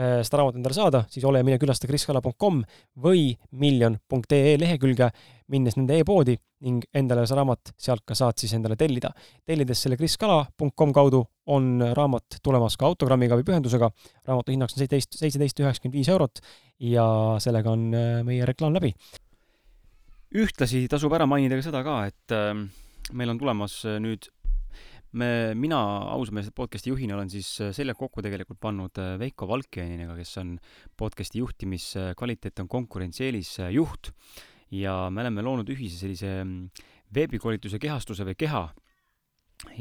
seda raamatut endale saada, siis ole ja mine külasta kriskala.com või miljon.ee lehekülge, minnes nende e-poodi ning endale see raamat sealt ka saad siis endale tellida. tellides selle kriskala.com kaudu on raamat tulemas ka autogrammiga või pühendusega. raamatu hinnaks on seitseteist, seitseteist üheksakümmend viis eurot ja sellega on äh, meie reklaam läbi. ühtlasi tasub ära mainida ka seda ka, et äh, meil on tulemas nüüd me, mina ausameeste podcasti juhina olen siis äh, seljad kokku tegelikult pannud äh, Veiko Valkjaniniga, kes on podcasti juhtimiskvaliteet on konkurentsieelis äh, juht. Ja me oleme loonud ühise sellise mm, veebikoolituse kehastuse või keha.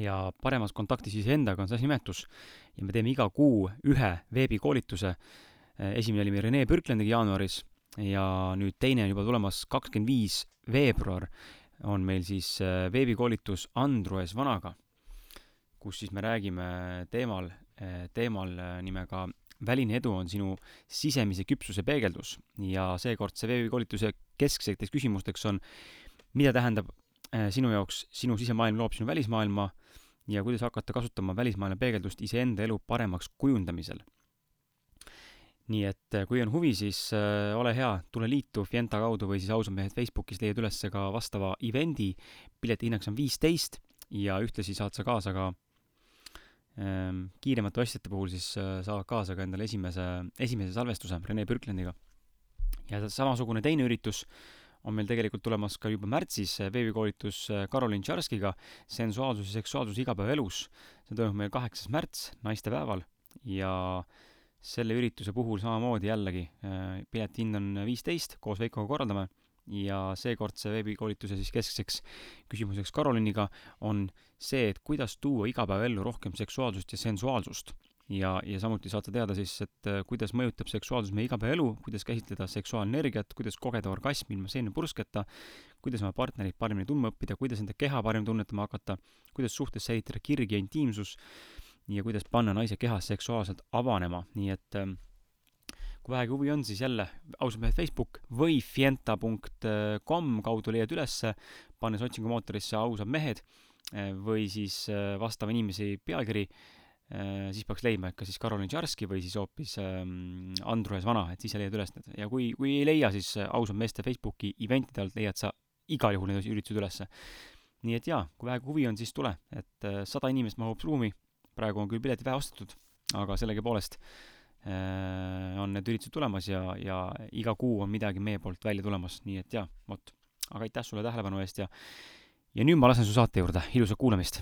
Ja paremas kontaktis iseendaga on see nimetus. Ja me teeme iga kuu ühe veebikoolituse. esimene oli meil Rene Pürklendiga jaanuaris ja nüüd teine on juba tulemas, kakskümmend viis veebruar. On meil siis veebikoolitus Andrus Vanaga kus siis me räägime teemal, teemal nimega väline edu on sinu sisemise küpsuse peegeldus ja seekord see veebikoolituse keskseteks küsimusteks on, mida tähendab eh, sinu jaoks sinu sisemaailm loob sinu välismaailma ja kuidas hakata kasutama välismaailma peegeldust iseenda elu paremaks kujundamisel. nii et eh, kui on huvi, siis äh, ole hea, tule liitu Fienta kaudu või siis ausad mehed Facebookis leiad üles ka vastava event'i, pileti hinnaks on viisteist ja ühtlasi saad sa kaasa ka kiiremate asjade puhul siis äh, saavad kaasa ka endale esimese, esimese salvestuse Rene Pürklendiga. ja samasugune teine üritus on meil tegelikult tulemas ka juba märtsis, veebikoolitus Karolin äh, Tšarskiga, sensuaalsus ja seksuaalsus igapäevaelus. see toimub meil kaheksas märts, naistepäeval, ja selle ürituse puhul samamoodi jällegi, äh, pileti hind on viisteist, koos Veikoga korraldame ja seekordse veebikoolituse siis keskseks küsimuseks Karoliniga on see, et kuidas tuua igapäevaellu rohkem seksuaalsust ja sensuaalsust. ja, ja samuti saad sa teada siis, et äh, kuidas mõjutab seksuaalsus meie igapäevaelu, kuidas käsitleda seksuaalenergiat, kuidas kogeda orgasmi ilma seenepursketa, kuidas oma partnerit paremini tundma õppida, kuidas enda keha paremini tunnetama hakata, kuidas suhtes säilitada kirg ja intiimsus ja kuidas panna naise keha seksuaalselt avanema, nii et äh, kui vähegi huvi on, siis jälle ausalt mehed Facebook või fienta.com kaudu leiad ülesse, pannes otsingumootorisse ausad mehed eh, või siis eh, vastava inimese pealkiri, eh, siis peaks leidma, et kas siis Karolin Tšarski või siis hoopis ähm, Andrus Vana, et siis sa leiad üles need. ja kui, kui ei leia, siis ausad meeste Facebooki eventide alt leiad sa igal juhul need üritused ülesse. nii et jaa, kui vähegi huvi on, siis tule, et sada inimest mahub ruumi, praegu on küll piletid vähe ostetud, aga sellegipoolest Äh, on need üritused tulemas ja, ja iga kuu on midagi meie poolt välja tulemas, nii et jaa, vot, aga aitäh sulle tähelepanu eest ja ja nüüd ma lasen su saate juurde, ilusat kuulamist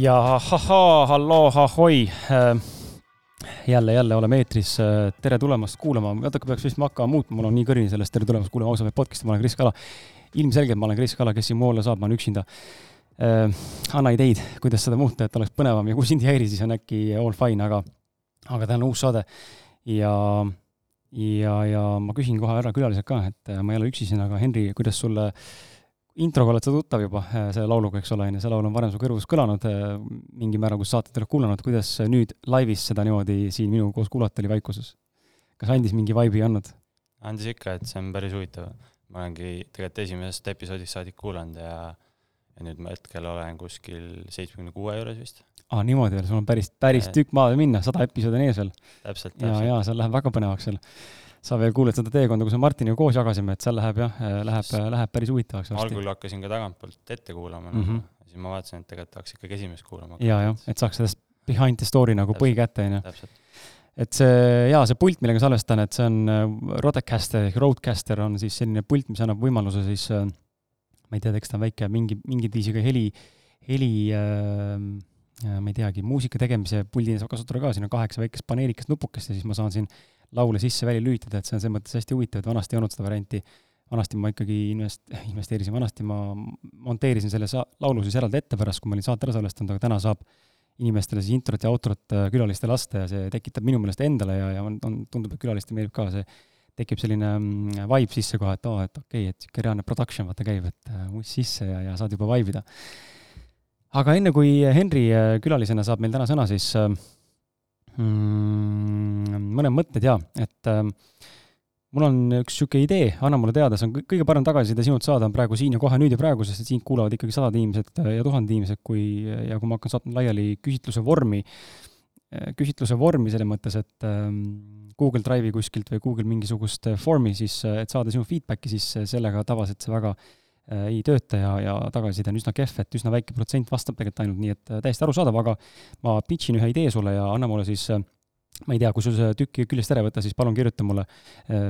ja ahahaa, halloo, ahoi. Äh, jälle, jälle oleme eetris. Äh, tere tulemast kuulama, natuke peaks vist hakkama muutma, mul on nii kõrini sellest Tere tulemast kuulama ausa podcast'i, ma olen Kris Kala. ilmselgelt ma olen Kris Kala, kes siin mu olla saab, ma olen üksinda. Äh, anna ideid, kuidas seda muuta, et oleks põnevam ja kui sind ei häiri, siis on äkki all fine, aga, aga täna on uus saade. ja, ja, ja ma küsin kohe ära külalised ka, et ma ei ole üksi siin, aga Henri, kuidas sulle äh, introga oled sa tuttav juba äh, selle lauluga, eks ole, on ju, see laul on varem su kõrvus kõlanud äh, mingil määral, kus saateid oled kuulanud, kuidas nüüd laivis seda niimoodi siin minuga koos kuulata oli vaikuses? kas andis mingi vibe'i, ei andnud? andis ikka, et see on päris huvitav. ma olengi tegelikult esimesest episoodist saadik kuulanud ja, ja nüüd ma hetkel olen kuskil seitsmekümne kuue juures vist. aa, niimoodi veel, sul on päris, päris tükk maad minna, sada episoodi on ees veel. ja, ja seal läheb väga põnevaks veel sa veel kuuled seda teekonda, kus me Martiniga koos jagasime, et seal läheb jah, äh, läheb, läheb päris huvitavaks algul hakkasin ka tagantpoolt ette kuulama mm, -hmm. siis ma vaatasin, et tegelikult tahaks ikkagi esimest kuulama hakata. ja, jah, et saaks sellest behind the story nagu põhi kätte, on ju. et see, jaa, see pult, millega salvestan, et see on äh, Rodecaster ehk Rodecaster on siis selline pult, mis annab võimaluse siis äh, ma ei tea, eks ta on väike, mingi, mingit viisi ka heli, heli äh, ma ei teagi, muusika tegemise puldi saab kasutada ka, siin on kaheksa väikest paneelikest nupukest ja siis ma saan siin laule sisse-välja lülitada, et see on selles mõttes hästi huvitav, et vanasti ei olnud seda varianti. vanasti ma ikkagi invest-, investeerisin, vanasti ma monteerisin selle sa-, laulu siis eraldi ette pärast, kui ma olin saate ära salvestanud, aga täna saab inimestele siis introt ja outrot äh, külalistele lasta ja see tekitab minu meelest endale ja, ja on, on, tundub, et külalistele meeldib ka see, tekib selline mm, vibe sisse kohe, et aa et okei okay,, et niisugune reaalne production vaata käib, et muss sisse ja, ja saad juba vibe ida. aga enne, kui Henri äh, külalisena saab meil täna sõna, siis uh, mm,? mõned mõtted jaa, et äh, mul on üks niisugune idee, anna mulle teada, see on kõige parem tagasiside sinult saada on praegu siin ja kohe, nüüd ja praegu, sest sind kuulavad ikkagi sadad inimesed äh, ja tuhanded inimesed, kui, ja kui ma hakkan saatma laiali küsitluse vormi, äh, küsitluse vormi selles mõttes, et ähm, Google Drive'i kuskilt või Google mingisugust vormi, siis et saada sinu feedback'i, siis sellega tavaliselt see väga äh, Äh, ei tööta ja, ja tagasiside on üsna kehv, et üsna väike protsent vastab tegelikult ainult, nii et äh, täiesti arusaadav, aga ma pitch in ühe idee sulle ja anna mulle siis äh, ma ei tea, kui sul see tükki küljest ära võtta, siis palun kirjuta mulle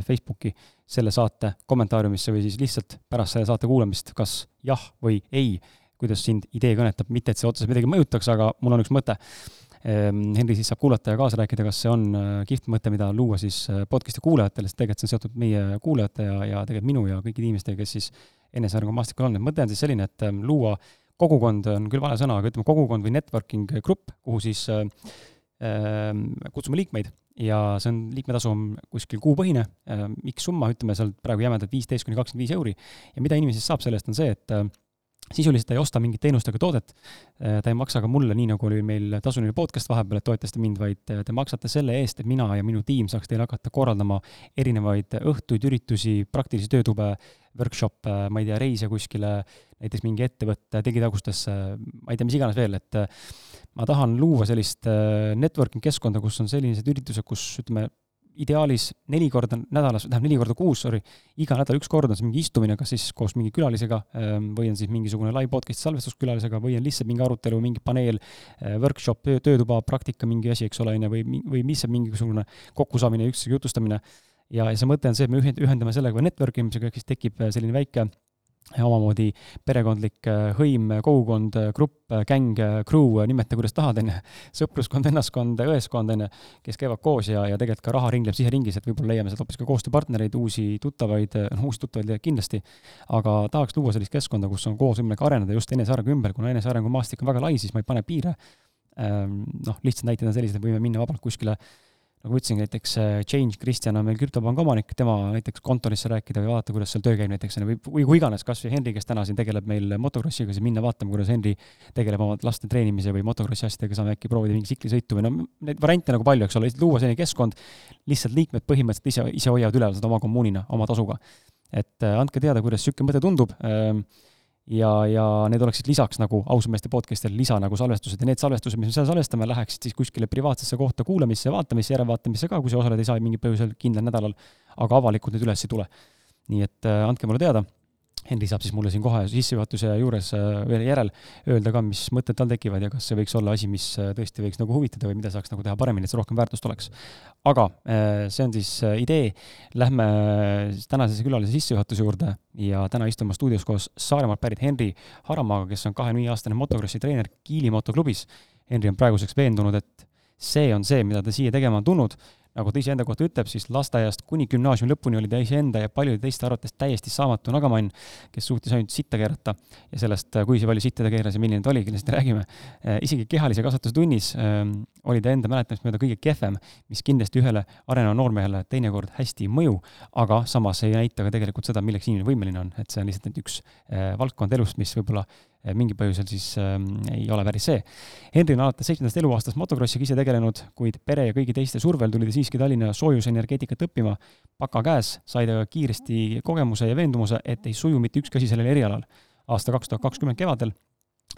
Facebooki selle saate kommentaariumisse või siis lihtsalt pärast selle saate kuulamist, kas jah või ei, kuidas sind idee kõnetab, mitte et see otseselt midagi mõjutaks, aga mul on üks mõte. Ehm, Henri siis saab kuulata ja kaasa rääkida, kas see on kihvt mõte, mida luua siis podcast'i kuulajatele, sest tegelikult see on seotud meie kuulajate ja, ja tegelikult minu ja kõikide inimestega, kes siis enesearengu maastikul on, et mõte on siis selline, et ähm, luua kogukond on küll vale sõna, aga ütleme kogukond või networking grupp, kuhu siis äh, kutsume liikmeid. Ja see on, liikmetasu on kuskil kuupõhine. Äh,, X summa, ütleme seal praegu jämedalt viisteist kuni kakskümmend viis euri. ja mida inimene siis saab sellest, on see, et äh, sisuliselt ta ei osta mingit teenust ega toodet, äh, ta ei maksa ka mulle, nii nagu oli meil tasuline podcast vahepeal, et toetasite mind, vaid äh, te maksate selle eest, et mina ja minu tiim saaks teile hakata korraldama erinevaid õhtuid, üritusi, praktilisi töötube, workshop'e, ma ei tea, reise kuskile, näiteks mingi ettevõtte digitagustesse, ma ei tea, mis iganes veel, et äh, ma tahan luua sellist networking keskkonda, kus on sellised üritused, kus ütleme, ideaalis neli korda nädalas, tähendab neli korda kuus, sorry, iga nädal üks kord on see mingi istumine, kas siis koos mingi külalisega ähm, või on siis mingisugune live podcast'i salvestus külalisega või on lihtsalt mingi arutelu, mingi paneel, äh, workshop, töötuba, praktika, mingi asi, eks ole, on ju, või, või on mingisugune kokkusaamine, üksteise jutustamine. Ja, ja see mõte on see, et me ühendame sellega network imisega, ehk siis tekib äh, selline väike omamoodi perekondlik äh, hõim, kogukond, äh, grupp, äh, gäng, crew, nimeta kuidas tahad, on ju, sõpruskond, vennaskond, õeskond, on ju, kes käivad koos ja, ja tegelikult ka raha ringleb siseringis, et võib-olla leiame sealt hoopis ka koostööpartnereid, uusi tuttavaid, noh, uusi tuttavaid kindlasti, aga tahaks luua sellist keskkonda, kus on koos võimalik areneda just enesearengu ümber, kuna enesearengu maastik on väga lai, siis ma ei pane piire, noh, lihtsad näited on sellised, et võime minna vabalt kuskile nagu ma ütlesin, näiteks äh, Change Kristjan on meil krüptopanga omanik, tema näiteks kontorisse rääkida või vaadata, kuidas seal töö käib näiteks, või, või kui iganes, kas või Henri, kes täna siin tegeleb meil motokrossiga, siis minna vaatama, kuidas Henri tegeleb oma laste treenimise või motokrossi asjadega, saame äkki proovida mingi tsiklisõitu või no neid variante nagu palju, eks ole, luua selline keskkond, lihtsalt liikmed põhimõtteliselt ise, ise hoiavad üleval seda oma kommuunina, oma tasuga. et äh, andke teada, kuidas niisugune mõte tundub ähm, ja, ja need oleksid lisaks nagu ausameeste podcast'ile lisa nagu salvestused. Ja need salvestused, mis me seal salvestame, läheksid siis kuskile privaatsesse kohta kuulamisse, vaatamisse, järelvaatamisse ka, kui sa osaled ei saa mingil põhjusel kindlal nädalal, aga avalikult need üles ei tule. nii et äh, andke mulle teada Henri saab siis mulle siin kohe sissejuhatuse juures äh, veel järel öelda ka, mis mõtted tal tekivad ja kas see võiks olla asi, mis äh, tõesti võiks nagu huvitada või mida saaks nagu teha paremini, et see rohkem väärtust oleks. aga äh, see on siis idee, lähme tänase külalise sissejuhatuse juurde ja täna istume stuudios koos Saaremaalt pärit Henri Haramaaga, kes on kahekümne viie aastane motokrossi treener Kiili motoklubis. Henri on praeguseks veendunud, et see on see, mida ta siia tegema on tulnud nagu ta iseenda kohta ütleb, siis lasteaiast kuni gümnaasiumi lõpuni oli ta iseenda ja paljude teiste arvates täiesti saamatu nagamann, kes suutis ainult sitta keerata ja sellest, kui palju sitta ta keeras ja milline ta oli, kindlasti räägime. Äh, isegi kehalise kasvatuse tunnis ähm, oli ta enda mäletamist mööda kõige kehvem, mis kindlasti ühele areneva noormehele teinekord hästi ei mõju, aga samas ei näita ka tegelikult seda, milleks inimene võimeline on, et see on lihtsalt üks äh, valdkond elust, mis võib-olla mingil põhjusel siis äh, ei ole päris see. Henri on alates seitsmendast eluaastast motokrossiga ise tegelenud, kuid pere ja kõigi teiste survel tuli ta siiski Tallinna soojusenergeetikat õppima. paka käes sai ta kiiresti kogemuse ja veendumuse, et ei suju mitte ükski asi sellel erialal. aasta kaks tuhat kakskümmend kevadel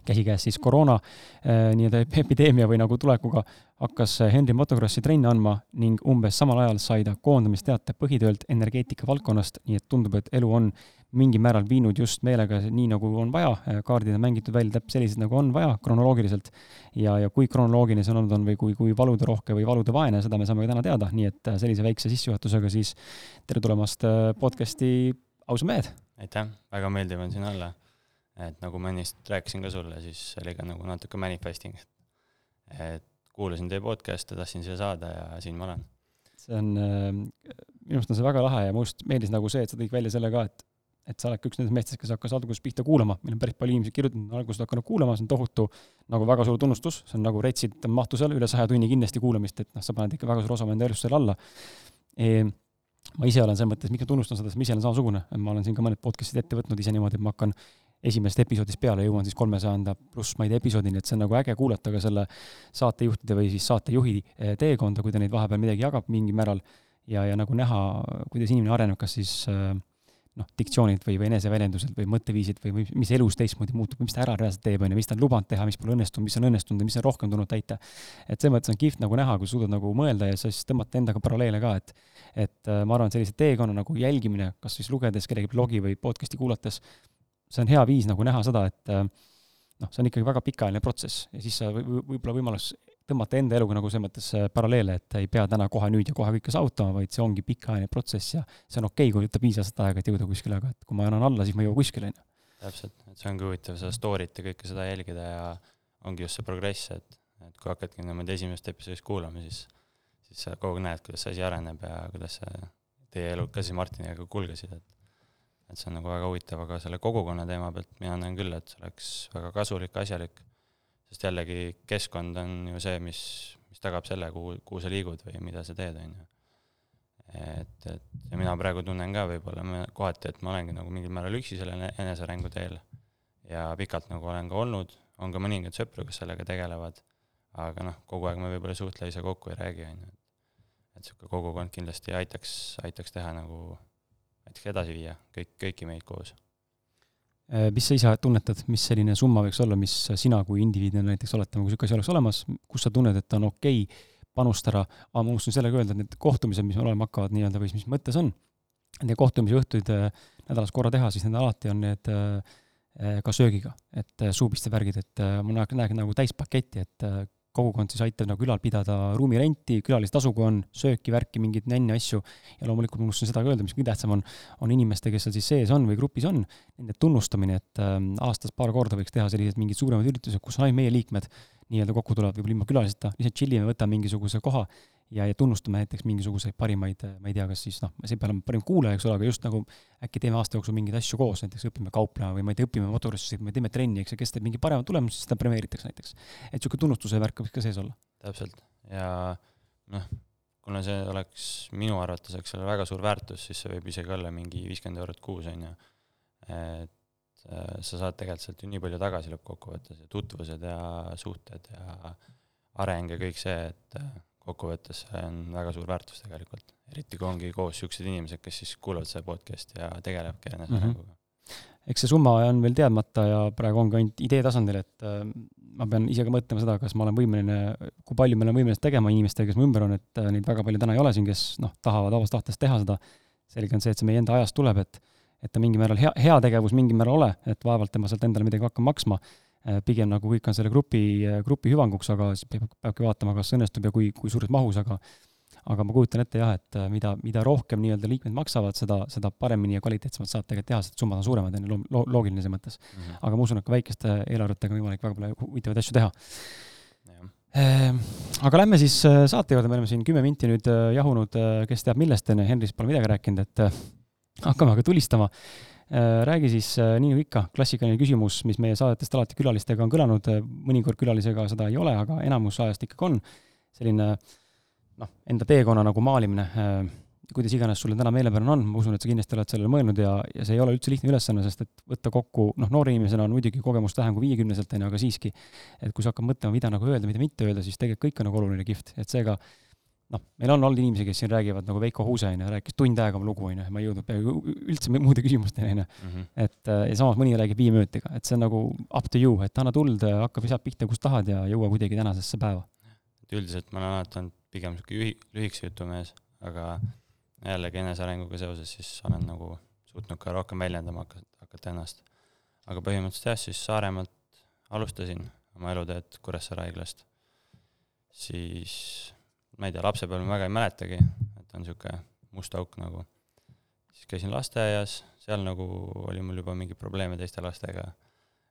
käsikäes siis koroona äh, nii-öelda epideemia või nagu tulekuga hakkas Henri motokrossi trenne andma ning umbes samal ajal sai ta koondamisteate põhitöölt energeetika valdkonnast, nii et tundub, et elu on mingil määral viinud just meelega nii, nagu on vaja, kaardid on mängitud välja täpselt sellised, nagu on vaja, kronoloogiliselt. ja, ja kui kronoloogiline see olnud on või kui, kui valuderohke või valudevaene, seda me saame ka täna teada, nii et sellise väikse sissejuhatusega siis tere tulemast äh, podcasti Ausad mehed! aitäh, väga meeldiv on siin olla. Et nagu ma ennist rääkisin ka sulle, siis oli ka nagu natuke manifesting. et kuulasin teie podcast'e, tahtsin siia saada ja siin ma olen. See on, äh, minu arust on see väga lahe ja mulle just meeldis nagu see, et sa tõid välja selle ka, et et sa oledki üks nendest meestest, kes hakkas alguses pihta kuulama, meil on päris palju inimesi kirjutanud, alguses hakanud kuulama, see on tohutu nagu väga suur tunnustus, see on nagu retsid mahtu seal üle saja tunni kindlasti kuulamist, et noh, sa paned ikka väga suure osa enda elust selle alla. E,. ma ise olen selles mõttes, miks ma tunnustan seda, sest ma ise olen samasugune, ma olen siin ka mõned podcast'id ette võtnud ise niimoodi, et ma hakkan esimesest episoodist peale jõuan siis kolmesajanda pluss, ma ei tea, episoodini, et see on nagu äge kuulata ka selle saatejuhtide või siis saatejuhi e, teekonda, kui ta neid vahepeal midagi jagab mingil määral ja, ja nagu näha, kuidas inimene areneb, kas siis äh, noh, diktsioonilt või, või eneseväljenduselt või mõtteviisilt või, või mis elus teistmoodi muutub mis ta ära reaalselt teeb, on ju, mis ta on lubanud teha, mis pole õnnestunud, mis on õnnestunud ja mis on rohkem tulnud täita. et selles mõttes on kihvt nagu näha, kui suudad nagu mõelda ja siis tõmmata endaga paralleele ka, et et äh, ma arvan, sellise teekonna nagu jälgimine, kas siis lugedes kellegi blogi või podcast'i kuulates, see on hea viis nagu näha seda, et äh, noh, see on ikkagi väga pikaajaline protsess ja siis sa võib-olla võimalus tõmmata enda eluga nagu selles mõttes äh, paralleele, et ei pea täna kohe nüüd ja kohe kõike saavutama, vaid see ongi pikaajaline protsess ja see on okei okay,, kui võtab viis aastat aega, et jõuda kuskile, aga et kui ma annan alla, siis ma ei jõua kuskile, on ju. täpselt, et see ongi huvitav seda story't ja kõike seda jälgida ja ongi just see progress, et, et kui hakkadki niimoodi esimest episoodist kuulama, siis, siis sa kogu aeg näed, kuidas see asi areneb ja kuidas see teie elud ka siis Martiniga kulgesid, et et see on nagu väga huvitav, aga selle kogukonna teema pealt mina näen küll, et see oleks väga kasulik, asjalik sest jällegi keskkond on ju see, mis, mis tagab selle, kuhu, kuhu sa liigud või mida sa teed, on ju. et, et ja mina praegu tunnen ka võib-olla kohati, et ma olengi nagu mingil määral üksi sellel enesearengu teel ja pikalt nagu olen ka olnud, on ka mõningaid sõpru, kes sellega tegelevad, aga noh, kogu aeg me võib-olla ei suhtle, ei saa kokku, ei räägi, on ju. et niisugune kogukond kindlasti aitaks, aitaks teha nagu, aitaks edasi viia kõik, kõiki meid koos. Äh, mis sa ise tunnetad, mis selline summa võiks olla, mis sina kui indiviidina näiteks oletame, kui niisugune asi oleks olemas, kus sa tunned, et on okei okay panustada, aga ma unustasin sellega öelda, et need kohtumised, mis meil olema hakkavad nii-öelda või mis mõttes on, neid kohtumisi õhtuid äh, nädalas korra teha, siis need alati on need äh, ka söögiga, et suupiste värgid, et ma näen, näen nagu täispaketti, et kogukond siis aitab nagu ülal pidada ruumirenti, külalistasuga on, sööki, värki, mingeid nänne asju, ja loomulikult unustasin seda ka öelda, mis kõige tähtsam on, on inimeste, kes seal siis sees on või grupis on, nende tunnustamine, et äh, aastas paar korda võiks teha sellised mingid suuremad üritused, kus ainult meie liikmed. Nii-öelda kokku tulevad, võib-olla ilma külaliseta, lihtsalt tšillime, võtame mingisuguse koha ja, ja tunnustame näiteks mingisuguseid parimaid, ma ei tea, kas siis noh, see ei pea olema parim kuulaja, eks ole, aga just nagu äkki teeme aasta jooksul mingeid asju koos, näiteks õpime kauplema või ma ei tea, õpime motorisse, me teeme trenni, eks, ja kes teeb mingi parema tulemuse, siis seda premeeritakse näiteks. et niisugune tunnustuse värk võiks ka sees olla. täpselt, ja noh, kuna see oleks minu arvates, eks ole, väga suur väärtus, siis see võib isegi olla mingi viiskümmend eurot kuus, on ju. et äh, sa saad tegelikult sealt ju nii palju tagasi lõppkokkuvõttes ja tutvused ja suhted ja areng ja kõik see, et äh, kokkuvõttes see on väga suur väärtus tegelikult, eriti kui ongi koos niisugused inimesed, kes siis kuulavad seda podcast'i ja tegelevadki enesearenguga mm. -hmm eks see summa on veel teadmata ja praegu ongi ainult idee tasandil, et äh, ma pean ise ka mõtlema seda, kas ma olen võimeline, kui palju ma olen võimeline tegema inimestega, kes mu ümber on, et äh, neid väga palju täna ei ole siin, kes noh, tahavad vabast tahtest teha seda. selge on see, et see meie enda ajast tuleb, et, et ta mingil määral hea, heategevus mingil määral ole, et vaevalt tema sealt endale midagi hakkab maksma. Äh, pigem nagu kõik on selle grupi, grupi hüvanguks, aga siis peab, peabki vaatama, kas õnnestub ja kui, kui suures mahus, aga aga ma kujutan ette jah, et äh, mida, mida rohkem nii-öelda liikmed maksavad, seda, seda paremini ja kvaliteetsemalt saab tegelikult teha, sest summad on suuremad, on ju, lo-, loogiline selles mõttes mm. -hmm. aga ma usun, et ka väikeste eelarvetega on võimalik väga palju huvitavaid asju teha. Ehm, aga lähme siis äh, saate juurde, me oleme siin kümme minti nüüd äh, jahunud, kes teab millest, on ju, Henrist pole midagi rääkinud, et hakkame aga tulistama. Räägi siis, nii nagu ikka, klassikaline küsimus, mis meie saadetest alati külalistega on kõlanud, mõnikord külalisega seda ei ole, aga enamus ajast ikkagi on, selline äh, noh, enda teekonna nagu maalimine, äh, kuidas iganes sulle täna meelepärane on, ma usun, et sa kindlasti oled sellele mõelnud ja, ja see ei ole üldse lihtne ülesanne, sest et võtta kokku, noh, noore inimesena on muidugi kogemust vähem kui viiekümneselt, on ju, aga siiski, et kui sa hakkad mõtlema, mida nagu öelda, mida mitte öelda, siis tegelikult kõik on nagu oluline kihvt, et seega noh, meil on olnud inimesi, kes siin räägivad nagu Veiko Huuse, on ju, rääkis tund aega oma lugu, on ju, ma ei jõudnud peaaegu üldse muude küsimusteni, on ju. Mhm. et äh, ja samas mõni räägib viie minutiga, et see on nagu up to you, et anna tuld, hakka visad pihta, kust tahad ja jõua kuidagi tänasesse päeva. üldiselt ma olen alati olnud pigem niisugune juhi, lühikese jutu mees, aga jällegi enesearenguga seoses siis olen nagu suutnud ka rohkem väljendama hakata, hakata ennast. aga põhimõtteliselt jah, siis Saaremaalt alustasin oma eluteed Kuressaare haiglast, siis ma ei tea, lapsepõlve ma väga ei mäletagi, et on niisugune must auk nagu. siis käisin lasteaias, seal nagu oli mul juba mingeid probleeme teiste lastega,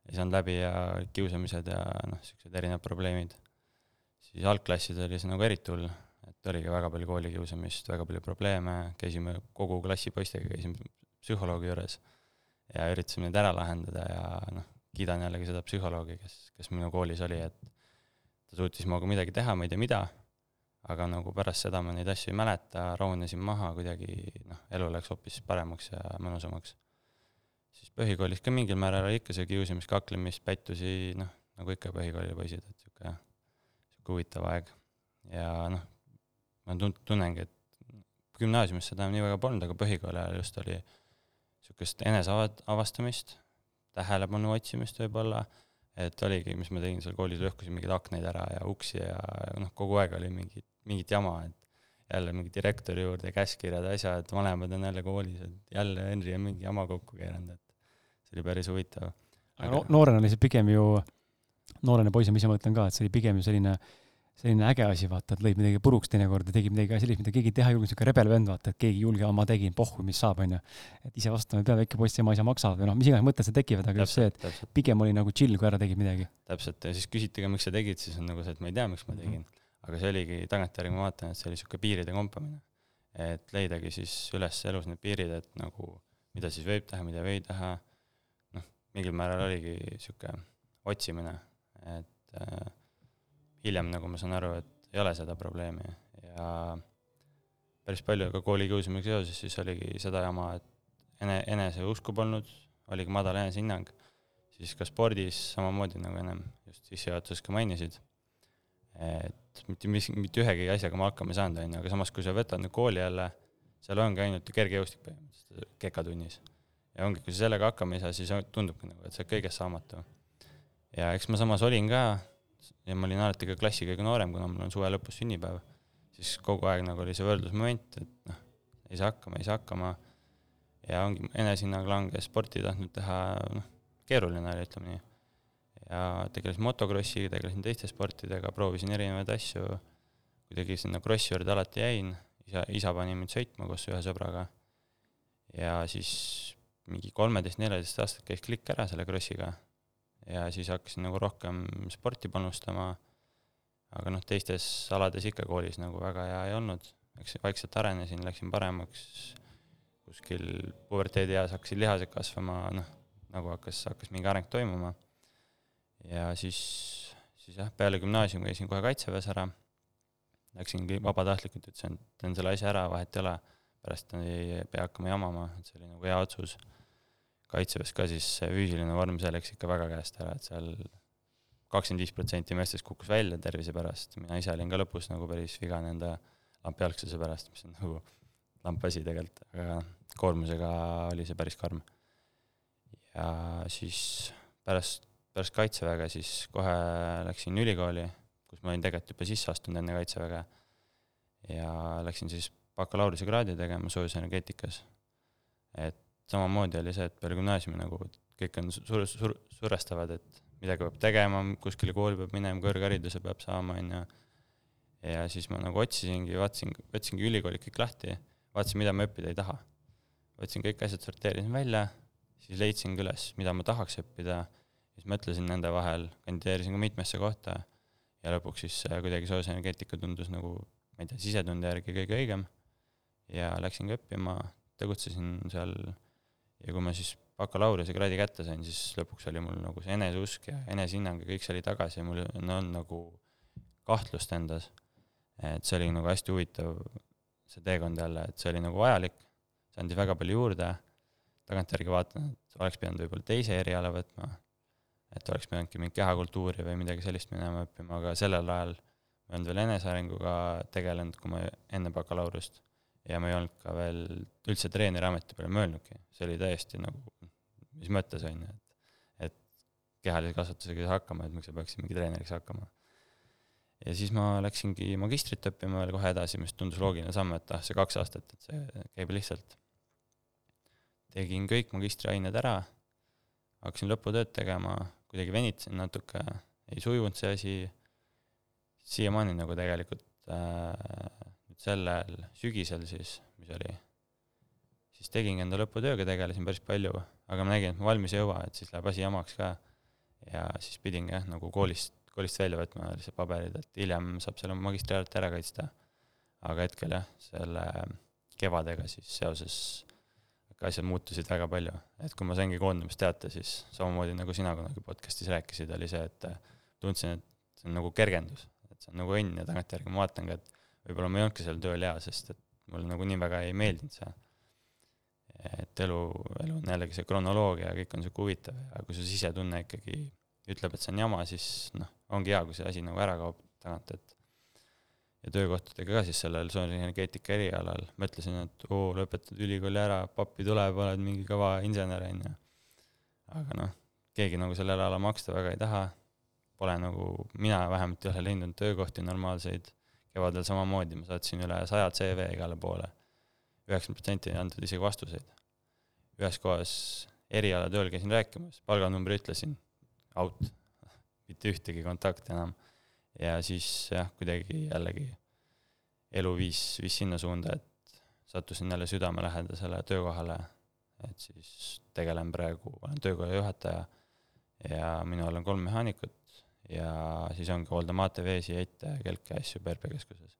ei saanud läbi ja kiusamised ja noh, niisugused erinevad probleemid. Siis algklassides oli see nagu eriti hull, et oligi väga palju koolikiusamist, väga palju probleeme, käisime kogu klassi poistega, käisime psühholoogi juures ja üritasime neid ära lahendada ja noh, kiidan jällegi seda psühholoogi, kes, kes minu koolis oli, et ta suutis minuga midagi teha, ma ei tea, mida, aga nagu pärast seda ma neid asju ei mäleta, rahunesin maha kuidagi, noh, elu läks hoopis paremaks ja mõnusamaks. siis põhikoolis ka mingil määral oli ikka see kiusamist, kaklemist, pättusi, noh, nagu ikka põhikooli poisid, et niisugune sihuke huvitav aeg. ja noh, ma tun-, tunnengi, et gümnaasiumis seda nii väga polnud, aga põhikooli ajal just oli niisugust eneseavastamist, tähelepanu otsimist võib-olla, et oligi, mis ma tegin seal koolis, lõhkusin mingeid aknaid ära ja uksi ja noh, kogu aeg oli mingi, mingit jama, et jälle mingi direktori juurde käskkirjad, asjad, vanemad on jälle koolis, et jälle Henri on mingi jama kokku keeranud, et see oli päris huvitav. aga no, noorena oli see pigem ju noorena poisina, ma mõtlen ka, et see oli pigem ju selline, selline äge asi, vaata, et lõid midagi puruks teinekord ja tegi midagi sellist, mida keegi teha ei julgenud, siuke rebel vend, vaata, et keegi ei julge, ma tegin, pohhu, mis saab, onju. et ise vastama ei pea, väike poiss, ema isa maksavad või noh, mis iganes mõtted seal tekivad, aga just see, et täpselt. pigem oli nagu chill, kui ära tegid midagi. täpselt, ja siis küsiti ka, miks sa tegid, siis on nagu see, et ma ei tea, miks ma tegin. Aga see oligi, tagantjärgi ma vaatan, et see oli siuke piiride kompamine. et leidagi siis üles elus need piirid, et nagu mida siis võib teha, mida ei või teha. noh, mingil määral oligi siuke otsimine et äh, hiljem nagu ma saan aru, et ei ole seda probleemi ja päris palju ka koolikiusamisega seoses siis oligi seda jama, et ene-, eneseusku polnud, oligi madal enesehinnang, siis ka spordis samamoodi, nagu ennem just sissejuhatuses ka mainisid, et mitte mis, mitte ühegi asjaga ma hakkama ei saanud, on ju, aga samas, kui sa võtad nüüd kooli jälle, seal ongi ainult ju kergejõustik põhimõtteliselt kekatunnis. ja ongi, kui sa sellega hakkama ei saa, siis tundubki nagu, et sa oled kõigest saamatu ja eks ma samas olin ka ja ma olin alati ka klassi kõige noorem, kuna mul on suve lõpus sünnipäev, siis kogu aeg nagu oli see võrdlusmoment, et noh, ei saa hakkama, ei saa hakkama. ja ongi, enesehinnang langes, sporti ei tahtnud teha, noh, keeruline oli, ütleme nii. Ja tegelesin motokrossiga, tegelesin teiste sportidega, proovisin erinevaid asju, kuidagi sinna krossi juurde alati jäin, isa, isa pani mind sõitma koos ühe sõbraga. ja siis mingi kolmeteist, neljateist aastat käis klikk ära selle krossiga. Ja siis hakkasin nagu rohkem sporti panustama, aga noh, teistes alades ikka koolis nagu väga hea ei olnud, eks vaikselt arenesin, läksin paremaks, kuskil puberteedieas hakkasid lihased kasvama, noh, nagu hakkas, hakkas mingi areng toimuma. Ja siis, siis jah, peale gümnaasiumi käisin kohe Kaitseväes ära, läksingi vabatahtlikult, ütlesin, et teen selle asja ära, vahet ei ole, pärast ei pea hakkama jamama, et see oli nagu hea otsus. Kaitseväes ka siis füüsiline vorm, see läks ikka väga käest ära, et seal kakskümmend viis protsenti meestest kukkus välja tervise pärast, mina ise olin ka lõpus nagu päris vigane enda lampjalgsuse pärast, mis on nagu lamp asi tegelikult, aga koormusega oli see päris karm. ja siis pärast, pärast kaitseväge siis kohe läksin ülikooli, kus ma olin tegelikult juba sisse astunud enne kaitseväge. ja läksin siis bakalaureusekraadi tegema soojusenergeetikas. et samamoodi oli see, et peale gümnaasiumi nagu kõik on sur-, sur-, survestavad, et midagi peab tegema, kuskile kooli peab minema, kõrghariduse peab saama, on ju. ja siis ma nagu otsisingi, vaatasin, võtsingi ülikoolid kõik lahti, vaatasin, mida ma õppida ei taha. võtsin kõik asjad, sorteerisin välja, siis leidsin ka üles, mida ma tahaks õppida, siis mõtlesin nende vahel, kandideerisin ka mitmesse kohta. Ja lõpuks siis kuidagi soojusenergeetika tundus nagu, ma ei tea, sisetunde järgi kõige õigem. Ja läksin ka õppima, tegutsesin seal. Ja kui ma siis bakalaureusekraadi kätte sain, siis lõpuks oli mul nagu see eneseusk ja enesehinnang ja kõik see oli tagasi ja mul ei olnud nagu kahtlust endas. et see oli nagu hästi huvitav, see teekond jälle, et see oli nagu vajalik, see andis väga palju juurde, tagantjärgi vaatan, et oleks pidanud võib-olla teise eriala võtma, et oleks pidanudki mingit kehakultuuri või midagi sellist minema õppima, aga sellel ajal ma ei olnud veel enesearenguga tegelenud, kui ma enne bakalaureust ja ma ei olnud ka veel üldse treeneriameti peale mõelnudki, see oli täiesti nagu, mis mõttes on ju, et, et kehalise kasvatusega ei saa hakkama, et miks sa peaksid mingi treeneriks hakkama. ja siis ma läksingi magistrit õppima veel kohe edasi, mis tundus loogiline samm, et ah, see kaks aastat, et see käib lihtsalt. tegin kõik magistriained ära, hakkasin lõputööd tegema, kuidagi venitasin natuke, ei sujunud see asi, siiamaani nagu tegelikult äh, sellel sügisel siis, mis oli, siis tegingi enda lõputööga, tegelesin päris palju, aga ma nägin, et ma valmis ei jõua, et siis läheb asi jamaks ka. ja siis pidingi jah, nagu koolist, koolist välja võtma lihtsalt paberid, et hiljem saab selle magistriaalti ära kaitsta. aga hetkel jah, selle kevadega siis seoses asjad muutusid väga palju, et kui ma saingi koondamisteate, siis samamoodi nagu sina kunagi podcast'is rääkisid, oli see, et tundsin, et see on nagu kergendus, et see on nagu õnn ja tagantjärgi ma vaatan ka, et võib-olla ma ei olnudki seal tööl hea, sest et mulle nagu nii väga ei meeldinud see. et elu, elu on jällegi see kronoloogia ja kõik on sihuke huvitav. Ja kui su sisetunne ikkagi ütleb, et see on jama, siis noh, ongi hea, kui see asi nagu ära kaob tagant, et ja töökohtadega ka siis sellel soonenergeetika erialal mõtlesin, et oo, lõpetad ülikooli ära, pappi tuleb, oled mingi kõva insener, on ju. aga noh, keegi nagu sellele ala maksta väga ei taha, pole nagu, mina vähemalt ei ole leidnud töökohti normaalseid kevadel samamoodi, ma saatsin üle saja CV igale poole. üheksakümmend protsenti ei andnud isegi vastuseid. ühes kohas erialatööl käisin rääkimas, palganumbri ütlesin, out, mitte ühtegi kontakti enam. Ja siis jah, kuidagi jällegi elu viis, viis sinna suunda, et sattusin jälle südamelähedasele töökohale, et siis tegelen praegu, olen töökoja juhataja ja minu all on kolm mehaanikut, ja siis ongi hooldama ATV-si, ette, kelke asju PRP keskuses.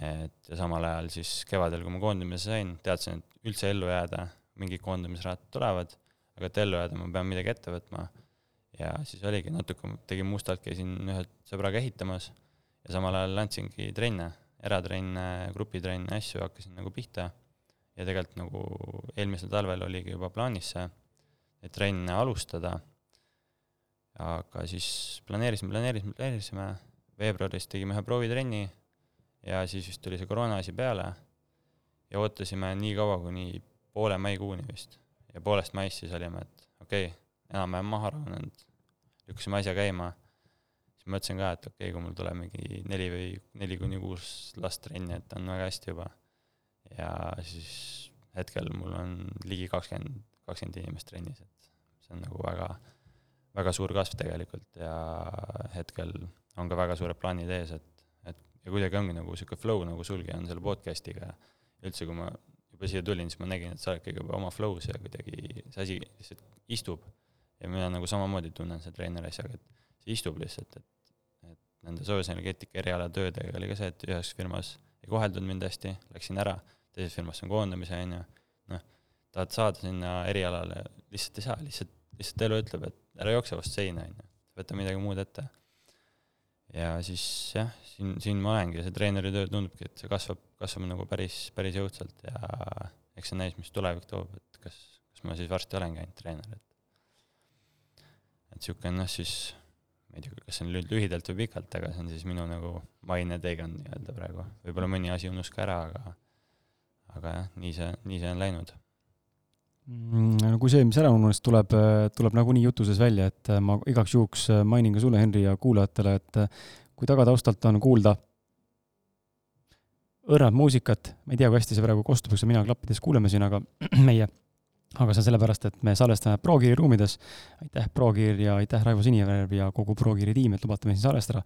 et ja samal ajal siis kevadel, kui ma koondimise sain, teadsin, et üldse ellu jääda, mingid koondamisrahad tulevad, aga et ellu jääda, ma pean midagi ette võtma. Ja siis oligi natuke, tegin mustalt, käisin ühe sõbraga ehitamas ja samal ajal andsingi trenne, eratrenne, grupitrenne, asju, hakkasin nagu pihta. ja tegelikult nagu eelmisel talvel oligi juba plaanis see, et trenne alustada aga siis planeerisime, planeerisime, planeerisime, veebruaris tegime ühe proovitrenni ja siis vist tuli see koroona asi peale ja ootasime nii kaua, kuni poole maikuuni vist. ja poolest maist siis olime, et okei okay,, enam-vähem maha rahunenud, lükkasime asja käima, siis mõtlesin ka, et okei okay,, kui mul tuleb mingi neli või neli kuni kuus last trenni, et on väga hästi juba. ja siis hetkel mul on ligi kakskümmend, kakskümmend inimest trennis, et see on nagu väga väga suur kasv tegelikult ja hetkel on ka väga suured plaanid ees, et, et ja kuidagi ongi nagu niisugune flow, nagu sulgi on selle podcast'iga. üldse, kui ma juba siia tulin, siis ma nägin, et sa oledki juba oma flow's ja kuidagi see asi lihtsalt istub. Ja mina nagu samamoodi tunnen selle treeneri asjaga, et see istub lihtsalt, et, et nende soojusenergeetika eriala töödega oli ka see, et ühes firmas ei koheldud mind hästi, läksin ära, teises firmas on koondamise, on ju, noh, tahad saada sinna erialale, lihtsalt ei saa, lihtsalt, lihtsalt elu ütleb, et ära jookse vastu seina, on ju, võta midagi muud ette. ja siis jah, siin, siin ma olengi, see treeneritöö tundubki, et see kasvab, kasvab nagu päris, päris jõudsalt ja eks see näis, mis tulevik toob, et kas, kas ma siis varsti olengi ainult treener, et et niisugune noh, siis ma ei tea, kas see on lühidalt või pikalt, aga see on siis minu nagu maine teekond nii-öelda praegu. võib-olla mõni asi unus ka ära, aga aga jah, nii see, nii see on läinud Mm, no kui see, mis ära unustas, tuleb, tuleb nagunii jutuses välja, et ma igaks juhuks mainin ka sulle, Henri, ja kuulajatele, et kui tagataustalt on kuulda õrnat muusikat, ma ei tea, kui hästi see praegu kostub, eks mina klappides kuuleme siin, aga meie, aga see on sellepärast, et me salvestame ProGeari ruumides. aitäh, ProGear ja aitäh, Raivo Sinijärv ja kogu ProGeari tiim, et lubate meil siin salvestada.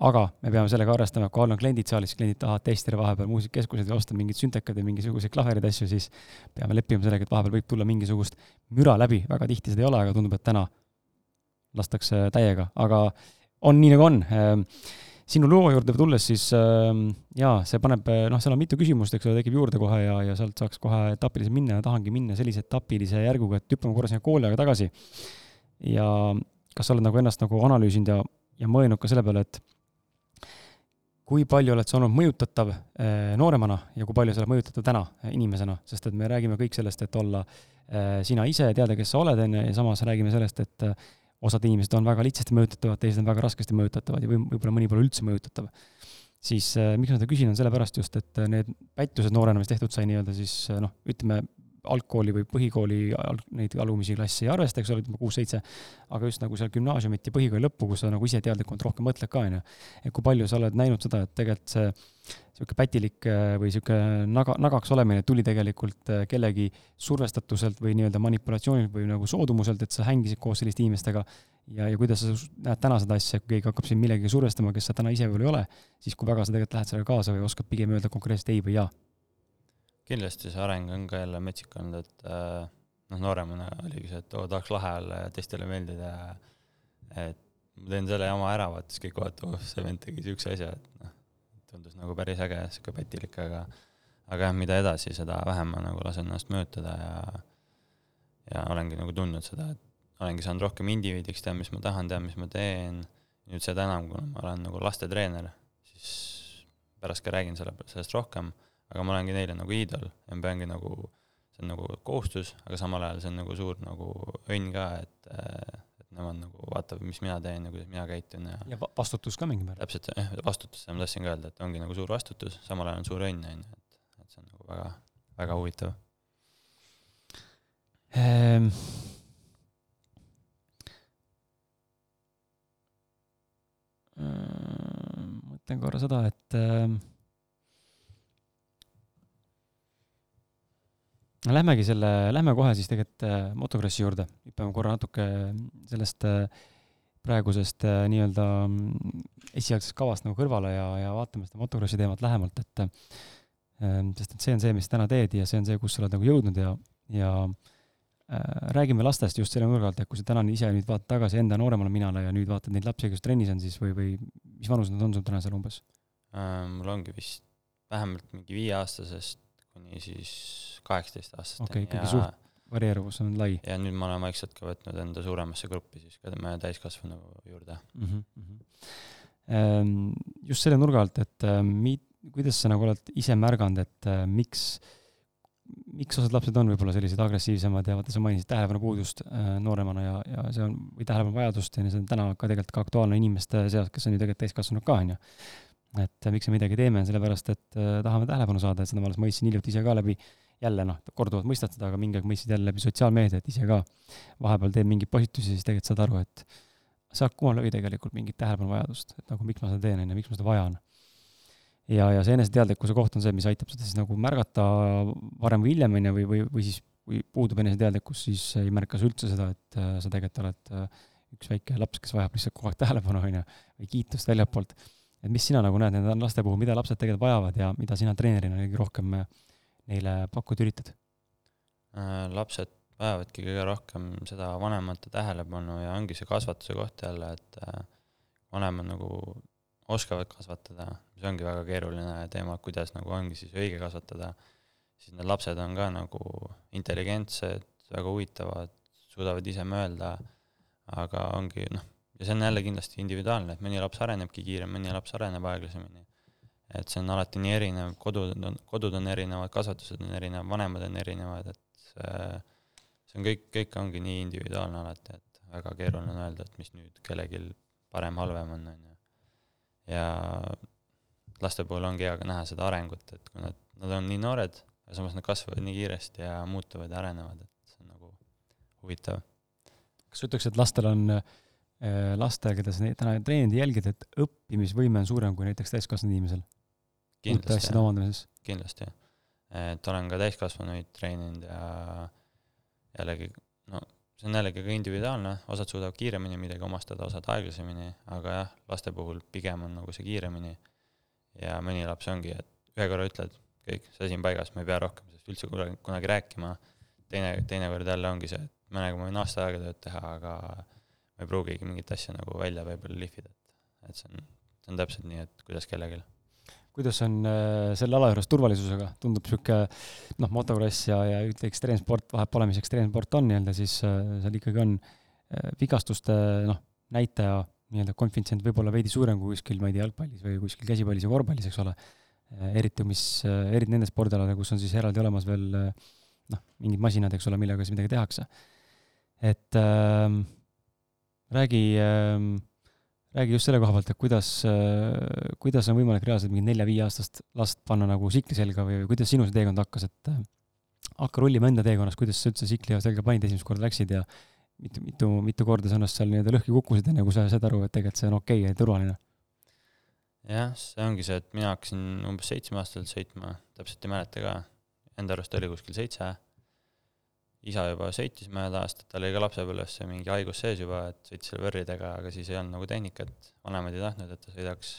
aga me peame sellega arvestama, kui all on kliendid saalis, kliendid tahavad testida vahepeal muusikakeskused ja osta mingeid süntekad ja mingisuguseid klaverid, asju, siis peame leppima sellega, et vahepeal võib tulla mingisugust müra läbi, väga tihti seda ei ole, aga tundub, et täna lastakse täiega, aga on nii, nagu on sinu loo juurde tulles, siis äh, jaa, see paneb, noh, seal on mitu küsimust, eks ole, tekib juurde kohe ja, ja sealt saaks kohe etapiliselt minna ja tahangi minna sellise etapilise järguga, et hüppame korra sinna kooli aega tagasi. ja kas sa oled nagu ennast nagu analüüsinud ja, ja mõelnud ka selle peale, et kui palju oled sa olnud mõjutatav äh, nooremana ja kui palju sa oled mõjutatav täna äh, inimesena, sest et me räägime kõik sellest, et olla äh, sina ise, teada, kes sa oled, on ju, ja samas räägime sellest, et äh, osad inimesed on väga lihtsasti mõjutatavad, teised on väga raskesti mõjutatavad ja või võib-olla mõni pole üldse mõjutatav. siis äh, miks ma seda küsin, on sellepärast just, et äh, need pättused noorena, mis tehtud sai nii-öelda siis äh, noh, ütleme algkooli või põhikooli neid alumisi klasse ei arvesta, eks ole, ütleme kuus-seitse, aga just nagu seal gümnaasiumit ja põhikooli lõppu, kus sa nagu ise teadlikult rohkem mõtled ka, on ju. et kui palju sa oled näinud seda, et tegelikult see niisugune pätilik äh, või niisugune naga, nagaks olemine tuli tegelikult äh, kellegi survestatuselt või nii-öelda manipulatsioonilt või nagu soodumuselt, et sa hängisid koos selliste inimestega ja, ja kuidas sa näed täna seda asja, kui keegi hakkab sind millegagi survestama, kes sa täna ise võib-olla ei ole, siis kui väga sa tegelikult lähed sellega kaasa või oskad pigem öelda konkreetselt ei või jaa kindlasti see areng on ka jälle metsik olnud, et äh, noh, nooremana oligi see, et oo, tahaks lahe olla ja teistele meeldida ja et ma teen selle jama ära, vaata siis kõik vaatavad, oh, see vend tegi siukse asja, et noh, tundus nagu päris äge, sihuke pätilik, aga aga jah, mida edasi, seda vähem ma nagu lasen ennast mõjutada ja ja olengi nagu tundnud seda, et olengi saanud rohkem indiviidiks, tean, mis ma tahan, tean, mis ma teen, nüüd seda enam, kuna ma olen nagu lastetreener, siis pärast ka räägin selle, sellest rohkem aga ma olengi neile nagu iidol ja ma peangi nagu, see on nagu kohustus, aga samal ajal see on nagu suur nagu õnn ka, et, et nemad nagu vaatavad, mis mina teen ja kuidas mina käitun ja ja vastutus ka mingil määral. täpselt, jah, vastutus, seda ma tahtsin ka öelda, et ongi nagu suur vastutus, samal ajal on suur õnn, on ju, et, et see on nagu väga, väga huvitav ehm mõtlen korra seda, et äh, lähmegi selle, lähme kohe siis tegelikult äh, motokrossi juurde, hüppame korra natuke sellest äh, praegusest äh, nii-öelda mm, esialgsest kavast nagu kõrvale ja, ja vaatame seda motokrossi teemat lähemalt, et sest et see on see, mis täna teed ja see on see, kus sa oled nagu jõudnud ja, ja äh, räägime lastest just selle nurga alt, et kui sa täna ise nüüd vaatad tagasi enda nooremale minale ja nüüd vaatad neid lapsi, kes trennis on, siis või, või mis vanused nad on sul täna seal umbes äh,? mul ongi vist vähemalt mingi viieaastasest kuni siis kaheksateist aastasteni okay, ikkagi suht varieeruvus on lai. ja nüüd ma olen vaikselt ka võtnud enda suuremasse gruppi siis ka tema täiskasvanu juurde mm. -hmm. just selle nurga alt, et äh, mi-, kuidas sa nagu oled ise märganud, et äh, miks, miks osad lapsed on võib-olla sellised agressiivsemad ja vaata, sa mainisid tähelepanupuudust äh, nooremana ja, ja see on, või tähelepanuvajadust ja see on täna ka tegelikult ka aktuaalne inimeste seas, kes on ju tegelikult täiskasvanud ka, on ju et miks me midagi teeme, sellepärast et äh, tahame tähelepanu saada, et seda ma alles mõistsin hiljuti ise ka läbi, jälle noh, korduvalt mõistad seda, aga mingi aeg mõistsid jälle läbi sotsiaalmeediat ise ka. vahepeal teed mingeid postitusi, siis tegelikult saad aru, et sealt kummal oli tegelikult mingit tähelepanuvajadust, et nagu miks ma seda teen, on ju, miks ma seda vajan. ja, ja see eneseteadlikkuse koht on see, mis aitab seda siis nagu märgata varem või hiljem, on ju, või, või, või siis kui puudub eneseteadlikkus, siis ei märka sa üldse seda, et äh, sa tegelikult oled äh, üks väike laps, kes vajab lihtsalt kogu aeg tähelepanu, on ju, või kiitust väljapoolt et mis sina nagu näed nende laste puhul, mida lapsed tegelikult vajavad ja mida sina treenerina kõige rohkem äh, neile pakkuda üritad? Äh, lapsed vajavadki kõige rohkem seda vanemate tähelepanu ja ongi see kasvatuse koht jälle, et äh, vanemad nagu oskavad kasvatada, see ongi väga keeruline teema, kuidas nagu ongi siis õige kasvatada, siis need lapsed on ka nagu intelligentsed, väga huvitavad, suudavad ise mõelda, aga ongi noh, ja see on jälle kindlasti individuaalne, et mõni laps arenebki kiiremini, mõni laps areneb aeglasemini. et see on alati nii erinev, kodud on, kodud on erinevad, kasvatused on erinevad, vanemad on erinevad, et see, see on kõik, kõik ongi nii individuaalne alati, et väga keeruline on öelda, et mis nüüd kellelgi parem-halvem on, on ju. ja laste puhul ongi hea ka näha seda arengut, et kui nad, nad on nii noored, ja samas nad kasvavad nii kiiresti ja muutuvad ja arenevad, et see on huvitav. kas sa ütleks, et lastel on, lastel, keda sa täna treenid jälgid, et õppimisvõime on suurem kui näiteks täiskasvanud inimesel? uute asjade omandamises? kindlasti, et olen ka täiskasvanuid treeninud ja jällegi, no see on jällegi ka individuaalne, osad suudavad kiiremini midagi omastada, osad aeglasemini, aga jah, laste puhul pigem on nagu see kiiremini. ja mõni laps ongi, et ühe korra ütled, kõik, see asi on paigas, ma ei pea rohkem sellest üldse kunagi, kunagi rääkima. teine, teinekord jälle ongi see, et mõnega ma võin aasta aega tööd teha, aga ma ei pruugigi mingit asja nagu välja võib-olla lihvida, et, et see on, see on täpselt nii, et kuidas kellelgi kuidas on äh, selle ala juures turvalisusega, tundub niisugune noh, motokross ja, ja ekstreemsport, vahet pole, mis ekstreemsport on nii-öelda, siis äh, seal ikkagi on äh, vigastuste noh, näitaja nii-öelda konfitsient võib olla veidi suurem kui kuskil, ma ei tea, jalgpallis või kuskil käsipallis ja korvpallis, eks ole. eriti, mis, eriti nende spordialadel, kus on siis eraldi olemas veel noh, mingid masinad, eks ole, millega siis midagi tehakse. et äh, räägi äh, räägi just selle koha pealt, et kuidas, äh, kuidas on võimalik reaalselt mingit nelja-viieaastast last panna nagu sikli selga või kuidas sinu see teekond hakkas, et äh, hakka rullima enda teekonnas, kuidas sa üldse sikli selga panid, esimest korda läksid ja mitu, mitu, mitu korda sa ennast seal nii-öelda lõhki kukkusid, enne kui sa said aru, et tegelikult see on okei okay ja turvaline? jah, see ongi see, et mina hakkasin umbes seitsmeaastaselt sõitma, täpselt ei mäleta ka, enda arust oli kuskil seitse isa juba sõitis mõned aastad, tal oli ka lapsepõlves see mingi haigus sees juba, et sõitis seal võrridega, aga siis ei olnud nagu tehnikat, vanemad ei tahtnud, et ta sõidaks.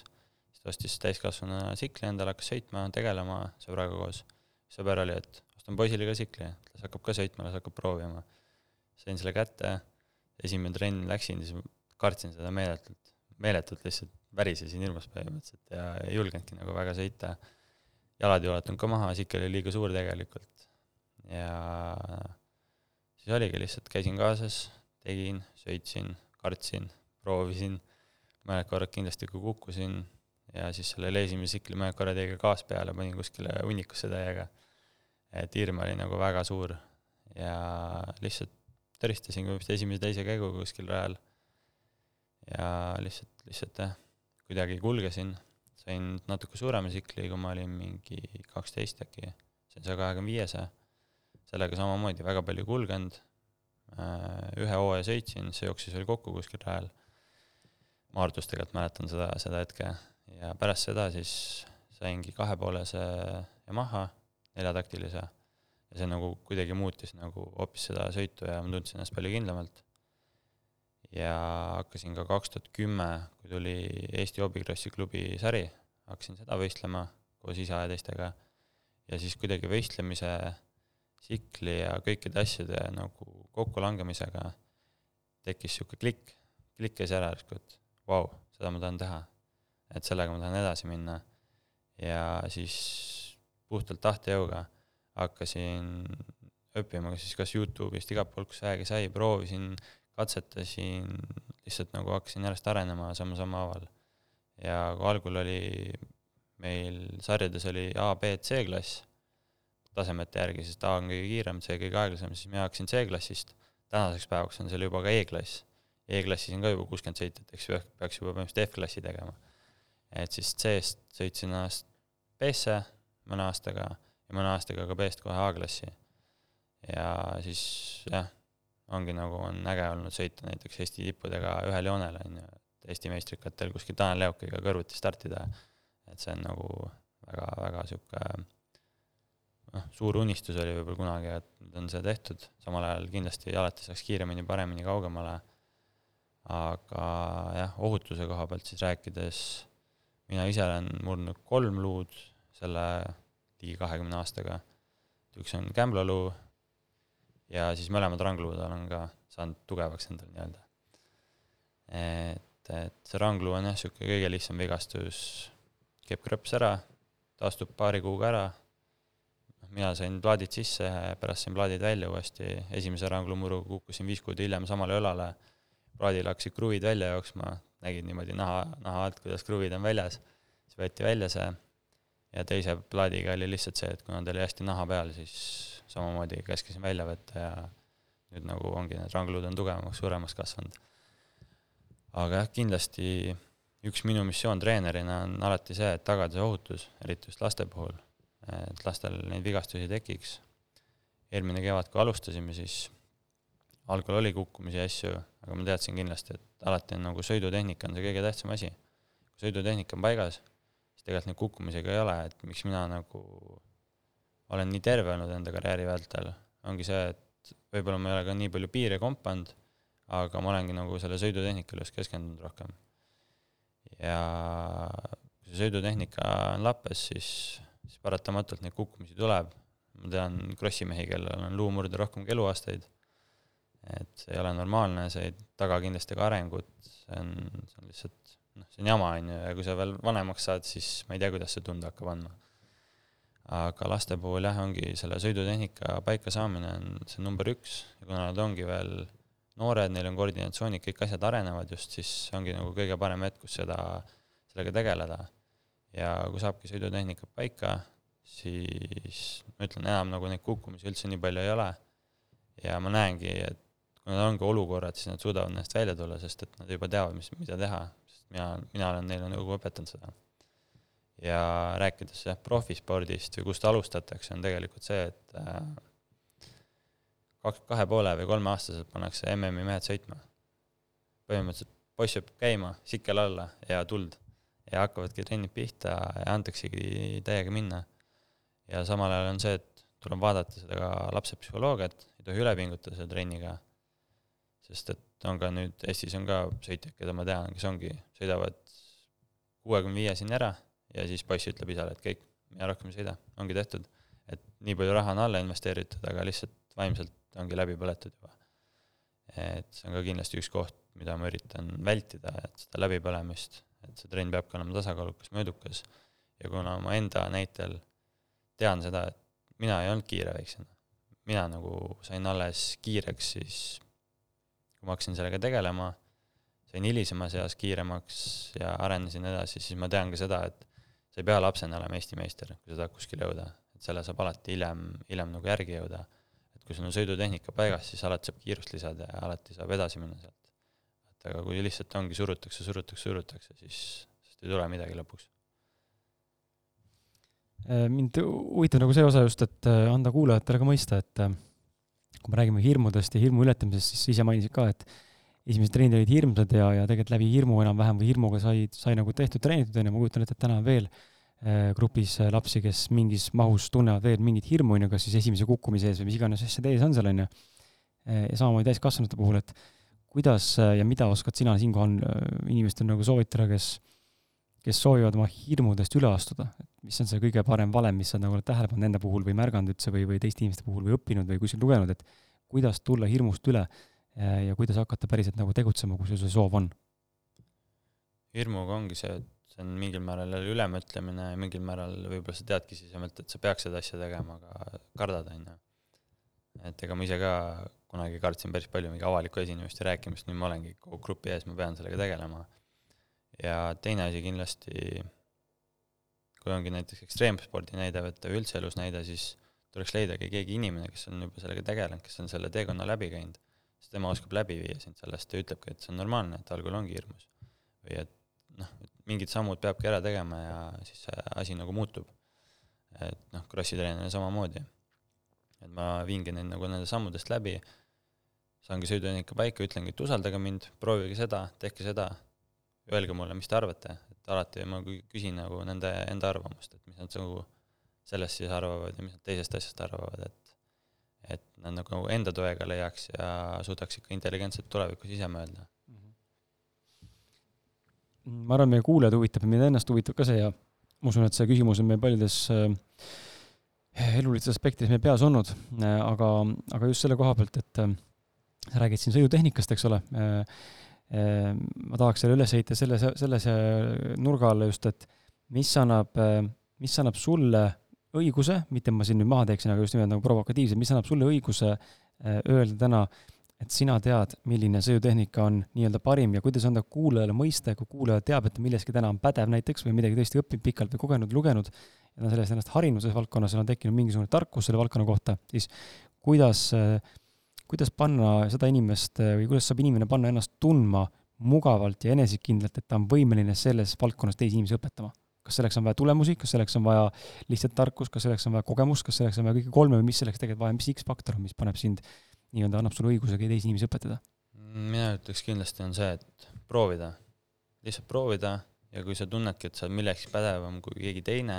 siis ta ostis täiskasvanuna tsikli endale, hakkas sõitma, tegelema sõbraga koos. sõber oli, et ostan poisile ka tsikli, las hakkab ka sõitma, las hakkab proovima. sain selle kätte, esimene trenn läksin, siis kartsin seda meeletult, meeletult lihtsalt värisesin hirmust põhimõtteliselt ja ei julgenudki nagu väga sõita. jalad ei ulatanud ka maha, tsikkel oli liiga suur tegelikult ja siis oligi lihtsalt, käisin kaasas, tegin, sõitsin, kartsin, proovisin, mõned korrad kindlasti ka kukkusin ja siis sellele esimese tsikli mõned korrad jäi ka gaas peale, panin kuskile hunnikusse täiega. et hirm oli nagu väga suur ja lihtsalt tõristasin vist esimese-teise käigu kuskil rajal. ja lihtsalt, lihtsalt jah, kuidagi kulgesin, sain natuke suurema tsikli, kui ma olin mingi kaksteist äkki, sain saja kahekümne viiese sellega samamoodi väga palju kulgenud, äh, ühe hooaja sõitsin, see jooksis veel kokku kuskil rajal, Maardus tegelikult mäletan seda, seda hetke, ja pärast seda siis saingi kahepoolese Yamaha neljataktilise. Ja see nagu kuidagi muutis nagu hoopis seda sõitu ja ma tundsin ennast palju kindlamalt. ja hakkasin ka kaks tuhat kümme, kui tuli Eesti Hobicrossi klubi sari, hakkasin seda võistlema koos isa ja teistega. Ja siis kuidagi võistlemise tsikli ja kõikide asjade nagu kokkulangemisega tekkis niisugune klikk, klikk käis ära järsku, et vau wow,, seda ma tahan teha. et sellega ma tahan edasi minna. ja siis puhtalt tahtejõuga hakkasin õppima siis kas Youtube'ist, igalt poolt, kus vähegi sai, proovisin, katsetasin, lihtsalt nagu hakkasin järjest arenema samm-samm haaval. ja kui algul oli meil sarjades oli A, B, C klass tasemete järgi, sest A on kõige kiirem, C kõige aeglasem, siis mina hakkasin C-klassist, tänaseks päevaks on seal juba ka E-klass. E-klassis on ka juba kuuskümmend sõitjat, eks ju, peaks juba põhimõtteliselt F-klassi tegema. et siis C-st sõitsin ennast B-sse mõne aastaga ja mõne aastaga ka B-st kohe A-klassi. ja siis jah, ongi nagu on äge olnud sõita näiteks Eesti tippudega ühel joonel, on ju, et Eesti meistrikatel kuskil Tanel Leokiga kõrvuti startida, et see on nagu väga, väga niisugune noh, suur unistus oli võib-olla kunagi, et nüüd on see tehtud, samal ajal kindlasti alati saaks kiiremini, paremini, kaugemale, aga jah, ohutuse koha pealt siis rääkides, mina ise olen murdnud kolm luud selle ligi kahekümne aastaga, üks on kämblaluu ja siis mõlemad rangluud olen ka saanud tugevaks endale nii-öelda. et, et see rangluu on jah, niisugune kõige lihtsam vigastus, keeb krõps ära, taastub paari kuuga ära mina sain plaadid sisse, pärast sain plaadid välja uuesti, esimese ranglumuruga kukkusin viis kuud hiljem samale õlale, plaadil hakkasid kruvid välja jooksma, nägid niimoodi naha, naha alt, kuidas kruvid on väljas, siis võeti välja see. Ja teise plaadiga oli lihtsalt see, et kuna ta oli hästi naha peal, siis samamoodi käskisin välja võtta ja nüüd nagu ongi need rangluud on tugevamaks, suuremaks kasvanud. aga jah, kindlasti üks minu missioon treenerina on alati see, et tagada see ohutus, eriti just laste puhul et lastel neid vigastusi tekiks. eelmine kevad, kui alustasime, siis algul oli kukkumisi ja asju, aga ma teadsin kindlasti, et alati on nagu sõidutehnika on see kõige tähtsam asi. kui sõidutehnika on paigas, siis tegelikult neid kukkumisi ka ei ole, et miks mina nagu olen nii terve olnud enda karjääri vältel, ongi see, et võib-olla ma ei ole ka nii palju piire kompanud, aga ma olengi nagu selle sõidutehnikale just keskendunud rohkem. ja kui see sõidutehnika on lappes, siis, siis paratamatult neid kukkumisi tuleb. ma tean krossi mehi, kellel on luumurde rohkem kui eluaastaid et see ei ole normaalne, see ei taga kindlasti ka arengut, see on, see on lihtsalt noh, see on jama, on ju, ja kui sa veel vanemaks saad, siis ma ei tea, kuidas see tunda hakkab andma. aga laste puhul jah, ongi selle sõidutehnika paika saamine on see number üks ja kuna nad ongi veel noored, neil on koordinatsioonid, kõik asjad arenevad just, siis ongi nagu kõige parem hetk, kus seda, sellega tegeleda. Ja kui saabki sõidutehnika paika, siis ma ütlen, enam nagu neid kukkumisi üldse nii palju ei ole ja ma näengi, et kui nad ongi olukorrad, siis nad suudavad nendest välja tulla, sest et nad juba teavad, mis, mida teha, sest mina, mina olen neile nagu õpetanud seda. ja rääkides jah, profispordist või kust alustatakse, on tegelikult see, et äh, kaks, kahe poole või kolmeaastaselt pannakse MM-i mehed sõitma. põhimõtteliselt poiss peab käima, sikkel alla ja tuld. Ja hakkavadki trennid pihta ja antaksegi täiega minna. ja samal ajal on see, et tuleb vaadata seda ka lapse psühholoogiat, ei tohi üle pingutada selle trenniga sest et on ka nüüd, Eestis on ka sõitjaid, keda ma tean, kes ongi, sõidavad kuuekümne viiesini ära ja siis poiss ütleb isale, et kõik, mina rohkem ei sõida, ongi tehtud. et nii palju raha on alla investeeritud, aga lihtsalt vaimselt ongi läbi põletud juba. et see on ka kindlasti üks koht, mida ma üritan vältida, et seda läbipõlemist, et see trenn peabki olema tasakaalukas, mõõdukas. ja kuna ma enda näitel tean seda, et mina ei olnud kiire väiksena, mina nagu sain alles kiireks siis kui ma hakkasin sellega tegelema, sain hilisemas eas kiiremaks ja arenesin edasi, siis ma tean ka seda, et sa ei pea lapsena olema Eesti meister, kui sa tahad kuskile jõuda, et selle saab alati hiljem, hiljem nagu järgi jõuda. et kui sul on sõidutehnika paigas, siis alati saab kiirust lisada ja alati saab edasi minna sealt. Et aga kui lihtsalt ongi, surutakse, surutakse, surutakse, siis, siis ei tule midagi lõpuks äh, mind huvitab nagu see osa just, et äh, anda kuulajatele ka mõista, et äh, kui me räägime hirmudest ja hirmu ületamisest, siis ise mainisid ka, et esimesed trennid olid hirmsad ja, ja tegelikult läbi hirmu enam-vähem või hirmuga sai, sai nagu tehtud, treenitud, on ju, ma kujutan ette, et täna on veel grupis lapsi, kes mingis mahus tunnevad veel mingit hirmu, on ju, kas siis esimese kukkumise ees või mis iganes asjade ees on seal, on ju. Äh, ja samamoodi täiskasvanute puhul, et kuidas ja mida oskad sina siinkohal inimestele nagu soovitada, kes kes soovivad oma hirmudest üle astuda, et mis on see kõige parem valem, mis sa nagu oled tähele pannud enda puhul või märganud üldse või, või teiste inimeste puhul või õppinud või kuskil lugenud, et kuidas tulla hirmust üle eh, ja kuidas hakata päriselt nagu tegutsema, kui sul see soov on? hirmuga ongi see, et see on mingil määral jälle ülemõtlemine ja mingil määral võib-olla sa teadki sisemalt, et sa peaks seda asja tegema, aga kardad, on ju. Et ega ma ise ka kunagi kartsin päris palju mingi avalikku esinemist ja rääkimist, nüüd ma olengi kogu grupi ees, ma pean sellega tegelema ja teine asi kindlasti, kui ongi näiteks ekstreemspordi näide võtta või üldse elus näide, siis tuleks leidagi keegi inimene, kes on juba sellega tegelenud, kes on selle teekonna läbi käinud, siis tema oskab läbi viia sind sellest ja ütlebki, et see on normaalne, et algul ongi hirmus. või et noh, mingid sammud peabki ära tegema ja siis see asi nagu muutub. et noh, krossitreenerina samamoodi. Et ma viingi neid nagu nende sammudest läbi, saangi sõidutehnika paika, ütlengi, et usaldage mind, proovige seda, tehke seda, öelge mulle, mis te arvate, et alati ma küsin nagu nende enda arvamust, et mis nad nagu sellest siis arvavad ja mis nad teisest asjast arvavad, et et nad nagu enda toega leiaks ja suudaks ikka intelligentselt tulevikus ise mõelda. ma arvan, meie kuulajaid huvitab ja mind ennast huvitab ka see ja ma usun, et see küsimus on meil paljudes äh, elulistes aspektides meie peas olnud, äh, aga, aga just selle koha pealt, et äh, räägid siin sõidutehnikast, eks ole äh,, ma tahaks selle üles heita selle, sellise nurga alla just, et mis annab, mis annab sulle õiguse, mitte ma siin nüüd maha teeksin, aga just nimelt nagu provokatiivselt, mis annab sulle õiguse öelda täna, et sina tead, milline sõidutehnika on nii-öelda parim ja kuidas anda kuulajale mõista, kui kuulaja teab, et ta milleski täna on pädev näiteks või midagi tõesti õppinud pikalt või kogenud, lugenud, ja ta on sellest ennast harinud selles valdkonnas, on tekkinud mingisugune tarkus selle valdkonna kohta, siis kuidas äh, kuidas panna seda inimest või kuidas saab inimene panna ennast tundma mugavalt ja enesekindlalt, et ta on võimeline selles valdkonnas teisi inimesi õpetama? kas selleks on vaja tulemusi, kas selleks on vaja lihtsalt tarkust, kas selleks on vaja kogemust, kas selleks on vaja kõike kolme või mis selleks tegelikult vaja, mis X-faktor on, mis paneb sind nii-öelda annab sulle õiguse ka teisi inimesi õpetada? mina ütleks kindlasti on see, et proovida, lihtsalt proovida ja kui sa tunnedki, et sa oled millekski pädevam kui keegi teine,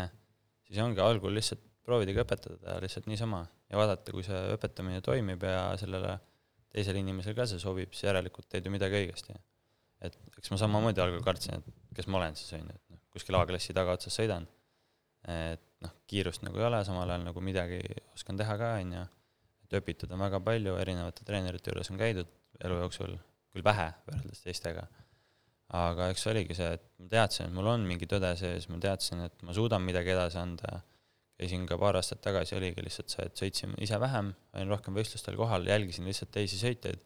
siis ongi algul lihtsalt proovidagi õpetada lihtsalt niisama ja vaadata, kui see õpetamine toimib ja sellele teisele inimesele ka see sobib, siis järelikult teed ju midagi õigesti. et eks ma samamoodi algul kartsin, et kes ma olen siis, on ju, et noh, kuskil A-klassi tagaotsas sõidan, et noh, kiirust nagu ei ole, samal ajal nagu midagi oskan teha ka, on õpitud on väga palju, erinevate treenerite juures on käidud elu jooksul, küll vähe võrreldes teistega, aga eks oligi see, et ma teadsin, et mul on mingi tõde sees, ma teadsin, et ma suudan midagi edasi anda, käisin ka paar aastat tagasi, oligi lihtsalt see, et sõitsin ise vähem, olin rohkem võistlustel kohal, jälgisin lihtsalt teisi sõitjaid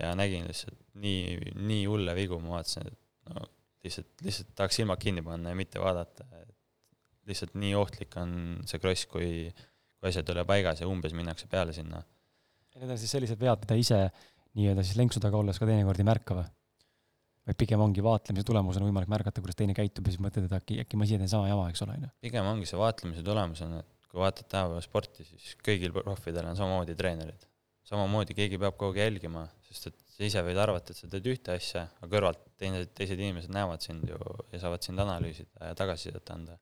ja nägin lihtsalt nii, nii hulle vigu, ma vaatasin, et no lihtsalt, lihtsalt tahaks silmad kinni panna ja mitte vaadata, et lihtsalt nii ohtlik on see kross, kui, kui asjad ei ole paigas ja umbes minnakse peale sinna. Need on siis sellised vead, mida ise nii-öelda siis lenksu taga olles ka teinekord ei märka või? või pigem ongi vaatlemise tulemusena võimalik märgata, kuidas teine käitub ja siis mõtled, et äkki, äkki ma ise teen sama jama, eks ole, on ju. pigem ongi see vaatlemise tulemusena, et kui vaatad tänapäeva sporti, siis kõigil proffidel on samamoodi treenerid. samamoodi keegi peab kogu aeg jälgima, sest et sa ise võid arvata, et sa teed ühte asja, aga kõrvalt teised, teised inimesed näevad sind ju ja saavad sind analüüsida ja tagasisidet anda.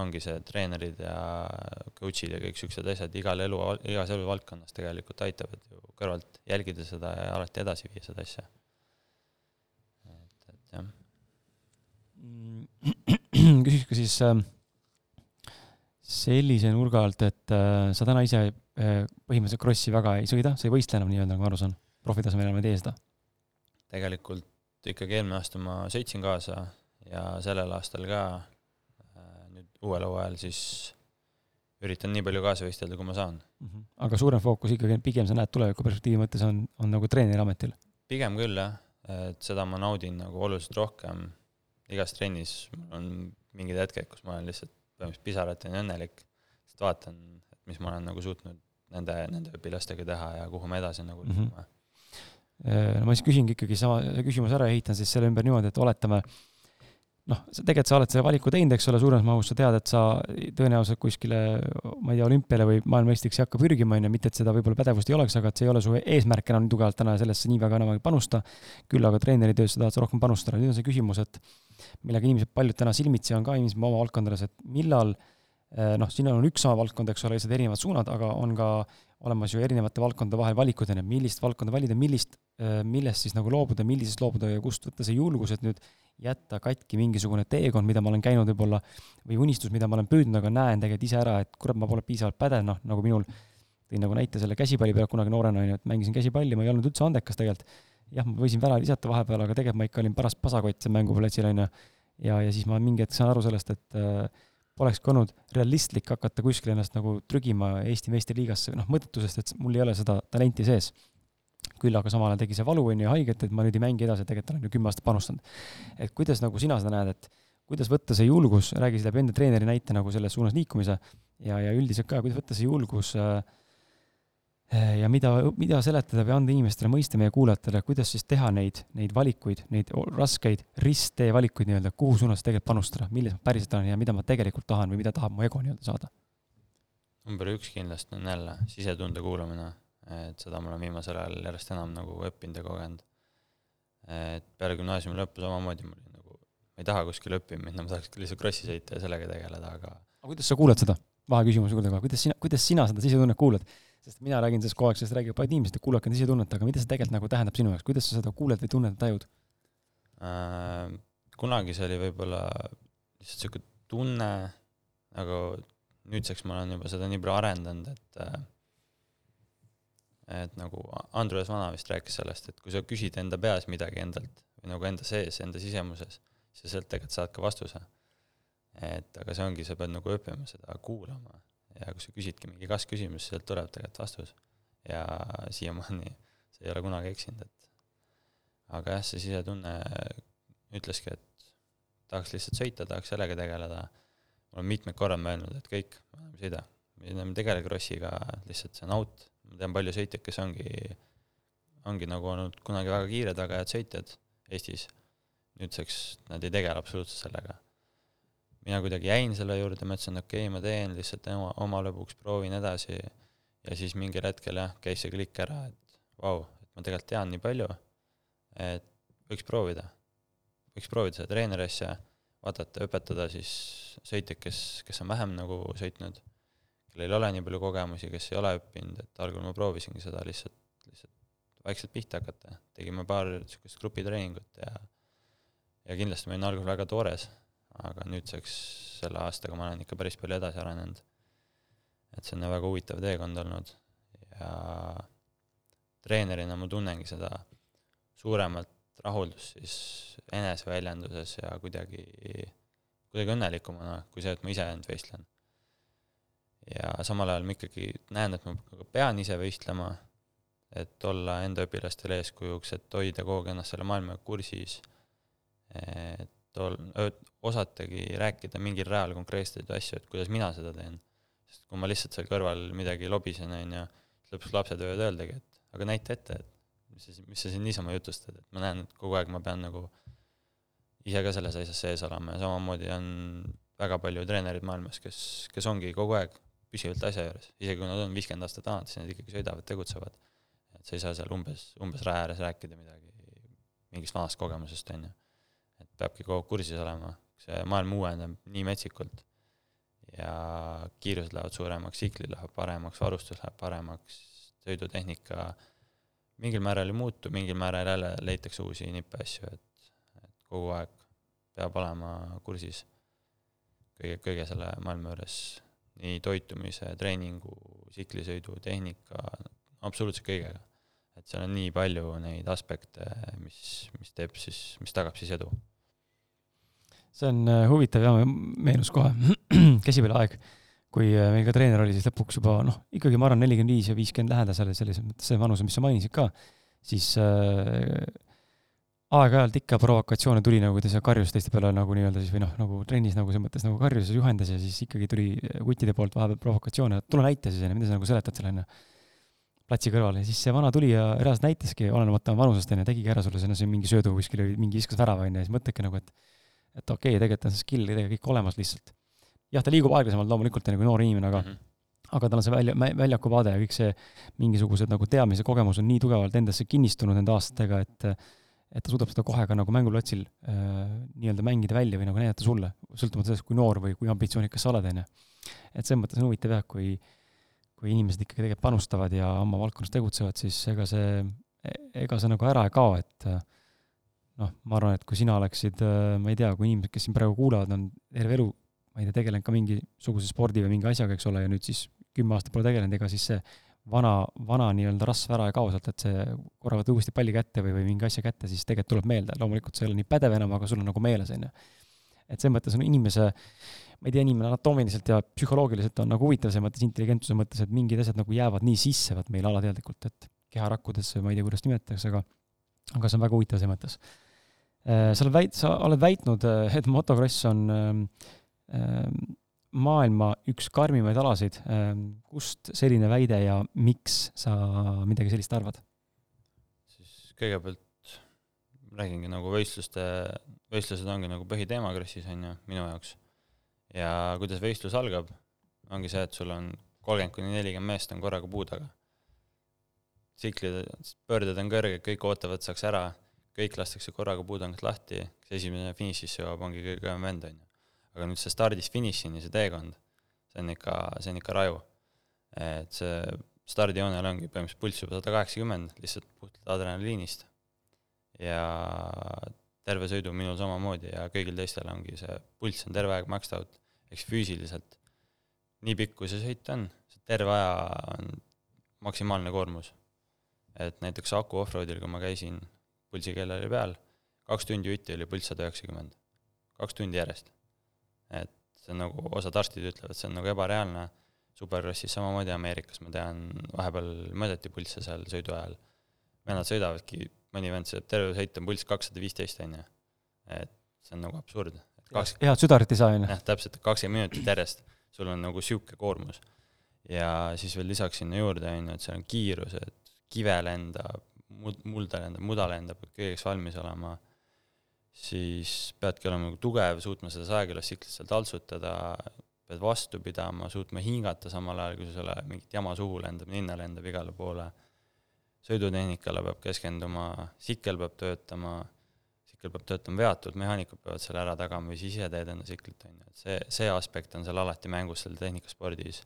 Ongi see treenerid ja coach'id ja kõik siuksed asjad igal elu, igas eluvaldkonnas tegelikult aitavad ju kõrvalt jälgida seda ja alati edasi viia seda asja. et, et jah. küsiks ka siis äh, sellise nurga alt, et äh, sa täna ise äh, põhimõtteliselt krossi väga ei sõida, sa ei võistle enam nii-öelda, nagu ma aru saan, profitasemel enam ei tee seda? tegelikult ikkagi eelmine aasta ma sõitsin kaasa ja sellel aastal ka uuel hooajal siis üritan nii palju kaasa võistelda, kui ma saan mm. -hmm. aga suurem fookus ikkagi, pigem sa näed tuleviku perspektiivi mõttes on, on nagu treeneri ametil? pigem küll jah, et seda ma naudin nagu oluliselt rohkem. igas trennis on mingid hetked, kus ma olen lihtsalt põhimõtteliselt pisarateni õnnelik, sest vaatan, et mis ma olen nagu suutnud nende, nende õpilastega teha ja kuhu me edasi nagu liigume mm -hmm. no ma siis küsingi ikkagi sama küsimuse ära, ehitan siis selle ümber niimoodi, et oletame, noh, sa tegelikult sa oled selle valiku teinud, eks ole, suuremas mahus, sa tead, et sa tõenäoliselt kuskile, ma ei tea, olümpiale või maailmameistriks ei hakka pürgima, on ju, mitte et seda võib-olla pädevust ei oleks, aga et see ei ole su eesmärk enam nii tugevalt täna sellesse nii väga enam ei panusta, küll aga treeneri töösse tahad sa rohkem panustada, nüüd on see küsimus, et millega inimesed paljud täna silmitsi on ka inimesed oma valdkondades, et millal eh, noh, siin on üks sama valdkond, eks ole, lihtsalt erinevad suunad, aga on ka olemas ju erinevate valdkondade vahel valikud, on ju, millist valdkonda valida, millist, eh, millest siis nagu loobuda, millisest loobuda ja kust võtta see julgus, et nüüd jätta katki mingisugune teekond, mida ma olen käinud võib-olla, või unistus, mida ma olen püüdnud, aga näen tegelikult ise ära, et kurat, ma pole piisavalt pädev, noh, nagu minul, tõin nagu näite selle käsipalli pealt kunagi noorena, on ju, et mängisin käsipalli, ma ei olnud üldse andekas tegelikult. jah, ma võisin värav visata vahepeal, aga tegelikult ma ikka olin paras pasakott seal mänguplatsil, on ju. ja, ja siis ma mingi hetk saan aru sellest, et äh, polekski olnud realistlik hakata kuskil ennast nagu trügima Eesti meistriliigasse, noh, mõttetusest, et mul ei ole seda talenti sees küll aga samal ajal tegi see valu, on ju, haiget, et ma nüüd ei mängi edasi, tegelikult olen ju kümme aastat panustanud. et kuidas nagu sina seda näed, et kuidas võtta see julgus, räägi läbi enda treeneri näite nagu selles suunas liikumise ja, ja üldiselt ka, kuidas võtta see julgus äh, ja mida, mida seletada või anda inimestele mõista, meie kuulajatele, kuidas siis teha neid, neid valikuid, neid raskeid risttee valikuid nii-öelda, kuhu suunas tegelikult panustada, milles ma päriselt olen ja mida ma tegelikult tahan või mida tahab mu ego nii-öelda saada? number üks kindlasti on jälle sisetunde kuulamine et seda ma olen viimasel ajal järjest enam nagu õppinud ja kogenud. et peale gümnaasiumi lõppu samamoodi ma olin nagu, ma ei taha kuskile õppima minna, ma tahaks lihtsalt krossi sõita ja sellega tegeleda, aga aga kuidas sa kuuled seda? vaheküsimus juurde kohe, kuidas sina, kuidas sina seda sisetunnet kuuled? Sest mina räägin sellest kogu aeg, sellest räägivad paljud inimesed, et kuulake enda sisetunnet, aga mida see tegelikult nagu tähendab sinu jaoks, kuidas sa seda kuuled või tunned, tajud äh,? kunagi see oli võib-olla lihtsalt sihuke tunne, aga nüüdseks ma olen juba seda nii palju arendanud, et äh, et nagu Andrus Vana vist rääkis sellest, et kui sa küsid enda peas midagi endalt või nagu enda sees, enda sisemuses, siis sealt tegelikult saad ka vastuse. et aga see ongi, sa pead nagu õppima seda kuulama ja kui sa küsidki mingi kas-küsimus, sealt tuleb tegelikult vastus. ja siiamaani see ei ole kunagi eksinud, et aga jah, see sisetunne ütleski, et tahaks lihtsalt sõita, tahaks sellega tegeleda. ma olen mitmeid korrad mõelnud, et kõik, me enam ei sõida, me enam ei tegele krossiga, lihtsalt see on out ma tean palju sõitjaid, kes ongi, ongi nagu olnud kunagi väga kiired, väga head sõitjad Eestis, nüüdseks nad ei tegele absoluutselt sellega. Mina kuidagi jäin selle juurde, ma ütlesin, okei okay,, ma teen lihtsalt oma, oma lõbuks, proovin edasi. Ja siis mingil hetkel jah, käis see klikk ära, et vau, et ma tegelikult tean nii palju, et võiks proovida. võiks proovida seda treeneri asja, vaadata, õpetada siis sõitjaid, kes, kes on vähem nagu sõitnud, kellel ei ole nii palju kogemusi, kes ei ole õppinud, et algul ma proovisingi seda lihtsalt, lihtsalt vaikselt pihta hakata, tegime paar niisugust grupitreeningut ja ja kindlasti ma olin algul väga toores, aga nüüdseks selle aastaga ma olen ikka päris palju edasi arenenud. et see on väga huvitav teekond olnud ja treenerina ma tunnengi seda suuremat rahuldust siis eneseväljenduses ja kuidagi, kuidagi õnnelikumana kui see, et ma ise ainult võistlen. ja samal ajal ma ikkagi näen, et ma pean ise võistlema, et olla enda õpilastele eeskujuks, et hoida kogu aeg ennast selle maailmaga kursis, et ol-, osatagi rääkida mingil rajal konkreetseid asju, et kuidas mina seda teen. sest kui ma lihtsalt seal kõrval midagi lobisen, on ju, siis lõpuks lapsed võivad öeldagi, et aga näita ette, et mis sa, mis sa siin niisama jutustad, et ma näen, et kogu aeg ma pean nagu ise ka selles asjas sees olema ja samamoodi on väga palju treenereid maailmas, kes, kes ongi kogu aeg püsivalt asja juures, isegi kui nad on viiskümmend aastat vanad, siis nad ikkagi sõidavad, tegutsevad. et sa ei saa seal umbes, umbes raja ääres rääkida midagi mingist vanast kogemusest, on ju. Peabki kogu aeg kursis olema, see maailm uueneb nii metsikult ja kiirused lähevad suuremaks, tsiklid lähevad paremaks, varustus läheb paremaks, sõidutehnika mingil määral ei muutu, mingil määral jälle leitakse uusi nippe asju, et, et kogu aeg peab olema kursis kõige, kõige selle maailma juures, nii toitumise, treeningu, tsiklisõidu, tehnika, absoluutselt kõigega. et seal on nii palju neid aspekte, mis, mis teeb siis, mis tagab siis edu. See on äh, huvitav ja meenus kohe. Käsipileaeg kui äh, meil ka treener oli, siis lõpuks juba noh, ikkagi ma arvan, nelikümmend viis ja viiskümmend lähedasel, selles mõttes see vanus, mis sa mainisid ka, siis äh, aeg-ajalt ikka provokatsioone tuli nagu ta seal karjus teiste peale nagu nii-öelda siis või noh, nagu trennis nagu selles mõttes nagu karjus ja juhendas ja siis ikkagi tuli kuttide poolt vahepeal provokatsioone, tule näita siis, onju, mida sa nagu seletad seal, onju. platsi kõrval. Ja siis see vana tuli ja reaalselt näitaski, olenemata vanusest, onju, tegigi ära sulle sinna mingi söödu kuskil või mingi viskas värava, onju, ja siis mõtledki nagu, et et okei okay,, tegelikult on see skill tegelikult kõik olemas lihtsalt jah, ta liigub aeglasemalt loomulikult, kui noor inimene, aga mm -hmm. aga tal on see välja, väljaku vaade ja kõik see mingisugused nagu teadmise kogemus on nii tugevalt endasse kinnistunud nende aastatega, et et ta suudab seda kohe ka nagu mänguplatsil äh, nii-öelda mängida välja või nagu näidata sulle, sõltumata sellest, kui noor või kui ambitsioonikas sa oled, on ju. et selles mõttes on huvitav jah, kui kui inimesed ikkagi tegelikult panustavad ja oma valdkonnas tegutsevad, siis ega see, ega see nagu ära ei kao, et noh, ma arvan, et kui sina oleksid, ma ei tea, kui inimesed, kes siin praegu kuulavad, on terve elu ma ei tea, tegelenud ka mingisuguse spordi või mingi asjaga, eks ole, ja nüüd siis kümme aastat pole tegelenud, ega siis see vana, vana nii-öelda rasv ära ei kao sealt, et see korra võtad uuesti palli kätte või, või mingi asja kätte, siis tegelikult tuleb meelde, loomulikult sa ei ole nii pädev enam, aga sul on nagu meeles, on ju. et selles mõttes on inimese, ma ei tea, inimene anatoomiliselt ja psühholoogiliselt on nagu huvitav selles mõttes, intelligentsuse mõttes, et mingid asjad nagu jäävad nii sisse, vaat meil alateadlikult, et keharakkudesse, ma ei tea, kuidas nimetatakse, aga aga see on väga huvitav selles mõttes. Äh, sa oled väit-, sa oled väitnud, et motokross on äh, Ehm, maailma üks karmimaid alasid. Ehm, kust selline väide ja miks sa midagi sellist arvad? siis kõigepealt räägingi nagu võistluste, võistlused ongi nagu põhiteema krossis, on ju, minu jaoks. ja kuidas võistlus algab, ongi see, et sul on kolmkümmend kuni nelikümmend meest on korraga puu taga. tsiklid, pöörded on kõrged, kõik ootavad, saaks ära, kõik lastakse korraga puutangast lahti, kes esimene finišisse jõuab, ongi kõige kõvem vend, on ju aga nüüd see stardist finišini, see teekond, see on ikka, see on ikka raju. et see stardijoonel ongi põhimõtteliselt pulss juba sada kaheksakümmend, lihtsalt puhtalt adrenaliinist. ja terve sõidu minul samamoodi ja kõigil teistel ongi see pulss on terve aeg maxed out, eks füüsiliselt nii pikk, kui see sõit on, see terve aja on maksimaalne koormus. et näiteks Aku offroadil, kui ma käisin, pulsikell oli peal, kaks tundi jutti oli pulss sada üheksakümmend. kaks tundi järjest et see on nagu, osad arstid ütlevad, see on nagu ebareaalne, superkrossis samamoodi Ameerikas, ma tean, vahepeal mõõdeti pulsse seal sõidu ajal, vennad sõidavadki, mõni vend sõidab terve sõit on pulss kakssada viisteist, on ju. et see on nagu absurd. head südarit ei saa, on ju. jah, täpselt, kakskümmend minutit järjest, sul on nagu niisugune koormus. ja siis veel lisaks sinna juurde, on ju, et seal on kiirused, kive lendab, mud-, mulda lendab, muda lendab, kõigeks valmis olema siis peadki olema nagu tugev, suutma seda sajakilost tsiklit seal taltsutada, pead vastu pidama, suutma hingata samal ajal, kui sulle mingit jama suhu lendab, ninna lendab igale poole. sõidutehnikale peab keskenduma, sikkel peab töötama, sikkel peab töötama veatud, mehaanikud peavad selle ära tagama või siis ise teed enda siklit, on ju, et see, see aspekt on seal alati mängus seal tehnikaspordis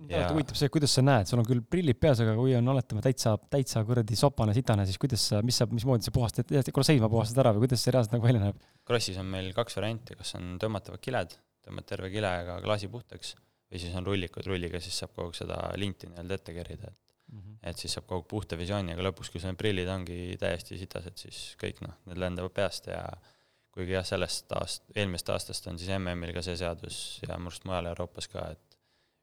alati huvitav see, kuidas sa näed, sul on küll prillid peas, aga kui on oletame täitsa, täitsa kuradi sopane, sitane, siis kuidas sa, mis sa, mismoodi sa puhastad, korra seisma puhastad ära või kuidas see reaalselt nagu välja näeb? Krossis on meil kaks varianti, kas on tõmmatavad kiled, tõmbad terve kilega klaasi puhtaks, või siis on rullikud, rulliga siis saab kogu seda linti nii-öelda ette kerida, et mm -hmm. et siis saab kogu puhta visiooni, aga lõpuks, kui sul need prillid ongi täiesti sitased, siis kõik noh, need lendavad peast ja kuigi jah, sellest aast-, eelmisest aastast on siis MM-il ka see seadus ja minu arust mujal Euroopas ka, et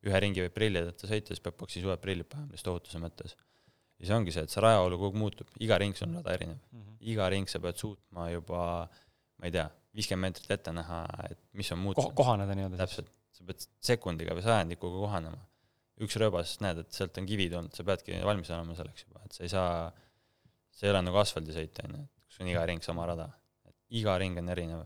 ühe ringi võib prillideta sõita, siis peab paksi uued prillid panema lihtsalt ohutuse mõttes. ja see ongi see, et see rajaolu kogu aeg muutub, iga ring sul on rada erinev mm. -hmm. iga ring sa pead suutma juba, ma ei tea, viiskümmend meetrit ette näha, et mis on muutunud Ko. kohaneda nii-öelda. täpselt, sa pead sekundiga või sajandikuga kohanema. üks rööbas, näed, et sealt on kivi tulnud, sa peadki valmis olema selleks juba, et sa ei saa, see ei ole nagu asfaldisõit, on ju, kus on iga ring sama rada. iga ring on erinev,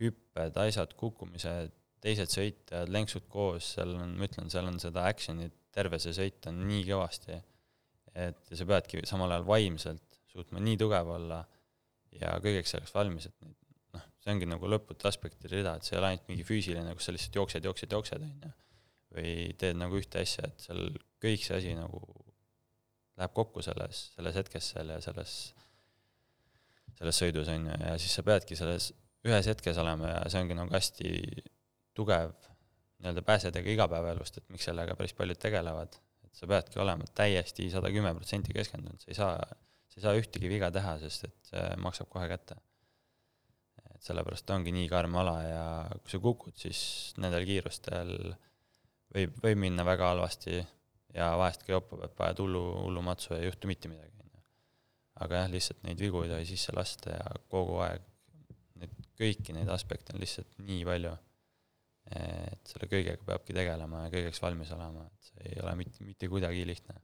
hüpped, asjad, kukkumised, teised sõitjad, lenksud koos, seal on, ma ütlen, seal on seda action'it, terve see sõit on nii kõvasti, et sa peadki samal ajal vaimselt suutma nii tugev olla ja kõigeks selleks valmis, et noh, see ongi nagu lõputu aspektide rida, et see ei ole ainult mingi füüsiline, kus sa lihtsalt jooksed, jooksed, jooksed, on ju, või teed nagu ühte asja, et seal kõik see asi nagu läheb kokku selles, selles hetkes seal ja selles, selles sõidus, on ju, ja siis sa peadki selles ühes hetkes olema ja see ongi nagu hästi tugev nii-öelda pääsetega igapäevaelust, et miks sellega päris paljud tegelevad, et sa peadki olema täiesti sada kümme protsenti keskendunud, sa ei saa, sa ei saa ühtegi viga teha, sest et see maksab kohe kätte. Et sellepärast ongi nii karm ala ja kui sa kukud, siis nendel kiirustel võib, võib minna väga halvasti ja vahest ka joppa peab ajad hullu, hullu matsu ja ei juhtu mitte midagi, on ju. aga jah, lihtsalt neid vigu ei tohi sisse lasta ja kogu aeg neid, kõiki neid aspekte on lihtsalt nii palju, et selle kõigega peabki tegelema ja kõigeks valmis olema, et see ei ole mitte, mitte kuidagi lihtne.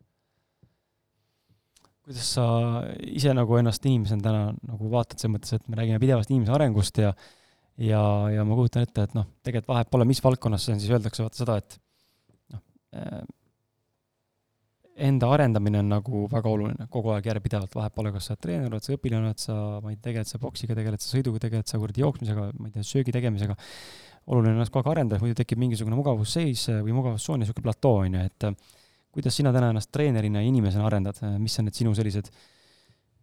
Kuidas sa ise nagu ennast inimesena täna nagu vaatad, selles mõttes, et me räägime pidevast inimese arengust ja ja, ja ma kujutan ette, et noh, tegelikult vahet pole, mis valdkonnas see on, siis öeldakse vaata seda, et noh äh,, enda arendamine on nagu väga oluline, kogu aeg järjepidevalt, vahet pole, kas sa oled treener, oled sa õpilane, oled sa, ma ei tea, tegeled sa poksiga, tegeled sa sõiduga, tegeled sa kuradi jooksmisega, ma ei tea, söögi tegemisega, oluline ennast kogu aeg arendada, muidu tekib mingisugune mugavusseis või mugavustsoon ja niisugune platoo, on ju, et kuidas sina täna ennast treenerina ja inimesena arendad, mis on need sinu sellised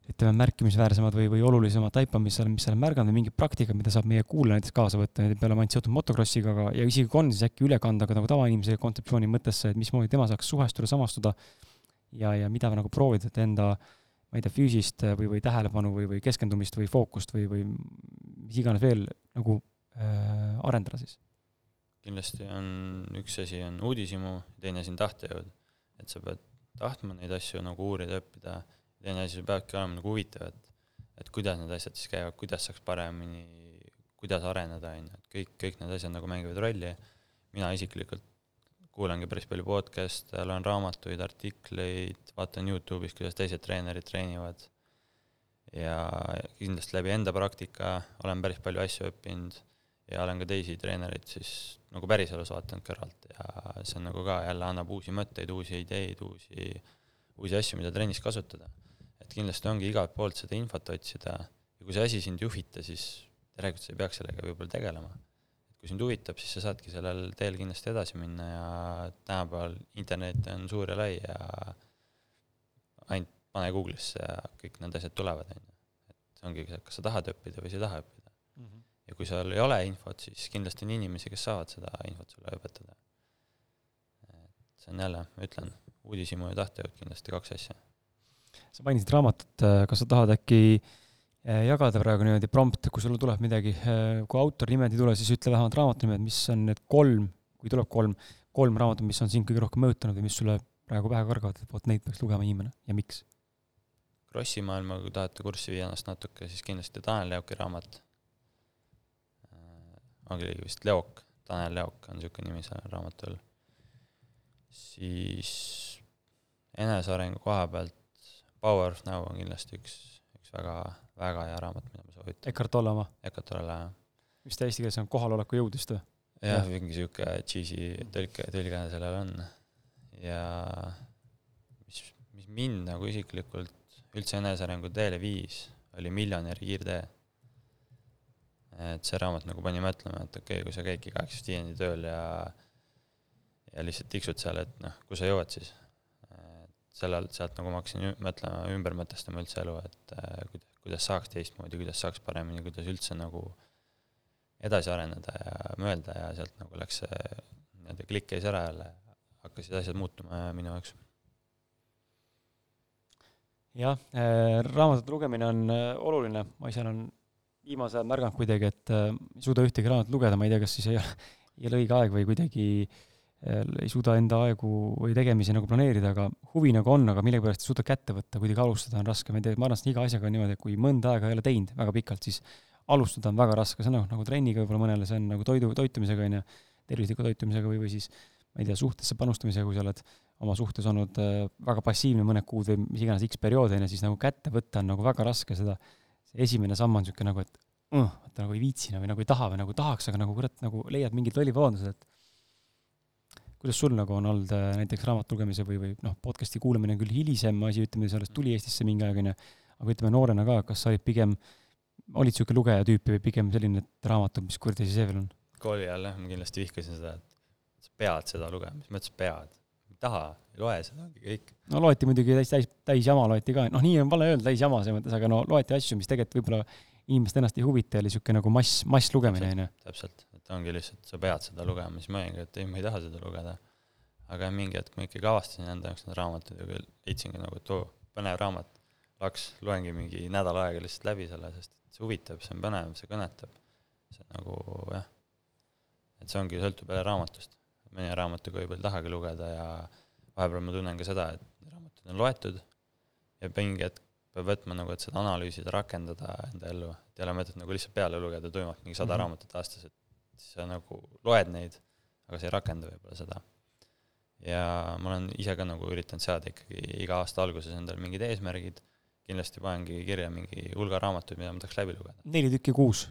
ütleme, märkimisväärsemad või, või olulisemad taipad, mis sa oled, mis sa oled märganud või mingid praktikad, mida saab meie kuulaja näiteks kaasa võtta, need ei pea olema ainult seotud motokrossiga, aga, ja isegi kui on, siis äkki üle kanda ka nagu tavainimese kontseptsiooni mõttesse, et mismoodi tema saaks suhestuda, samastuda ja, ja mida nagu proovida, et enda ma ei tea, füüsist või, või tähelepanu või, või keskendumist või fookust või, või mis iganes veel nagu arendada siis? kindlasti on, üks asi on uudishimu, teine asi on tahtejõud. Et sa pead tahtma neid asju nagu uurida, õppida, teine asi, peabki olema nagu huvitav, et et kuidas need asjad siis käivad, kuidas saaks paremini, kuidas areneda, on ju, et kõik, kõik need asjad nagu mängivad rolli, mina isiklikult kuulangi päris palju podcast'e, loen raamatuid, artikleid, vaatan Youtube'is, kuidas teised treenerid treenivad. Ja kindlasti läbi enda praktika olen päris palju asju õppinud ja olen ka teisi treenereid siis nagu päriselus vaadanud kõrvalt ja see on nagu ka jälle annab uusi mõtteid, uusi ideid, uusi, uusi asju, mida trennis kasutada. et kindlasti ongi igalt poolt seda infot otsida ja kui see asi sind ei huvita, siis järelikult sa ei peaks sellega võib-olla tegelema. et kui sind huvitab, siis sa saadki sellel teel kindlasti edasi minna ja tänapäeval internet on suur ja lai ja ainult pane Google'isse ja kõik need asjad tulevad, on ju. et ongi kas sa tahad õppida või sa ei taha õppida ja kui seal ei ole infot, siis kindlasti on inimesi, kes saavad seda infot sulle õpetada. et see on jälle, ma ütlen, uudishimu ja tahtejõud kindlasti kaks asja. sa mainisid raamatut, kas sa tahad äkki eh, jagada praegu niimoodi prompt, kui sulle tuleb midagi, eh, kui autornimed ei tule, siis ütle vähemalt raamatu nimed, mis on need kolm, kui tuleb kolm, kolm raamatut, mis on sind kõige rohkem mõjutanud või mis sulle praegu pähe kargavad, et vot neid peaks lugema inimene ja miks? Krossi maailma, kui tahate kurssi viia ennast natuke, siis kindlasti Tanel Leoki raamat oli vist Leok, Tanel Leok on niisugune nimi sellel raamatul. siis enesearengu koha pealt Power of Now on kindlasti üks, üks väga, väga hea raamat, mida ma soovitan. Eckart Tolle oma? Eckart Tolle, jah. mis ta eesti keeles on, kohaloleku jõud vist või? jah, mingi sihuke cheesy tõlke, tõlge sellel on. ja mis, mis mind nagu isiklikult üldse enesearengu teele viis, oli Miljonäri kiirtee. Et see raamat nagu pani mõtlema, et okei okay,, kui sa käidki kaheksast viieni tööl ja ja lihtsalt tiksud seal, et noh, kus sa jõuad siis. sellel, sealt nagu ma hakkasin mõtlema, ümber mõtestama üldse elu, et äh, kuidas, kuidas saaks teistmoodi, kuidas saaks paremini, kuidas üldse nagu edasi areneda ja mõelda ja sealt nagu läks see nii-öelda klikk käis ära jälle, hakkasid asjad muutuma ja minu jaoks. jah, raamatute lugemine on äh, oluline, ma ise olen viimasel ajal märganud kuidagi, et äh, ei suuda ühtegi raamatut lugeda, ma ei tea, kas siis ei ole, ei ole õige aeg või kuidagi äh, ei suuda enda aegu või tegemisi nagu planeerida, aga huvi nagu on, aga millegipärast ei suuda kätte võtta, kuidagi alustada on raske, ma ei tea, ma arvan, et iga asjaga on niimoodi, et kui mõnda aega ei ole teinud väga pikalt, siis alustada on väga raske, see on nagu, nagu trenniga võib-olla mõnele, see on nagu toidu, toitumisega on ju, tervisliku toitumisega või, või siis ma ei tea, suhtesse panustamisega, kui sa oled oma suhtes olnud äh, väga passiivne mõned kuud või mis iganes X periood on ju, siis nagu kätte võtta on nagu väga raske seda, see esimene samm on niisugune nagu, et vaata nagu ei viitsi või nagu ei taha või nagu tahaks, aga nagu kurat, nagu leiad mingid lollid vabandused, et kuidas sul nagu on olnud äh, näiteks raamatu lugemise või, või noh, podcast'i kuulamine on küll hilisem asi, ütleme, sa alles tuli Eestisse mingi aeg, on ju, aga ütleme noorena ka, kas sa olid pigem, olid niisugune lugeja tüüp või pigem selline, et raamatud, mis kuradi asi see veel on? kooli ajal jah, ma kindlasti vihkasin seda, et sa pead seda lugema, mis mõttes pead? Ei taha, ei loe seda, ongi kõik. no loeti muidugi täis, täis, täis jama loeti ka, noh, nii on vale öelda, täis jama selles mõttes, aga no loeti asju, mis tegelikult võib-olla inimest ennast ei huvita oli niisugune nagu mass, masslugemine, on ju. täpselt, et ongi lihtsalt, sa pead seda lugema, siis ma olingi, et ei, ma ei taha seda lugeda. aga mingi hetk ma ikkagi avastasin enda jaoks need raamatud ja küll leidsingi nagu, et oo, põnev raamat. Laks, loengi mingi nädal aega lihtsalt läbi selle, sest see huvitab, see on põnev, see kõnetab. see nagu jah, et see ongi, sõltub jälle raamatust. Raamatuga võib-olla ei tahagi lugeda ja vahepeal ma tunnen ka seda, et raamatud on loetud ja mingi hetk peab võtma nagu, et seda analüüsida, rakendada enda ellu, et ei ole mõtet nagu lihtsalt peale lugeda tuimalt mingi sada mm -hmm. raamatut aastas, et sa nagu loed neid, aga sa ei rakenda võib-olla seda. ja ma olen ise ka nagu üritanud seada ikkagi iga aasta alguses endale mingid eesmärgid, kindlasti panengi kirja mingi hulga raamatuid, mida ma tahaks läbi lugeda. neli tükki kuus,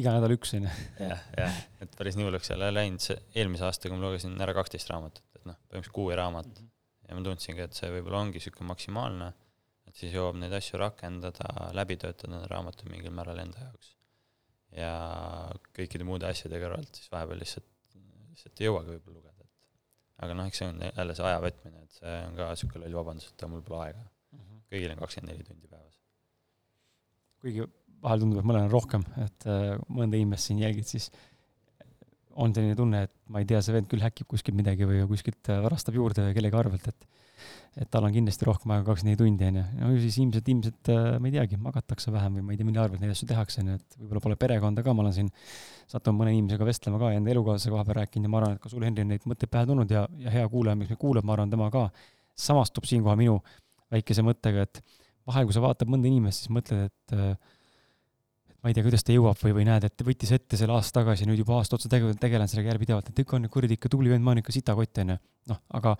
iga nädal üks, on ju. jah, jah, et päris nii hulluks ei ole läinud, see eelmise aastaga ma lugesin ära kaksteist raamatut, et noh, põhimõtteliselt kuue raamat mm. -hmm. ja ma tundsingi, et see võib-olla ongi niisugune maksimaalne, et siis jõuab neid asju rakendada, läbi töötada need raamatud mingil määral enda jaoks. ja kõikide muude asjade kõrvalt siis vahepeal lihtsalt, lihtsalt ei jõuagi võib-olla lugeda, et aga noh, eks see on jälle see aja võtmine, et see on ka niisugune loll vabandus, et mul pole aega. kõigil on kakskümmend neli tundi päevas. kuigi vahel tundub, et mõnel on rohkem, et äh, mõnda inimest siin jälgid, siis on selline tunne, et ma ei tea, see vend küll häkib kuskilt midagi või kuskilt äh, varastab juurde kellegi arvelt, et et tal on kindlasti rohkem aega kakskümmend neli tundi, on ju. no ju siis ilmselt, ilmselt äh, ma ei teagi, magatakse vähem või ma ei tea, mille arvelt neid asju tehakse, on ju, et võib-olla pole perekonda ka, ma olen siin sattunud mõne inimesega vestlema ka ja enda elukaaslase koha peal rääkinud ja ma arvan, et ka sul, Henri, on neid mõtteid pähe tulnud ja, ja hea kuulaja, mis meid kuulab, ma arvan, tema ka samastub siinkohal minu väikese mõttega, et vahel, kui sa vaatad mõnda inimest, siis mõtled, et äh, ma ei tea, kuidas ta jõuab või, või näed, et võttis ette selle aasta tagasi, nüüd juba aasta otsa tege-, tegelen sellega järjepidevalt, et ikka on kuradi ikka tubli vend, ma olen ikka sitakott, on ju. noh, aga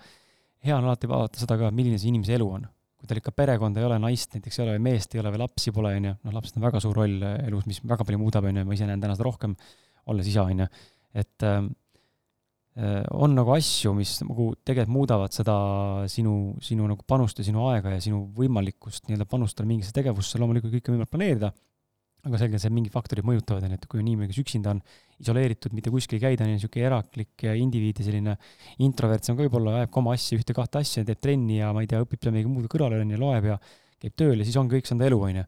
hea on alati vaadata seda ka, milline see inimese elu on. kui tal ikka perekonda ei ole, naist näiteks ei ole, meest ei ole või lapsi pole, on ju, noh, lapsed on väga suur roll elus, mis väga palju muudab, on ju, ma ise näen täna seda rohkem, olles isa, on ju, et ähm, äh, on nagu asju, mis nagu tegelikult muudavad seda sinu, sinu nagu panust ja sinu aega ja sinu võimalikkust nii-öelda panustada mingisse tegevusse, loomulikult kõike on võimalik planeerida, aga selge see, mingid faktorid mõjutavad, on ju, et kui on inimene, kes üksinda on isoleeritud, mitte kuskil ei käida, on ju niisugune eraklik indiviid ja selline introvert, see on ka võib-olla, ajab ka oma asja, ühte-kahte asja, teeb trenni ja ma ei tea, õpib seal midagi muud kõrvale, on ju, loeb ja käib tööl ja siis ongi kõik see enda elu, on ju.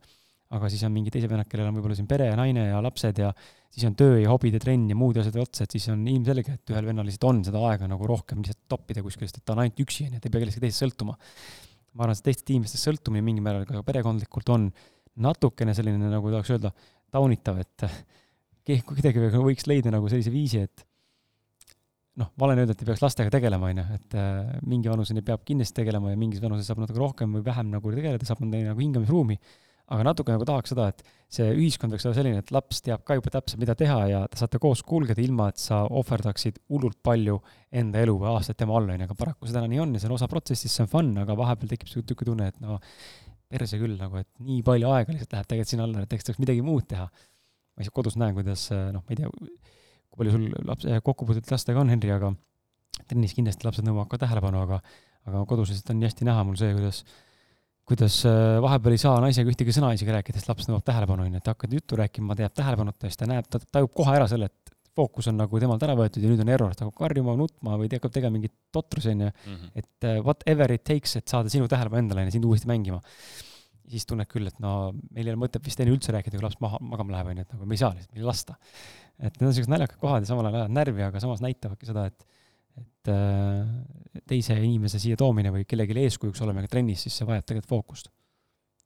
aga siis on mingid teised vennad, kellel on võib-olla siin pere ja naine ja lapsed ja siis on töö ja hobid ja trenn ja muud asjad otsa, et siis on ilmselge, et ühel vennal lihtsalt on seda aega nagu rohkem lihtsalt toppida kuskil, sest et ta on ainult üksi, on ju, ta ei pea kellestki teisest sõltuma. ma arvan, see teistest inimestest sõltumine mingil määral ka perekondlikult on natukene selline, nagu tahaks öelda, taunitav, et kuidagi võiks leida nagu sellise viisi, et noh, vale on öelda, et ei peaks lastega tegelema, on ju, et äh, mingi vanuseni peab kindlasti tegelema ja mingis vanuses saab natuke rohkem või vähem nagu tegeleda, saab anda nagu hingamisruumi, aga natuke nagu tahaks seda, et see ühiskond võiks olla selline, et laps teab ka juba täpselt, mida teha ja te saate koos kulgeda, ilma et sa ohverdaksid hullult palju enda elu või aastaid tema all, on ju, aga paraku see täna nii on ja see on osa protsessist, see on fun, aga vahepeal tekib tükk tunne, et no perse küll nagu, et nii palju aega lihtsalt läheb tegelikult sinna alla, et eks tahaks midagi muud teha. ma ise kodus näen, kuidas noh, ma ei tea, kui palju sul laps, kokkupuudet lastega on, Henri, aga trennis kindlasti lapsed nõuavad ka tähelepanu, aga, aga kodus lihtsalt on nii hästi näha mul see, kuidas kuidas äh, vahepeal ei saa naisega ühtegi sõna isegi rääkida, sest laps nõuab tähelepanu, onju, et hakkad juttu rääkima, ta jääb tähelepanuta ja siis ta näeb, ta tajub kohe ära selle, et fookus on nagu temalt ära võetud ja nüüd on error, ta hakkab karjuma, nutma või hakkab tegema mingit totrusi, onju. Mhm. et uh, whatever it takes, et saada sinu tähelepanu endale, onju, sind uuesti mängima. siis tunned küll, et no meil ei ole mõtet vist enne üldse rääkida, kui laps maha, magama läheb, onju, et nagu me ei saa lihtsalt, meil ei lasta. et need on sellised naljakad kohad ja samal ajal ajavad närvi, aga samas näitavadki seda, et et uh, teise inimese siia toomine või kellelegi eeskujuks olemine trennis, siis see vajab tegelikult fookust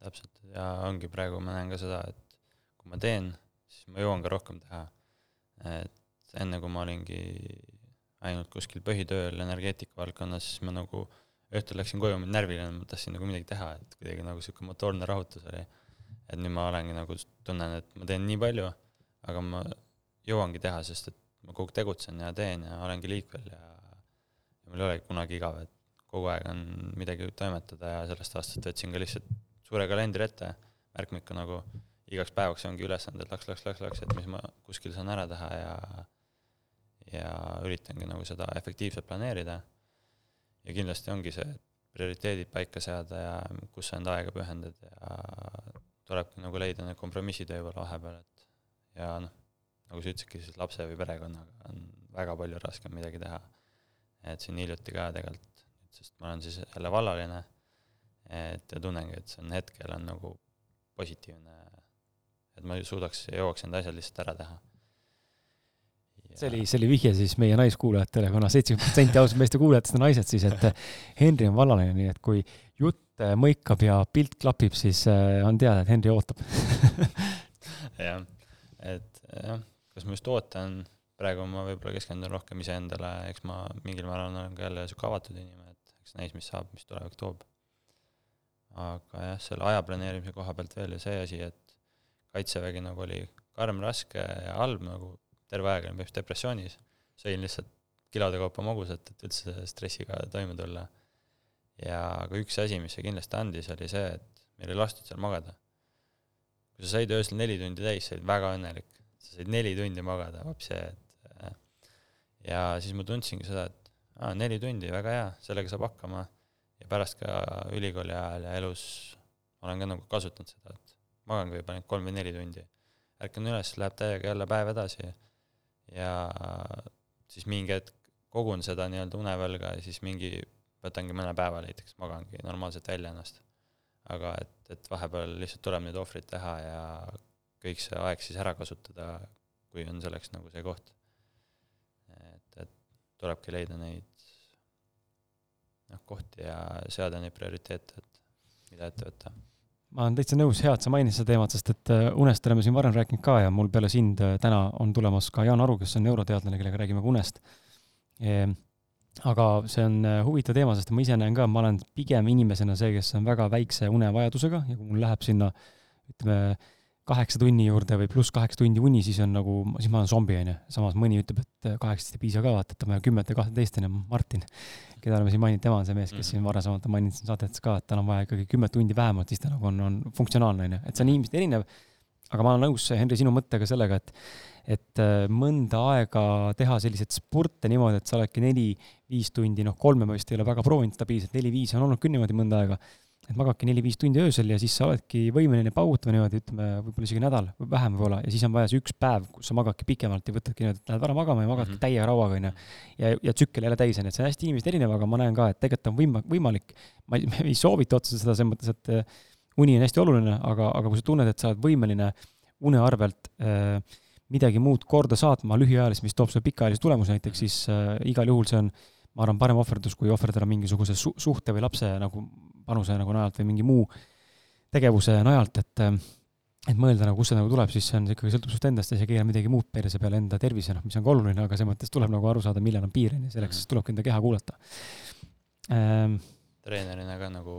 täpselt, ja ongi praegu ma näen ka seda, et kui ma teen, siis ma jõuan ka rohkem teha. Et enne, kui ma olingi ainult kuskil põhitööl energeetika valdkonnas, siis ma nagu õhtul läksin koju närviline, ma tahtsin nagu midagi teha, et kuidagi nagu niisugune motoorne rahutus oli. et nüüd ma olengi nagu, tunnen, et ma teen nii palju, aga ma jõuangi teha, sest et ma kogu aeg tegutsen ja teen ja olengi liikvel ja, ja mul ei olegi kunagi igav, et kogu aeg on midagi toimetada ja sellest aastast võtsin ka lihtsalt suure kalendri ette, märkmikku nagu igaks päevaks ongi ülesanded laks, laks, laks, laks, et mis ma kuskil saan ära teha ja ja üritangi nagu seda efektiivselt planeerida. ja kindlasti ongi see, et prioriteedid paika seada ja kus sa enda aega pühendad ja tulebki nagu leida need kompromissid võib-olla vahepeal, et ja noh, nagu sa ütlesidki, siis lapse või perekonnaga on väga palju raskem midagi teha. et siin hiljuti ka tegelikult, sest ma olen siis jälle vallaline et ja tunnengi, et see on hetkel on nagu positiivne, et ma suudaks ja jõuaks enda asjad lihtsalt ära teha. see oli, see oli vihje siis meie naiskuulajatele, kuna seitsekümmend protsenti ausalt meeste kuulajatest on naised, siis et Henri on vallaline, nii et kui jutt mõikab ja pilt klapib, siis äh, on teada, et Henri ootab. Jah, et jah, kas ma just ootan, praegu ma võib-olla keskendun rohkem iseendale, eks ma mingil määral olen ka jälle sihuke avatud inimene, et eks näis, mis saab, mis tulevik toob. Aga jah, selle aja planeerimise koha pealt veel ja see asi, et kaitsevägi nagu oli karm, raske ja halb nagu terve aeg olin põhimõtteliselt depressioonis, sõin lihtsalt kilode kaupa magusat, et üldse stressiga toime tulla. ja aga üks asi, mis see kindlasti andis, oli see, et meil ei lastud seal magada. kui sa said öösel neli tundi täis, sa olid väga õnnelik, sa said neli tundi magada, vapsi, et ja siis ma tundsingi seda, et aa, neli tundi, väga hea, sellega saab hakkama ja pärast ka ülikooli ajal ja elus olen ka nagu kasutanud seda, et magangi võib-olla ainult kolm või neli tundi. ärkan üles, läheb täiega jälle päev edasi ja siis mingi hetk kogun seda nii-öelda unevõlga ja siis mingi, võtangi mõne päeva näiteks, magangi normaalselt välja ennast. aga et, et vahepeal lihtsalt tuleb neid ohvreid teha ja kõik see aeg siis ära kasutada, kui on selleks nagu see koht. et, et tulebki leida neid noh, kohti ja seada neid prioriteete, et mida ette võtta. Ma olen täitsa nõus, hea, et sa mainisid seda teemat, sest et äh, unest oleme siin varem rääkinud ka ja mul peale sind äh, täna on tulemas ka Jaan Aru, kes on neuroteadlane, kellega räägime ka unest. Ehm, aga see on äh, huvitav teema, sest ma ise näen ka, ma olen pigem inimesena see, kes on väga väikse unevajadusega ja kui mul läheb sinna ütleme, kaheksa tunni juurde või pluss kaheksa tundi uni, siis on nagu, siis ma olen zombi, onju. samas mõni ütleb, et kaheksast ei piisa ka, vaata, et vaja kümmet ja kahteteist, onju, Martin, keda oleme siin maininud, tema on see mees, kes siin mhm. varasemalt on maininud siin saadetes ka, et tal on vaja ikkagi kümme tundi vähemalt, siis ta nagu on, on funktsionaalne, onju. et see on inimesed erinev, aga ma olen nõus, Henri, sinu mõttega sellega, et et äh, mõnda aega teha selliseid spurte niimoodi, et sa oledki neli-viis tundi, noh, kolme ma vist ei ole väga proovinud stabiilselt, neli-viis on olnud küll niimoodi mõnda aega et magadki neli-viis tundi öösel ja siis sa oledki võimeline paugutama niimoodi, ütleme, võib-olla isegi nädal või vähem võib-olla, ja siis on vaja see üks päev, kus sa magadki pikemalt ja võtadki niimoodi, et lähed vara magama ja magadki mm -hmm. täie rauaga, onju. ja, ja tsükkel jälle täis, onju, et see on hästi inimesed erinev, aga ma näen ka, et tegelikult on võima-, võimalik, ma ei, ei soovita otseselt seda selles mõttes, et äh, uni on hästi oluline, aga, aga kui sa tunned, et sa oled võimeline une arvelt äh, midagi muud korda saatma lühiajaliselt, mis toob sulle pikaajalisi tulemusi näiteks, siis äh, igal juhul see on ma arvan, parem ohverdus, kui ohverdada mingisuguse su-, suhte või lapse nagu panuse nagu najalt või mingi muu tegevuse najalt, et et mõelda nagu, kust see nagu tuleb, siis see on, ikkagi sõltub sinust endast ja sa ei keera midagi muud perse peale enda tervise, noh, mis on ka oluline, aga selles mõttes tuleb nagu aru saada, millal on piir, on ju, selleks mm. tulebki enda keha kuulata ähm,. treenerina ka nagu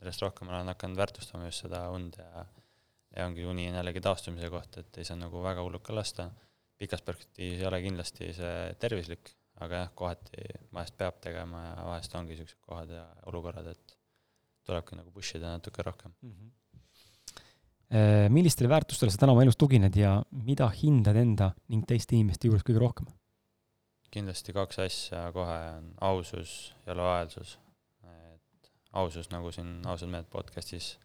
järjest rohkem olen hakanud väärtustama just seda und ja ja ongi uni on jällegi taastumise koht, et ei saa nagu väga hullult ka lasta. pikas perspektiivis ei ole kindlasti see tervislik, aga jah, kohati vahest peab tegema ja vahest ongi niisugused kohad ja olukorrad, et tulebki nagu push ida natuke rohkem mm. -hmm. millistele väärtustele sa täna oma elus tugined ja mida hindad enda ning teiste inimeste juures kõige rohkem? kindlasti kaks asja kohe on ausus ja lojaalsus. et ausus, nagu siin Ausad mehed podcastis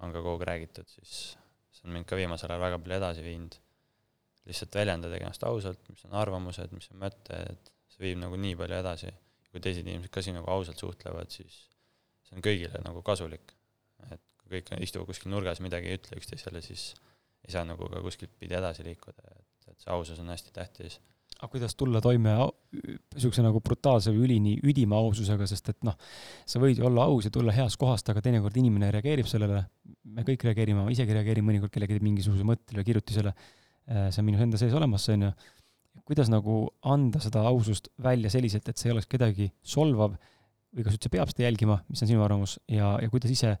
on ka kogu aeg räägitud, siis see on mind ka viimasel ajal väga palju edasi viinud. lihtsalt väljendada ennast ausalt, mis on arvamused, mis on mõtted, see viib nagu nii palju edasi. kui teised inimesed ka sinuga ausalt suhtlevad, siis see on kõigile nagu kasulik. et kui kõik istuvad kuskil nurgas, midagi ei ütle üksteisele, siis ei saa nagu ka kuskilt pidi edasi liikuda, et, et see ausus on hästi tähtis. Aga kuidas tulla toime niisuguse nagu brutaalse või ülini üdima aususega, sest et noh, sa võid ju olla aus ja tulla heast kohast, aga teinekord inimene reageerib sellele, me kõik reageerime, ma isegi reageerin mõnikord kellegi mingisuguse mõttele kirjutisele, äh, see on minus enda sees olemas, on ju, kuidas nagu anda seda ausust välja selliselt, et see ei oleks kedagi solvav või kas üldse peab seda jälgima, mis on sinu arvamus, ja, ja kuidas ise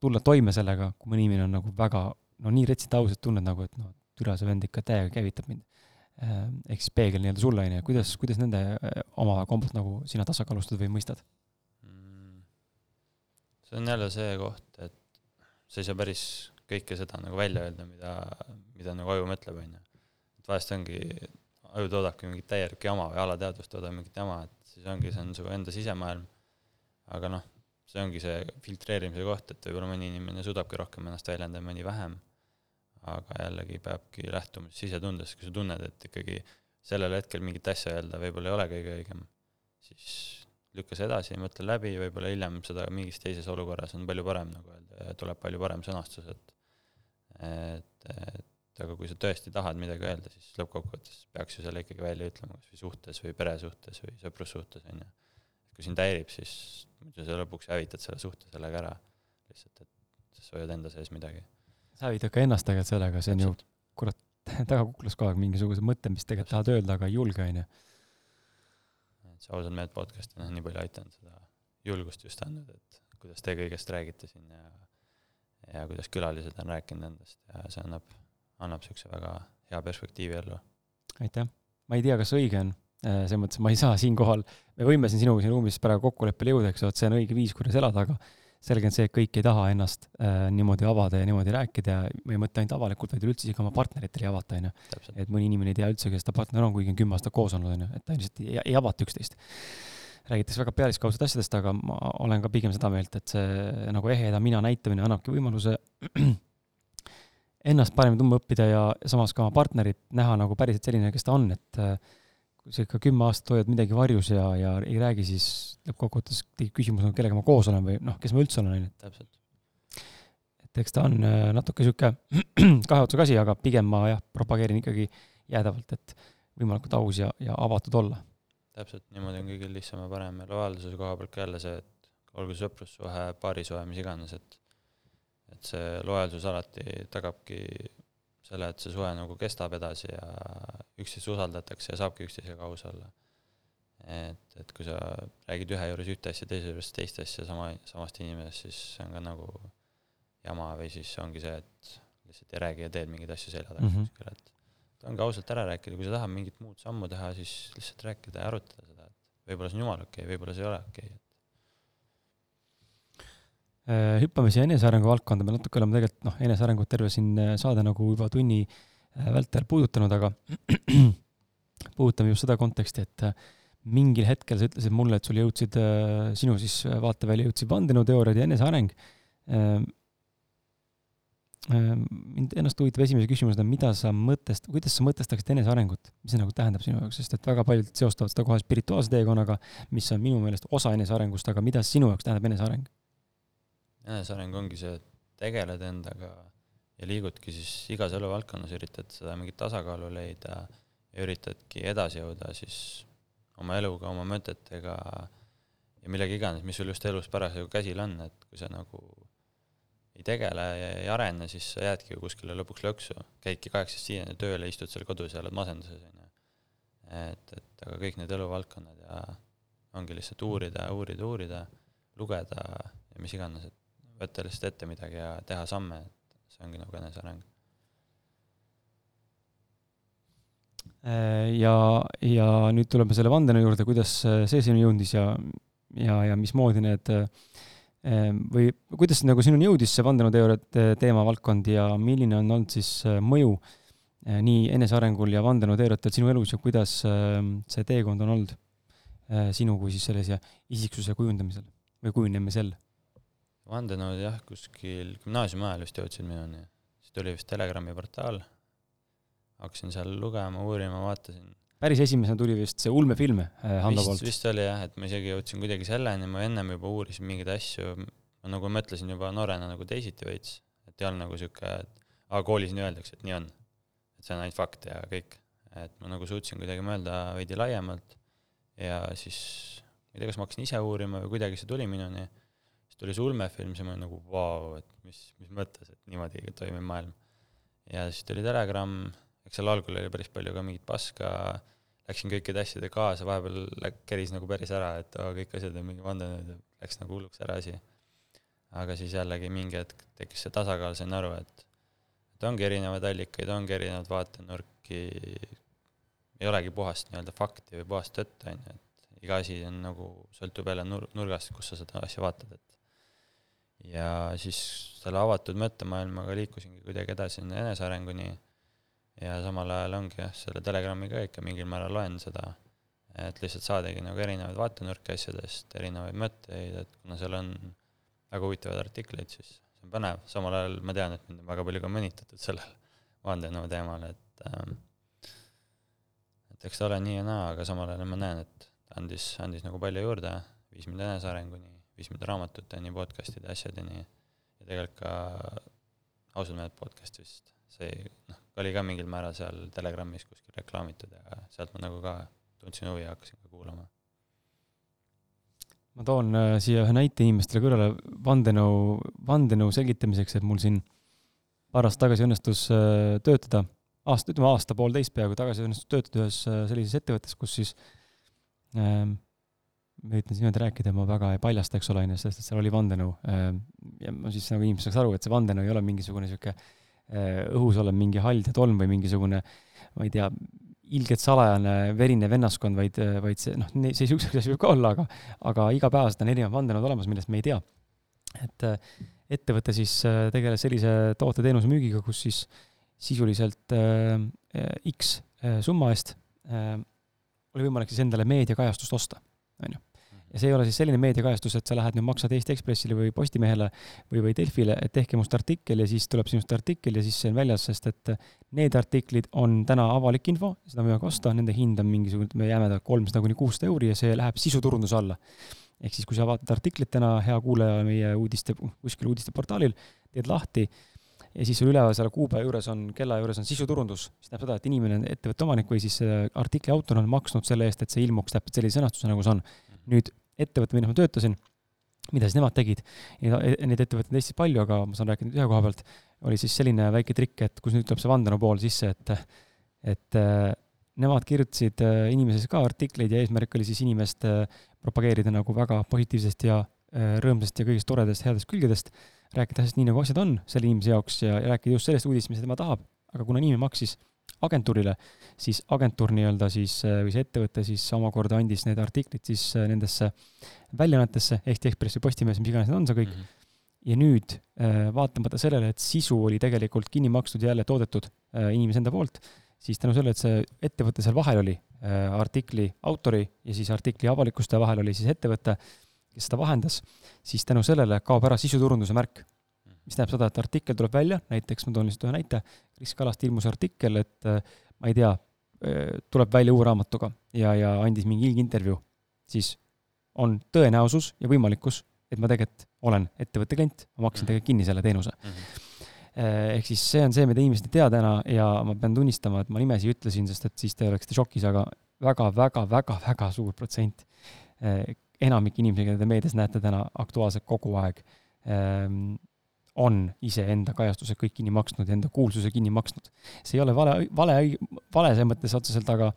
tulla toime sellega, kui mõni inimene on nagu väga no nii retsit aus, et tunned nagu, et noh, türa see vend ikka täiega käivitab mind Äh, ehk siis peegel nii-öelda sulle, on ju, kuidas, kuidas nende äh, oma kombot nagu sina tasakaalustad või mõistad mm.? see on jälle see koht, et sa ei saa päris kõike seda nagu välja öelda, mida, mida nagu aju mõtleb, on ju. et vahest ongi, aju toodabki mingit täielikku jama või alateadvus toodab mingit jama, et siis ongi, see on su enda sisemaailm. Aga noh, see ongi see filtreerimise koht, et võib-olla mõni inimene suudabki rohkem ennast väljendada, mõni vähem. Aga jällegi peabki lähtuma sisetundest, kui sa tunned, et ikkagi sellel hetkel mingit asja öelda võib-olla ei ole kõige õigem, siis lükka see edasi, mõtle läbi, võib-olla hiljem seda mingis teises olukorras on palju parem nagu öelda ja tuleb palju parem sõnastus, et et, et aga kui sa tõesti tahad midagi öelda, siis lõppkokkuvõttes peaks ju selle ikkagi välja ütlema, kas või suhtes või peresuhtes või sõprussuhtes, on ju. Kui sind häirib, siis muidu sa lõpuks hävitad selle suhte sellega ära, lihtsalt et sa hoiad enda sees midagi sa hävitad ka ennast tegelikult sellega, see on ju kurat taga kuklas kogu aeg mingisuguse mõtte, mis tegelikult tahad öelda, aga ei julge, onju. et see ausad mehed podcast on nii palju aidanud seda julgust just andnud, et kuidas te kõigest räägite siin ja ja kuidas külalised on rääkinud endast ja see annab, annab niisuguse väga hea perspektiivi ellu. aitäh. ma ei tea, kas õige on, selles mõttes, ma ei saa siinkohal, me võime siin sinuga siin ruumis praegu kokkuleppele jõuda, eks ju, et see on õige viis, kuidas elada, aga selge on see, et kõik ei taha ennast äh, niimoodi avada ja niimoodi rääkida ja ma ei mõtle ainult avalikult, vaid üleüldse isegi oma partneritele ei avata, onju. et mõni inimene ei tea üldse, kes ta partner on, kuigi on kümme aastat koos olnud, onju, et ta lihtsalt ei, ei avata üksteist. räägitakse väga pealiskaudset asjadest, aga ma olen ka pigem seda meelt, et see nagu eheda mina näitamine annabki võimaluse ennast paremini tundma õppida ja samas ka oma partnerit näha nagu päriselt selline, kes ta on, et äh, kui sa ikka kümme aastat hoiad midagi varjus ja, ja ei räägi, siis lõppkokkuvõttes küsimus, no kellega ma koos olen või noh, kes ma üldse olen, on ju. täpselt. et eks ta on äh, natuke sihuke kahe otsaga asi, aga pigem ma jah, propageerin ikkagi jäädavalt, et võimalikult aus ja, ja avatud olla. täpselt, niimoodi on kõigil lihtsam ja parem ja lojaalsuse koha pealt ka jälle see, et olgu sõprussuhe, paarisuhe, mis iganes, et et see lojaalsus alati tagabki selle, et see suhe nagu kestab edasi ja üksteist usaldatakse ja saabki üksteisega aus olla. et, et kui sa räägid ühe juures ühte asja, teise juures teist asja sama, samast inimesest, siis see on ka nagu jama või siis ongi see, et lihtsalt ei räägi ja teed mingeid asju selja taga mm -hmm. kuskil, et ongi ausalt ära rääkida, kui sa tahad mingit muud sammu teha, siis lihtsalt rääkida ja arutada seda, et võib-olla see on jumala okei okay,, võib-olla see ei ole okei okay., Äh, hüppame siia enesearengu valdkonda, me natuke oleme tegelikult noh, enesearengut terve siin äh, saade nagu juba tunni äh, vältel puudutanud, aga puudutame just seda konteksti, et mingil hetkel sa ütlesid mulle, et sul jõudsid, sinu siis vaatevälja jõudsid vandenõuteooriad ja eneseareng. Ähm, ähm, mind ennast huvitab esimese küsimusena, mida sa mõtest-, kuidas sa mõtestaksid enesearengut, mis see nagu tähendab sinu jaoks, sest et väga paljud seostavad seda kohe spirituaalse teekonnaga, mis on minu meelest osa enesearengust, aga mida sinu jaoks tähendab eneseareng? Eneseareng ongi see, et tegeled endaga ja liigudki siis igas eluvaldkonnas, üritad seda mingit tasakaalu leida ja üritadki edasi jõuda siis oma eluga, oma mõtetega ja millega iganes, mis sul just elus parasjagu käsil on, et kui sa nagu ei tegele ja ei arene, siis sa jäädki ju kuskile lõpuks lõksu, käidki kaheksast viieni tööle, istud seal kodus ja oled masenduses, on ju. et, et aga kõik need eluvaldkonnad ja ongi lihtsalt uurida, uurida, uurida, lugeda ja mis iganes, et võtta lihtsalt ette midagi ja teha samme, et see ongi nagu eneseareng. Äh, ja, ja nüüd tuleme selle vandenõu juurde, kuidas see sinu jõudis ja, ja, ja mismoodi need Ehm, või kuidas nagu sinuni jõudis see vandenõuteooriate teemavaldkond ja milline on olnud siis äh, mõju äh, nii enesearengul ja vandenõuteooriatel sinu elus ja kuidas see teekond on olnud äh, sinu kui siis sellise isiksuse kujundamisel või kujunemisel? Vandenõud jah, kuskil gümnaasiumi ajal vist jõudsid minuni, siis tuli vist Telegrami portaal, hakkasin seal lugema, uurima, vaatasin päris esimesena tuli vist see ulmefilm äh, Hando poolt. vist oli jah, et ma isegi jõudsin kuidagi selleni, ma ennem juba uurisin mingeid asju, ma nagu mõtlesin juba noorena nagu teisiti veits, et ei olnud nagu sihuke, et aa, koolis nii öeldakse, et nii on. et see on ainult fakt ja kõik. et ma nagu suutsin kuidagi mõelda veidi laiemalt ja siis ma ei tea, kas ma hakkasin ise uurima või kuidagi see tuli minuni, tuli see ulmefilm, siis ma olin nagu vau, et mis, mis mõttes, et niimoodi toimib maailm. ja siis tuli Telegram, eks seal algul oli päris palju ka mingit paska, läksin kõikide asjadega kaasa, vahepeal läk-, keris nagu päris ära, et oo, kõik asjad on mingi vandenõud läks nagu hulluks ära asi. aga siis jällegi mingi hetk tekkis see tasakaal, sain aru, et et ongi erinevaid allikaid, ongi erinevaid vaatenurki, ei olegi puhast nii-öelda fakti või puhast tõtt, on ju, et iga asi on nagu, sõltub jälle nur-, nurgast, kus sa seda asja vaatad, et ja siis selle avatud mõttemaailmaga liikusingi kuidagi edasi enesearenguni. Ja samal ajal ongi jah, selle Telegramiga ikka mingil määral loen seda, et lihtsalt saadagi nagu erinevaid vaatenurki asjadest, erinevaid mõtteid, et kuna seal on väga huvitavaid artikleid, siis see on põnev, samal ajal ma tean, et mind on väga palju ka mõnitatud sellel vandenõu teemal, et ähm, et eks ta ole nii ja naa, aga samal ajal ma näen, et andis, andis nagu palju juurde, viis mind enesearenguni, viis mind raamatuteni, podcast'ide, asjadeni ja tegelikult ka ausad mehed podcast vist, see noh, oli ka mingil määral seal Telegramis kuskil reklaamitud ja sealt ma nagu ka tundsin huvi ja hakkasin ka kuulama. ma toon äh, siia ühe näite inimestele kõrvale vandenõu, vandenõu selgitamiseks, et mul siin paar aastat tagasi õnnestus äh, töötada, aasta, ütleme aasta-poolteist peaaegu tagasi õnnestus töötada ühes äh, sellises ettevõttes, kus siis ähm, ma üritan siin niimoodi rääkida, ma väga ei paljasta, eks ole, onju, sest et seal oli vandenõu. ja ma siis nagu inimesed saaks aru, et see vandenõu ei ole mingisugune sihuke Äh, õhus olev mingi hall tolm või mingisugune, ma ei tea, ilgelt salajane verine vennaskond, vaid, vaid see, noh, see siukseid asju võib ka olla, aga, aga igapäevaselt on erinevad vandenõud olemas, millest me ei tea. et äh, ettevõte siis äh, tegeles sellise toote-teenuse müügiga, kus siis sisuliselt äh, X summa eest äh, oli võimalik siis endale meediakajastust osta, on ju ja see ei ole siis selline meediakajastus, et sa lähed nüüd maksad Eesti Ekspressile või Postimehele või, või Delfile, et tehke must artikkel ja siis tuleb sinust artikkel ja siis see on väljas, sest et need artiklid on täna avalik info, seda võimalik osta, nende hind on mingisugune, me jääme ta kolmsada kuni kuussada euri ja see läheb sisuturunduse alla. ehk siis, kui sa vaatad artiklit täna, hea kuulaja, meie uudiste, kuskil uudisteportaalil, teed lahti ja siis sul üleval selle kuupäeva juures on, kella juures on sisuturundus, mis tähendab seda, et inimene ettevõtte omanik või siis artikli autor on maksnud selle eest, et see ilmuks täpselt sellise sõnastuse, nagu see on. nüüd ettevõte, milles ma töötasin, mida siis nemad tegid, neid ettevõtteid on Eestis palju, aga ma saan rääkida ühe koha pealt, oli siis selline väike trikk, et kus nüüd tuleb see vandenõu pool sisse, et et äh, nemad kirjutasid äh, inimeses ka artikleid ja eesmärk oli siis inimest äh, propageerida nagu väga positiivsest ja rõõmsast ja kõigist toredast, headest külgedest, rääkida asjast nii, nagu asjad on selle inimese jaoks ja, ja rääkida just sellest uudisest, mis tema tahab. aga kuna inimene maksis agentuurile, siis agentuur nii-öelda siis äh, või see ettevõte siis omakorda andis need artiklid siis äh, nendesse väljaannetesse, Eesti Ekspress või Postimees, mis iganes need on, see kõik mm. -hmm. ja nüüd äh, vaatamata sellele, et sisu oli tegelikult kinni makstud ja jälle toodetud inimese enda poolt, siis tänu sellele, et see ettevõte seal vahel oli, artikli autori ja siis artikli avalikustaja vahel oli siis ettevõte, kes seda vahendas, siis tänu sellele kaob ära sisuturunduse märk mis tähendab seda, et artikkel tuleb välja, näiteks ma toon lihtsalt ühe näite, Kris Kalast ilmus artikkel, et äh, ma ei tea, äh, tuleb välja uue raamatuga ja, ja andis mingi ilgintervjuu, siis on tõenäosus ja võimalikkus, et ma tegelikult olen ettevõtte klient, ma maksin mhm. tegelikult kinni selle teenuse mm. -hmm ehk siis see on see, mida inimesed ei tea täna ja ma pean tunnistama, et ma nimesi ütlesin, sest et siis te oleksite šokis, aga väga-väga-väga-väga suur protsent enamik inimesi, keda te meedias näete täna aktuaalselt kogu aeg, ehm, on iseenda kajastuse kõik kinni maksnud ja enda kuulsuse kinni maksnud. see ei ole vale, vale, vale selles mõttes otseselt, aga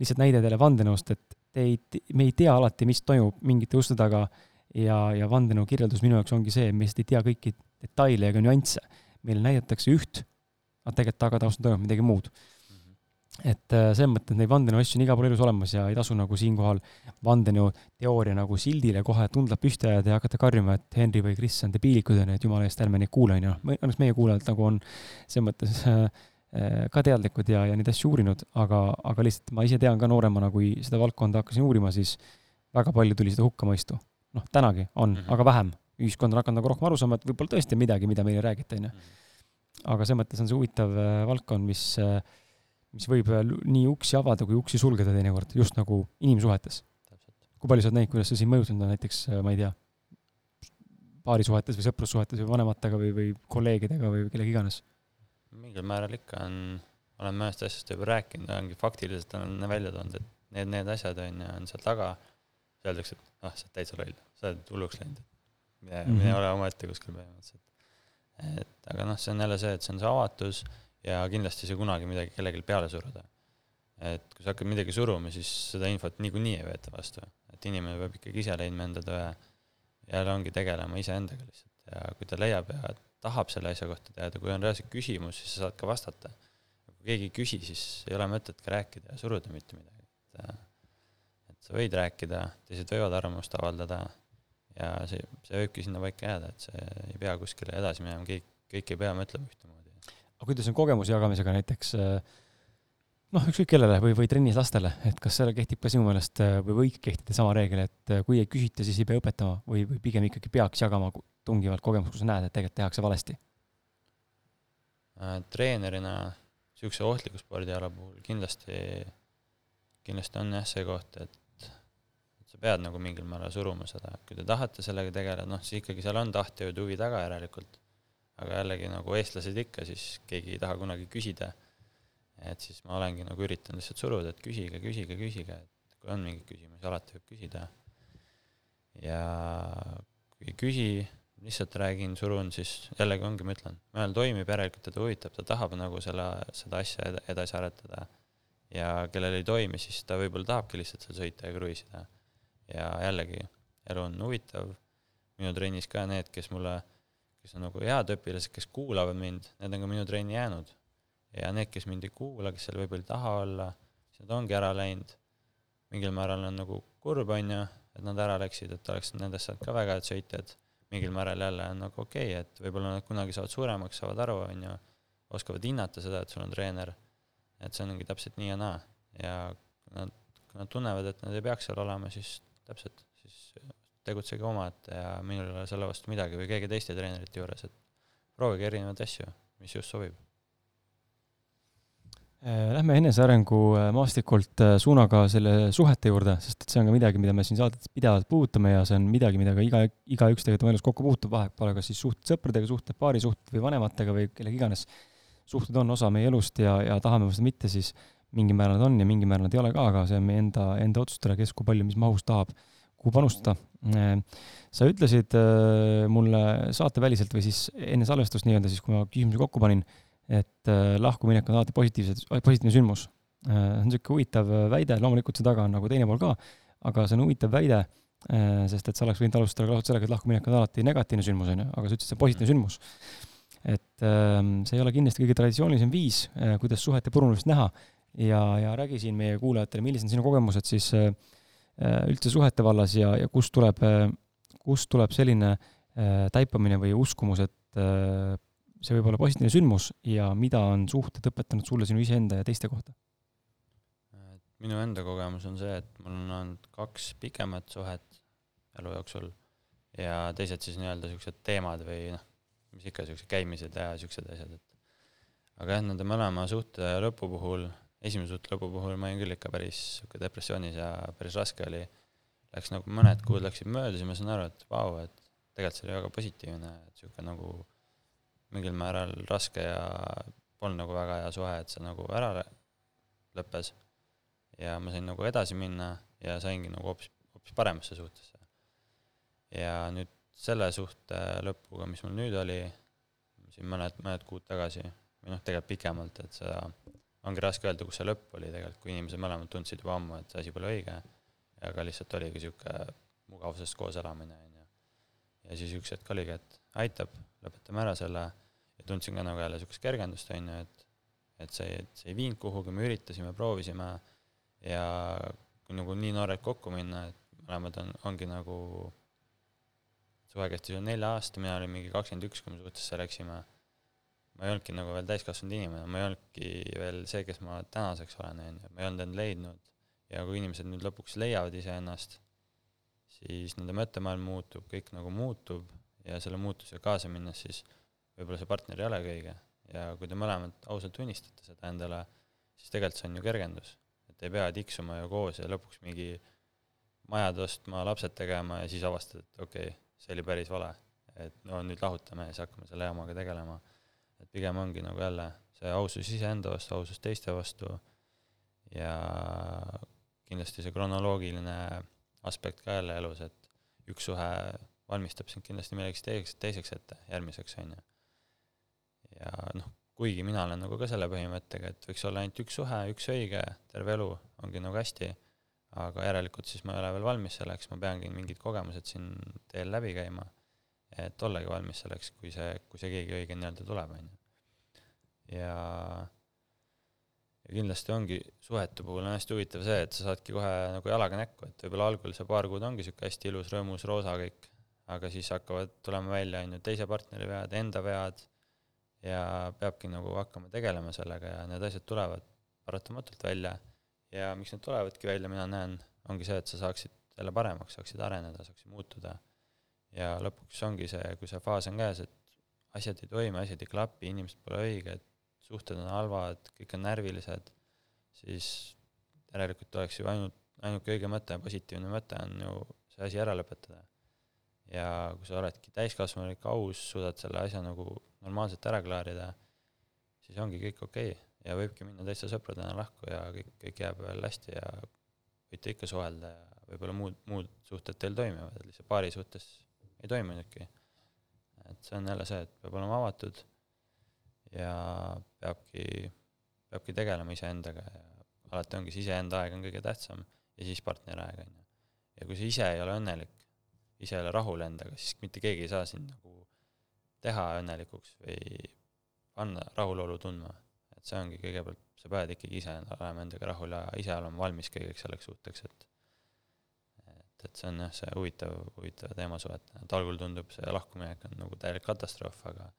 lihtsalt näide teile vandenõust, et te ei, me ei tea alati, mis toimub mingite uste taga ja, ja vandenõu kirjeldus minu jaoks ongi see, me lihtsalt ei tea kõiki detaile ega nüansse. meile näidatakse üht, aga tegelikult taga taustal toimub midagi muud. Et äh, selles mõttes neid vandenõu asju on igal pool elus olemas ja ei tasu nagu siinkohal vandenõu teooria nagu sildile kohe tundla püsti ajada ja hakata karjuma, et Henry või Kris on debiilikud, onju, et jumala eest, ärme neid kuula, onju. õnneks meie kuulajad nagu on selles mõttes äh, äh, ka teadlikud ja, ja neid asju uurinud, aga, aga lihtsalt ma ise tean ka nooremana, kui seda valdkonda hakkasin uurima, siis väga palju tuli seda hukkamõistu. noh, tänagi on mm, -hmm. aga vähem. ühiskond on hakanud nagu rohkem aru saama, et võib-olla tõesti on midagi, mida meile ei räägita, onju. Mhm. aga selles mõttes on see huvitav valdkond, mis äh, mis võib nii uksi avada kui uksi sulgeda teinekord, just nagu inimsuhetes. kui palju sa oled näinud, kuidas see sind mõjutanud on näiteks, äh, ma ei tea, paarisuhetes või sõprussuhetes või vanematega või, või kolleegidega või kellega iganes? mingil määral ikka on, olen mõnest asjast juba rääkinud, ongi faktiliselt on välja toonud, et need, need asjad on ju, on seal taga, öeldakse, et ah, sa oled täitsa loll, sa oled hulluks läinud. mine mm, -hmm. ole omaette kuskil põhimõtteliselt. et aga noh, see on jälle see, et see on see avatus ja kindlasti saa kunagi midagi kellelegi peale suruda. et kui sa hakkad midagi suruma, siis seda infot niikuinii ei võeta vastu, et inimene peab ikkagi ise leidma enda tõe ja jälle ongi tegelema iseendaga lihtsalt ja kui ta leiab ja tahab selle asja kohta teada, kui on reaalselt küsimus, siis sa saad ka vastata. kui keegi ei küsi, siis ei ole mõtet ka rääkida ja suruda mitte midagi, et et sa võid rääkida, teised võivad arvamust avaldada ja see, see võibki sinna paika jääda, et see ei pea kuskile edasi minema, kõik, kõik ei pea mõtlema ühtemoodi aga kuidas on kogemuse jagamisega näiteks äh, noh, ükskõik kellele või, või trennis lastele, et kas sellel kehtib ka sinu meelest äh, või võiks kehtida sama reegel, et äh, kui ei küsita, siis ei pea õpetama või, või pigem ikkagi peaks jagama tungivalt kogemust, kui sa näed, et tegelikult tehakse valesti? treenerina niisuguse ohtliku spordiala puhul kindlasti, kindlasti on jah see koht, et sa pead nagu mingil määral suruma seda, kui te tahate sellega tegeleda, noh, siis ikkagi seal on tahtejõud huvi taga järelikult aga jällegi nagu eestlased ikka, siis keegi ei taha kunagi küsida. et siis ma olengi nagu üritanud lihtsalt suruda, et küsige, küsige, küsige, et kui on mingeid küsimusi, alati võib küsida. ja kui ei küsi, lihtsalt räägin, surun, siis jällegi ongi, ma ütlen, mõnel toimib, järelikult teda huvitab, ta tahab nagu selle, seda asja edasi aretada. ja kellel ei toimi, siis ta võib-olla tahabki lihtsalt seal sõita ja kruiisida. ja jällegi, elu on huvitav, minu trennis ka need, kes mulle kes on nagu head õpilased, kes kuulavad mind, need on ka minu trenni jäänud. ja need, kes mind ei kuula, kes seal võib-olla ei taha olla, siis nad ongi ära läinud. mingil määral on nagu kurb, on ju, et nad ära läksid, et oleks nendest saanud ka väga head sõitjad. mingil määral jälle on nagu okei okay,, et võib-olla nad kunagi saavad suuremaks, saavad aru, on ju, oskavad hinnata seda, et sul on treener. et see ongi täpselt nii ja naa ja nad, kui nad tunnevad, et nad ei peaks seal olema, siis täpselt, siis tegutsege omaette ja minul ei ole selle vastu midagi või keegi teiste treenerite juures, et proovige erinevaid asju, mis just sobib. Äh, lähme enesearengu äh, maastikult äh, suunaga selle suhete juurde, sest et see on ka midagi, mida me siin saadetes pidevalt puudutame ja see on midagi, mida ka iga, igaüks tegelikult oma elus kokku puutub, vahet pole, kas siis suhted sõpradega, suhted paarisuhted või vanematega või kellega iganes. suhted on osa meie elust ja, ja tahame seda mitte, siis mingil määral nad on ja mingil määral nad ei ole ka, aga see on meie enda, enda otsustada, kes kui palju, mis mahus tahab kuhu panustada. sa ütlesid äh, mulle saateväliselt või siis enne salvestust nii-öelda siis, kui ma küsimuse kokku panin, et äh, lahkuminek on alati positiivsed, positiivne sündmus. Äh, see on niisugune huvitav väide, loomulikult see taga on nagu teine pool ka, aga see on huvitav väide, sest et sa oleks võinud alustada sellega, et lahkuminek on alati negatiivne sündmus, on ju, aga sa ütlesid, see on positiivne sündmus. et ähm, see ei ole kindlasti kõige traditsioonilisem viis, kuidas suhete purunemist näha ja, ja räägi siin meie kuulajatele, millised on sinu kogemused siis äh, Äh, üldse suhete vallas ja, ja kust tuleb, äh, kust tuleb selline äh, taipamine või uskumus, et see võib olla positiivne sündmus ja mida on suhted õpetanud sulle sinu iseenda ja teiste kohta? minu enda kogemus on see, et mul on olnud kaks pikemat suhet elu jooksul ja teised siis nii-öelda siuksed teemad või noh, mis ikka siuksed käimised ja siuksed asjad, et aga jah, nende mõlema suhte lõpu puhul esimese suhte lõpu puhul ma olin küll ikka päris sihuke depressioonis ja päris raske oli. Läks nagu mõned kuud läksid mööda, siis ma sain aru, et vau, et tegelikult see oli väga positiivne, et sihuke nagu mingil määral raske ja polnud nagu väga hea suhe, et see nagu ära lõppes. ja ma sain nagu edasi minna ja saingi nagu hoopis, hoopis paremasse suhtesse. ja nüüd selle suhte lõpuga, mis mul nüüd oli, siin mõned, mõned kuud tagasi, või noh, tegelikult pikemalt, et seda ongi raske öelda, kus see lõpp oli tegelikult, kui inimesed mõlemad tundsid juba ammu, et see asi pole õige, aga lihtsalt oligi niisugune mugavusest koos elamine, on ju. ja siis üks hetk oligi, et aitab, lõpetame ära selle ja tundsin ka nagu jälle niisugust kergendust, on ju, et et see, see ei viinud kuhugi, me üritasime, proovisime ja kui nagu nii noored kokku minna, et mõlemad on, ongi nagu, suve kestis ju nelja aasta, mina olin mingi kakskümmend üks, kui me suhtesse läksime. Ma ei olnudki nagu veel täiskasvanud inimene, ma ei olnudki veel see, kes ma tänaseks olen, on ju, ma ei olnud end leidnud ja kui inimesed nüüd lõpuks leiavad iseennast, siis nende mõttemaailm muutub, kõik nagu muutub ja selle muutusega kaasa minnes siis võib-olla see partner ei olegi õige ja kui te mõlemad ausalt tunnistate seda endale, siis tegelikult see on ju kergendus. et ei pea tiksuma ju koos ja lõpuks mingi majad ostma, lapsed tegema ja siis avastad, et okei okay,, see oli päris vale. et no nüüd lahutame ja siis hakkame selle jamaga tegelema. Et pigem ongi nagu jälle see ausus iseenda vastu, ausus teiste vastu ja kindlasti see kronoloogiline aspekt ka jälle elus, et üks suhe valmistab sind kindlasti millekski teiseks, teiseks ette, järgmiseks, on ju. ja noh, kuigi mina olen nagu ka selle põhimõttega, et võiks olla ainult üks suhe, üks õige, terve elu ongi nagu hästi, aga järelikult siis ma ei ole veel valmis selleks, ma peangi mingid kogemused siin teel läbi käima, et ollagi valmis selleks, kui see, kui see keegi õige nii-öelda tuleb, on ju. ja ja kindlasti ongi suhete puhul on hästi huvitav see, et sa saadki kohe nagu jalaga näkku, et võib-olla algul see paar kuud ongi niisugune hästi ilus, rõõmus, roosa kõik, aga siis hakkavad tulema välja, on ju, teise partneri vead, enda vead ja peabki nagu hakkama tegelema sellega ja need asjad tulevad paratamatult välja. ja miks need tulevadki välja, mina näen, ongi see, et sa saaksid jälle paremaks, saaksid areneda, saaksid muutuda. Ja lõpuks ongi see, kui see faas on käes, et asjad ei toimi, asjad ei klapi, inimesed pole õiged, suhted on halvad, kõik on närvilised, siis järelikult oleks ju ainult, ainuke õige mõte, positiivne mõte on ju see asi ära lõpetada. ja kui sa oledki täiskasvanulik, aus, suudad selle asja nagu normaalselt ära klaarida, siis ongi kõik okei okay. ja võibki minna teiste sõpradena lahku ja kõik, kõik jääb veel hästi ja võite ikka suhelda ja võib-olla muud, muud suhted teil toimivad, lihtsalt paari suhtes ei toiminudki. et see on jälle see, et peab olema avatud ja peabki, peabki tegelema iseendaga ja alati ongi see iseenda aeg on kõige tähtsam ja siis partneri aeg, on ju. ja kui sa ise ei ole õnnelik, ise ei ole rahul endaga, siis mitte keegi ei saa sind nagu teha õnnelikuks või panna rahulolu tundma. et see ongi kõigepealt, sa pead ikkagi ise olema endaga rahul ja ise olema valmis kõigeks selleks suhteks, et et, et see on jah, see huvitav, huvitav teema suhete, et algul tundub see lahkuminek on nagu täielik katastroof, aga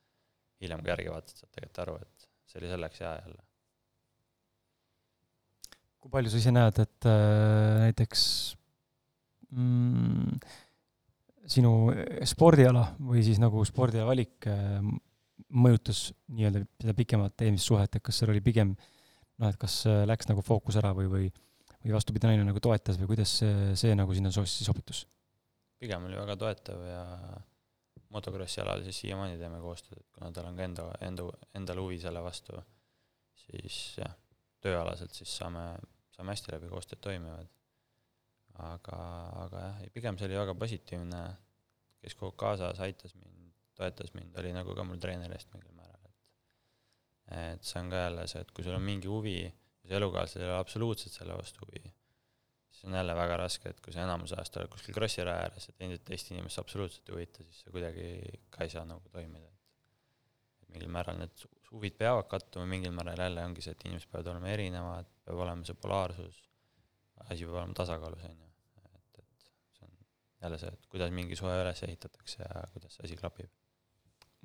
hiljem, kui järgi vaatad, saad tegelikult aru, et see oli selleks hea jälle. kui palju sa ise näed, et äh, näiteks mm, sinu spordiala või siis nagu spordiala valik äh, mõjutas nii-öelda seda pikemat eelmist suhet, et kas seal oli pigem noh, et kas äh, läks nagu fookus ära või, või või vastupidi, naine nagu toetas või kuidas see, see nagu sinna sobitus? pigem oli väga toetav ja motokrossi alal siis siiamaani teeme koostööd, et kuna tal on ka enda, enda, endal huvi selle vastu, siis jah, tööalaselt siis saame, saame hästi läbi, koostööd toimivad. aga, aga jah, pigem see oli väga positiivne, kes kogu aeg kaasas, aitas mind, toetas mind, oli nagu ka mul treenerist mingil määral, et et see on ka jälle see, et kui sul on mingi huvi ja su elukaaslasel ei ole absoluutselt selle vastu huvi, siis on jälle väga raske, et kui sa enamus ajast oled kuskil Krossi raja ääres ja teine, teist inimest absoluutselt ei huvita, siis see kuidagi ka ei saa nagu toimida, et mingil määral need huvid peavad kattuma, mingil määral jälle ongi see, et inimesed peavad olema erinevad, peab olema see polaarsus, asi peab olema tasakaalus, on ju. et, et see on jälle see, et kuidas mingi suhe üles ehitatakse ja kuidas see asi klapib.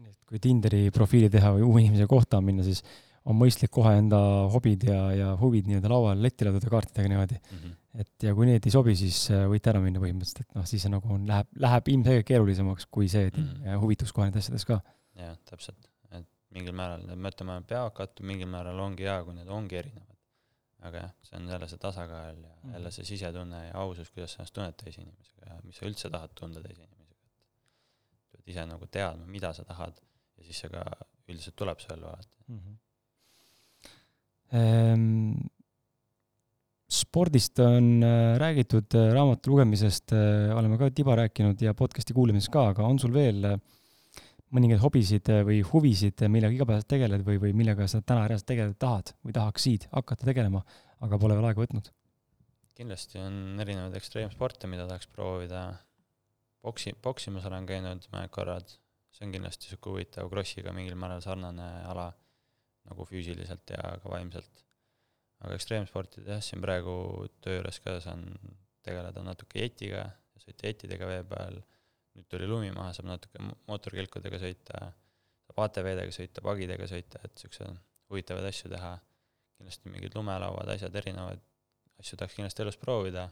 nii et kui Tinderi profiili teha või uue inimese kohta minna, siis on mõistlik kohe enda hobid ja, ja huvid nii-öelda lauale letti laduda kaartidega niimoodi mm. -hmm. et ja kui need ei sobi, siis äh, võite ära minna põhimõtteliselt, et noh, siis nagu on, läheb, läheb ilmselgelt keerulisemaks kui see, et mm -hmm. huvituvus kohe nendes asjades ka. jah, täpselt, et mingil määral need mõttemaailmad peavad kattuma, mingil määral ongi hea, kui need ongi erinevad. aga jah, see on jälle see tasakaal ja mm -hmm. jälle see sisetunne ja ausus, kuidas sa ennast tunned teise inimesega ja mis sa üldse tahad tunda teise inimesega, et pead ise nagu teadma, mida sa tahad ja siis see ka üldiselt tuleb sulle alati mm. -hmm spordist on äh, räägitud, äh, raamatu lugemisest äh, oleme ka tiba rääkinud ja podcast'i kuulamisest ka, aga on sul veel mõningaid hobisid või huvisid, millega igapäevaselt tegeled või, või millega sa täna reaalselt tegeleda tahad või tahaksid hakata tegelema, aga pole veel aega võtnud? kindlasti on erinevaid ekstreemsporte, mida tahaks proovida. boksi, poksimas olen käinud mõned korrad, see on kindlasti niisugune huvitav, krossiga mingil määral sarnane ala nagu füüsiliselt ja ka vaimselt. aga ekstreemsportides jah, siin praegu töö juures ka saan tegeleda natuke jetiga, sõita jettidega vee peal, nüüd tuli lumi maha, saab natuke mootorkelkudega sõita, saab ATV-dega sõita, pagidega sõita, et siukseid huvitavaid asju teha, kindlasti mingid lumelauad, asjad, erinevaid asju tahaks kindlasti elus proovida,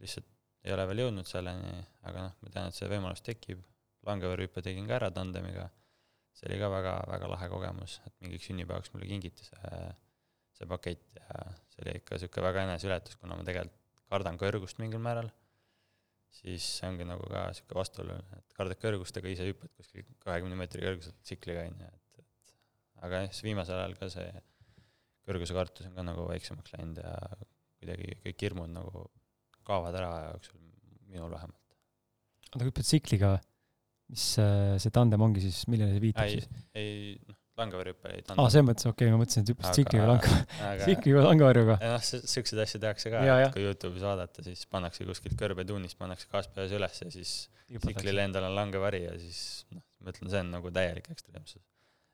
lihtsalt ei ole veel jõudnud selleni, aga noh, ma tean, et see võimalus tekib, langevõrrihüppe tegin ka ära tandemiga, see oli ka väga, väga lahe kogemus, et mingiks sünnipäevaks mulle kingiti see, see pakett ja see oli ikka niisugune väga eneseületus, kuna ma tegelikult kardan kõrgust mingil määral, siis see ongi nagu ka niisugune vastuolu, et kardad kõrgust, aga ise hüppad kuskil kahekümne meetri kõrguselt tsikliga, on ju, et, et aga jah, siis viimasel ajal ka see kõrguse kartus on ka nagu väiksemaks läinud ja kuidagi kõik hirmud nagu kaovad ära aja jooksul, minul vähemalt. oota, hüppad tsikliga, mis äh, see tandem ongi siis, millele see viitab ei, siis? ei, noh, langevarjuhüpe ei aa ah,, selles mõttes, okei okay,, ma mõtlesin, et hüppasid tsikliga lange, aga tsikliga langevarjuga. noh, siukseid asju tehakse ka, et kui Youtube'is vaadata, siis pannakse kuskilt kõrbetunnist, pannakse gaaspeas üles ja siis tsiklile endal on langevari ja siis noh, ma ütlen, see on nagu täielik ekstreemsus.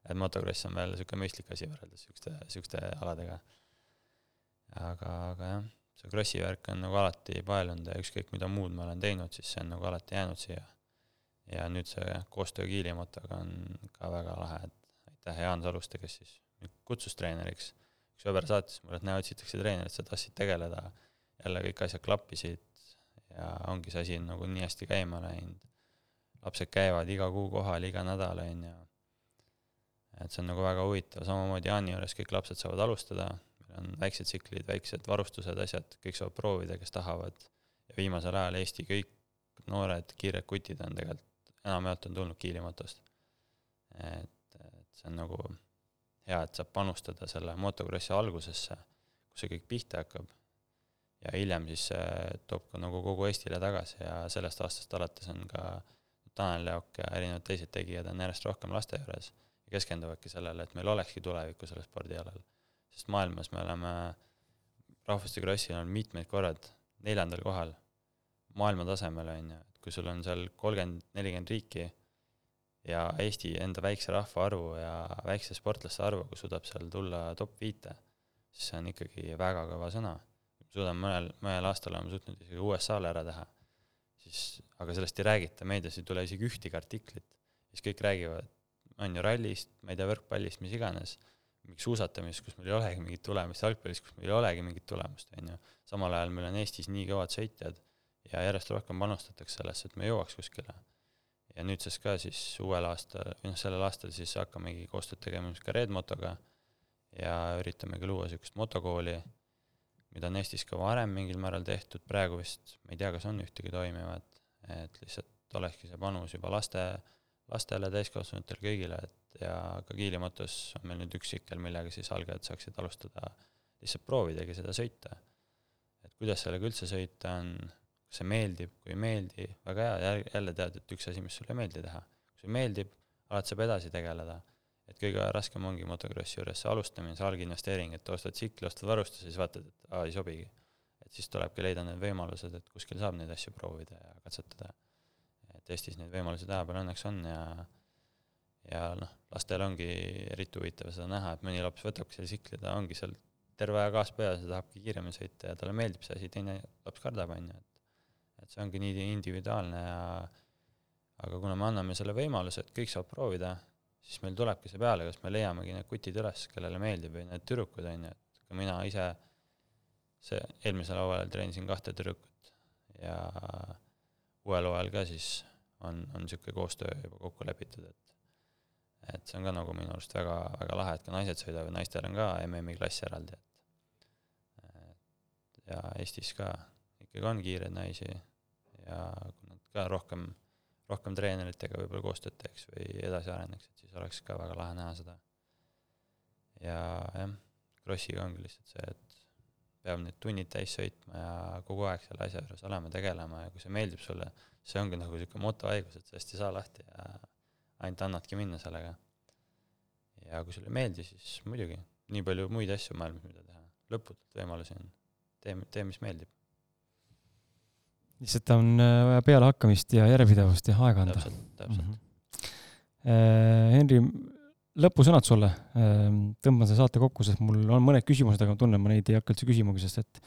et motokross on veel siuke mõistlik asi võrreldes siukeste, siukeste aladega. aga, aga jah, see krossi värk on nagu alati paelunud ja ükskõik mida muud ma olen teinud, siis see on nagu alati jäänud siia. Ja nüüd see koostöö Kiilimotoga on ka väga lahe, et aitäh Jaan Saluste, kes siis nüüd kutsus treeneriks. üks sõber saatis mulle, et näe, otsitakse treenerit, sa tahtsid tegeleda. jälle kõik asjad klappisid ja ongi see asi nagu nii hästi käima läinud. lapsed käivad iga kuu kohal, iga nädal, on ju. et see on nagu väga huvitav, samamoodi Jaani juures kõik lapsed saavad alustada, meil on väiksed tsiklid, väiksed varustused, asjad, kõik saavad proovida, kes tahavad. ja viimasel ajal Eesti kõik noored kiired kutid on tegelikult, enamjaolt on tulnud Kiilimotost. et, et see on nagu hea, et saab panustada selle motokrossi algusesse, kus see kõik pihta hakkab. ja hiljem siis see toob ka nagu kogu Eestile tagasi ja sellest aastast alates on ka Tanel Jaok ja erinevad teised tegijad on järjest rohkem laste juures ja keskenduvadki sellele, et meil olekski tulevikku sellel spordialal. sest maailmas me oleme rahvaste krossil on mitmeid korrad neljandal kohal maailma tasemel, on ju, kui sul on seal kolmkümmend, nelikümmend riiki ja Eesti enda väikse rahvaarvu ja väikse sportlaste arvuga suudab seal tulla top viite, siis see on ikkagi väga kõva sõna. suudame mõnel, mõnel aastal oleme suutnud isegi USA-le ära teha, siis, aga sellest ei räägita, meedias ei tule isegi ühtegi artiklit. siis kõik räägivad, on ju rallist, ma ei tea, võrkpallist, mis iganes, mingi suusatamisest, kus meil ei olegi mingit tulemust, jalgpallist, kus meil ei olegi mingit tulemust, on ju. samal ajal meil on Eestis nii kõvad sõitjad ja järjest rohkem panustatakse sellesse, et me jõuaks kuskile ja nüüdsest ka siis uuel aastal, või noh, sellel aastal siis hakkamegi koostööd tegema ka Red Motoga ja üritamegi luua niisugust motokooli, mida on Eestis ka varem mingil määral tehtud, praegu vist ma ei tea, kas on ühtegi toimivat, et lihtsalt olekski see panus juba laste, lastele, täiskasvanutele, kõigile, et ja ka Kiilimotos on meil nüüd üks tsikkel, millega siis algajad saaksid alustada lihtsalt proovidagi seda sõita. et kuidas sellega üldse sõita on, kas see meeldib, kui ei meeldi, väga hea, jälle tead, et üks asi, mis sulle ei meeldi teha. kui sulle meeldib, alati saab edasi tegeleda. et kõige raskem ongi motokrossi juures see alustamine, see alginvesteering, et ostad tsikli, ostad varustuse, siis vaatad, et aa, ei sobigi. et siis tulebki leida need võimalused, et kuskil saab neid asju proovida ja katsetada. et Eestis neid võimalusi tänapäeval õnneks on ja ja noh, lastel ongi eriti huvitav seda näha, et mõni laps võtabki selle tsikli, ta ongi seal terve aja gaas peas ja tahabki kiiremini sõita ja talle meeldib see asi, teine laps kardab, on ju, et et see ongi nii individuaalne ja aga kuna me anname selle võimaluse, et kõik saavad proovida, siis meil tulebki see peale, kas me leiamegi need kutid üles, kellele meeldib või need tüdrukud, on ju, et ka mina ise see eelmisel hooajal treenisin kahte tüdrukut ja uuel hooajal ka siis on, on niisugune koostöö juba kokku lepitud, et et see on ka nagu minu arust väga, väga lahe, et ka naised sõidavad, naistel on ka MM-i klass eraldi, et ja Eestis ka ikkagi on kiireid naisi ja kui nad ka rohkem, rohkem treeneritega võib-olla koostööd teeks või edasi areneks, et siis oleks ka väga lahe näha seda. ja jah, krossiga ongi lihtsalt see, et peab need tunnid täis sõitma ja kogu aeg selle asja juures olema, tegelema ja kui see meeldib sulle, see ongi nagu niisugune motohaigus, et sellest ei saa lahti ja ainult annadki minna sellega. ja kui sulle ei meeldi, siis muidugi, nii palju muid asju maailmas, mida teha, lõputult võimalusi on. tee, tee, mis meeldib. Lihtsalt on äh, vaja pealehakkamist ja järjepidevust ja aega anda. täpselt, täpselt mm. -hmm. Henri, lõpusõnad sulle. tõmban selle saate kokku, sest mul on mõned küsimused, aga ma tunnen, ma neid ei hakka üldse küsimagi, sest et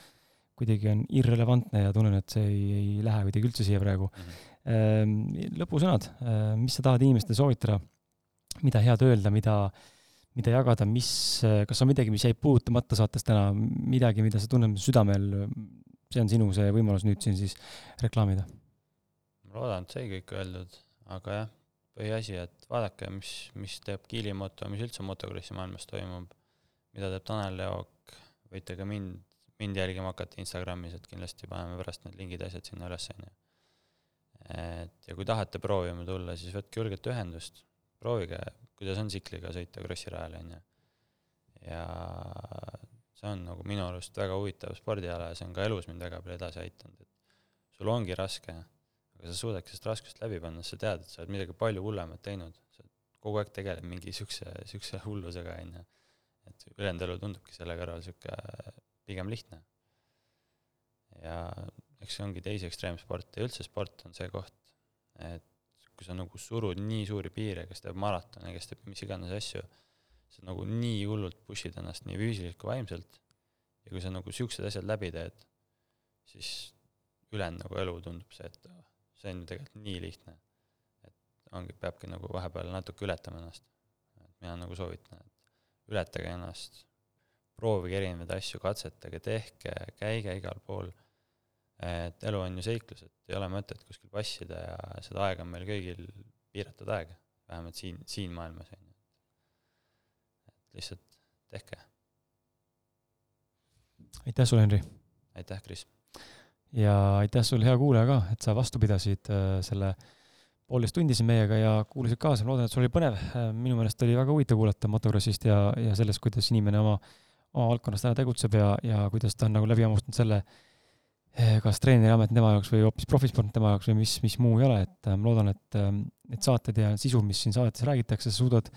kuidagi on irrelevantne ja tunnen, et see ei, ei lähe kuidagi üldse siia praegu mm. -hmm. lõpusõnad, mis sa tahad inimestele soovitada, mida head öelda, mida, mida jagada, mis, kas on midagi, mis jäi puutumata saates täna, midagi, mida sa tunned südamel, see on sinu see võimalus nüüd siin siis reklaamida. ma loodan, et sai kõik öeldud, aga jah, põhiasi, et vaadake, mis, mis teeb Kiilimoto, mis üldse motokrossi maailmas toimub, mida teeb Tanel Leok, võite ka mind mind jälgima hakata Instagramis, et kindlasti paneme pärast need lingid, asjad sinna üles, on ju. et ja kui tahate proovima tulla, siis võtke julgelt ühendust, proovige, kuidas on tsikliga sõita Krossi rajal, on ju. ja see on nagu minu arust väga huvitav spordiala ja see on ka elus mind väga palju edasi aidanud, et sul ongi raske, aga sa suudadki sellest raskust läbi panna, sa tead, et sa oled midagi palju hullemat teinud, sa kogu aeg tegeled mingi siukse, siukse hullusega, on ju. et ülejäänud elu tundubki selle kõrval sihuke pigem lihtne. ja eks see ongi teise ekstreemsport ja üldse sport on see koht, et kui sa nagu surud nii suuri piire, kes teeb maratoni, kes teeb mis iganes asju, sa nagu nii hullult push'id ennast nii füüsiliselt kui vaimselt ja kui sa nagu siuksed asjad läbi teed, siis ülejäänud nagu elu tundub see, et see on ju tegelikult nii lihtne. et ongi, peabki nagu vahepeal natuke ületama ennast. et mina nagu soovitan, et ületage ennast proovige erinevaid asju, katsetage, tehke, käige igal pool. et elu on ju seiklus, et ei ole mõtet kuskil passida ja seda aega on meil kõigil piiratud aeg, vähemalt siin, siin maailmas on ju. Et lihtsalt tehke. aitäh sulle, Henri! aitäh, Kris! ja aitäh sulle, hea kuulaja ka, et sa vastu pidasid äh, selle poolteist tundi siin meiega ja kuulasid kaasa, ma loodan, et sul oli põnev. Äh, minu meelest oli väga huvitav kuulata motokrossist ja, ja sellest, kuidas inimene oma äh, oma valdkonnas täna tegutseb ja, ja kuidas ta on nagu läbi hammustanud selle, eh, kas treeneriamet tema jaoks või hoopis profisport tema jaoks või mis, mis muu ei ole, et ma loodan, et need saated ja sisu, mis siin saadetes räägitakse, sa suudad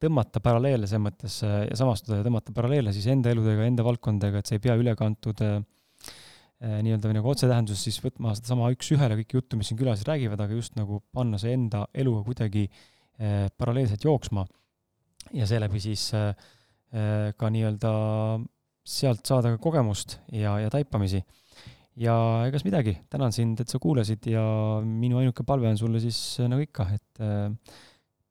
tõmmata paralleele selles mõttes eh, ja samastuda ja tõmmata paralleele siis enda eludega, enda valdkondadega, et sa ei pea ülekantud äh, nii-öelda nagu otsetähenduses siis võtma sedasama üks-ühele kõiki juttu, mis siin külas räägivad, aga just nagu panna see enda eluga kuidagi äh, paralleelselt jooksma ja seeläbi siis äh, Äh, ka nii-öelda sealt saada ka kogemust ja, ja taipamisi. ja egas midagi, tänan sind, et sa kuulasid ja minu ainuke palve on sulle siis äh, nagu ikka, et äh,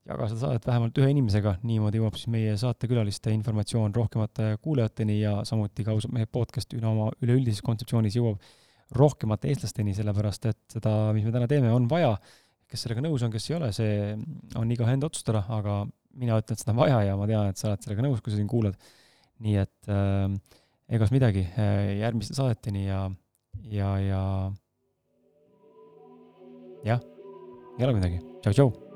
jaga seda saadet vähemalt ühe inimesega, niimoodi jõuab siis meie saatekülaliste informatsioon rohkemate kuulajateni ja samuti ka ausalt meie podcast üle oma üleüldises kontseptsioonis jõuab rohkemate eestlasteni, sellepärast et seda, mis me täna teeme, on vaja. kes sellega nõus on, kes ei ole, see on igaühe enda otsustada, aga mina ütlen, et seda on vaja ja ma tean, et sa oled sellega nõus, kui sa siin kuulad. nii et äh, egas midagi, äh, järgmiste saadeteni ja, ja, ja jah, ei ole midagi. tšau, tšau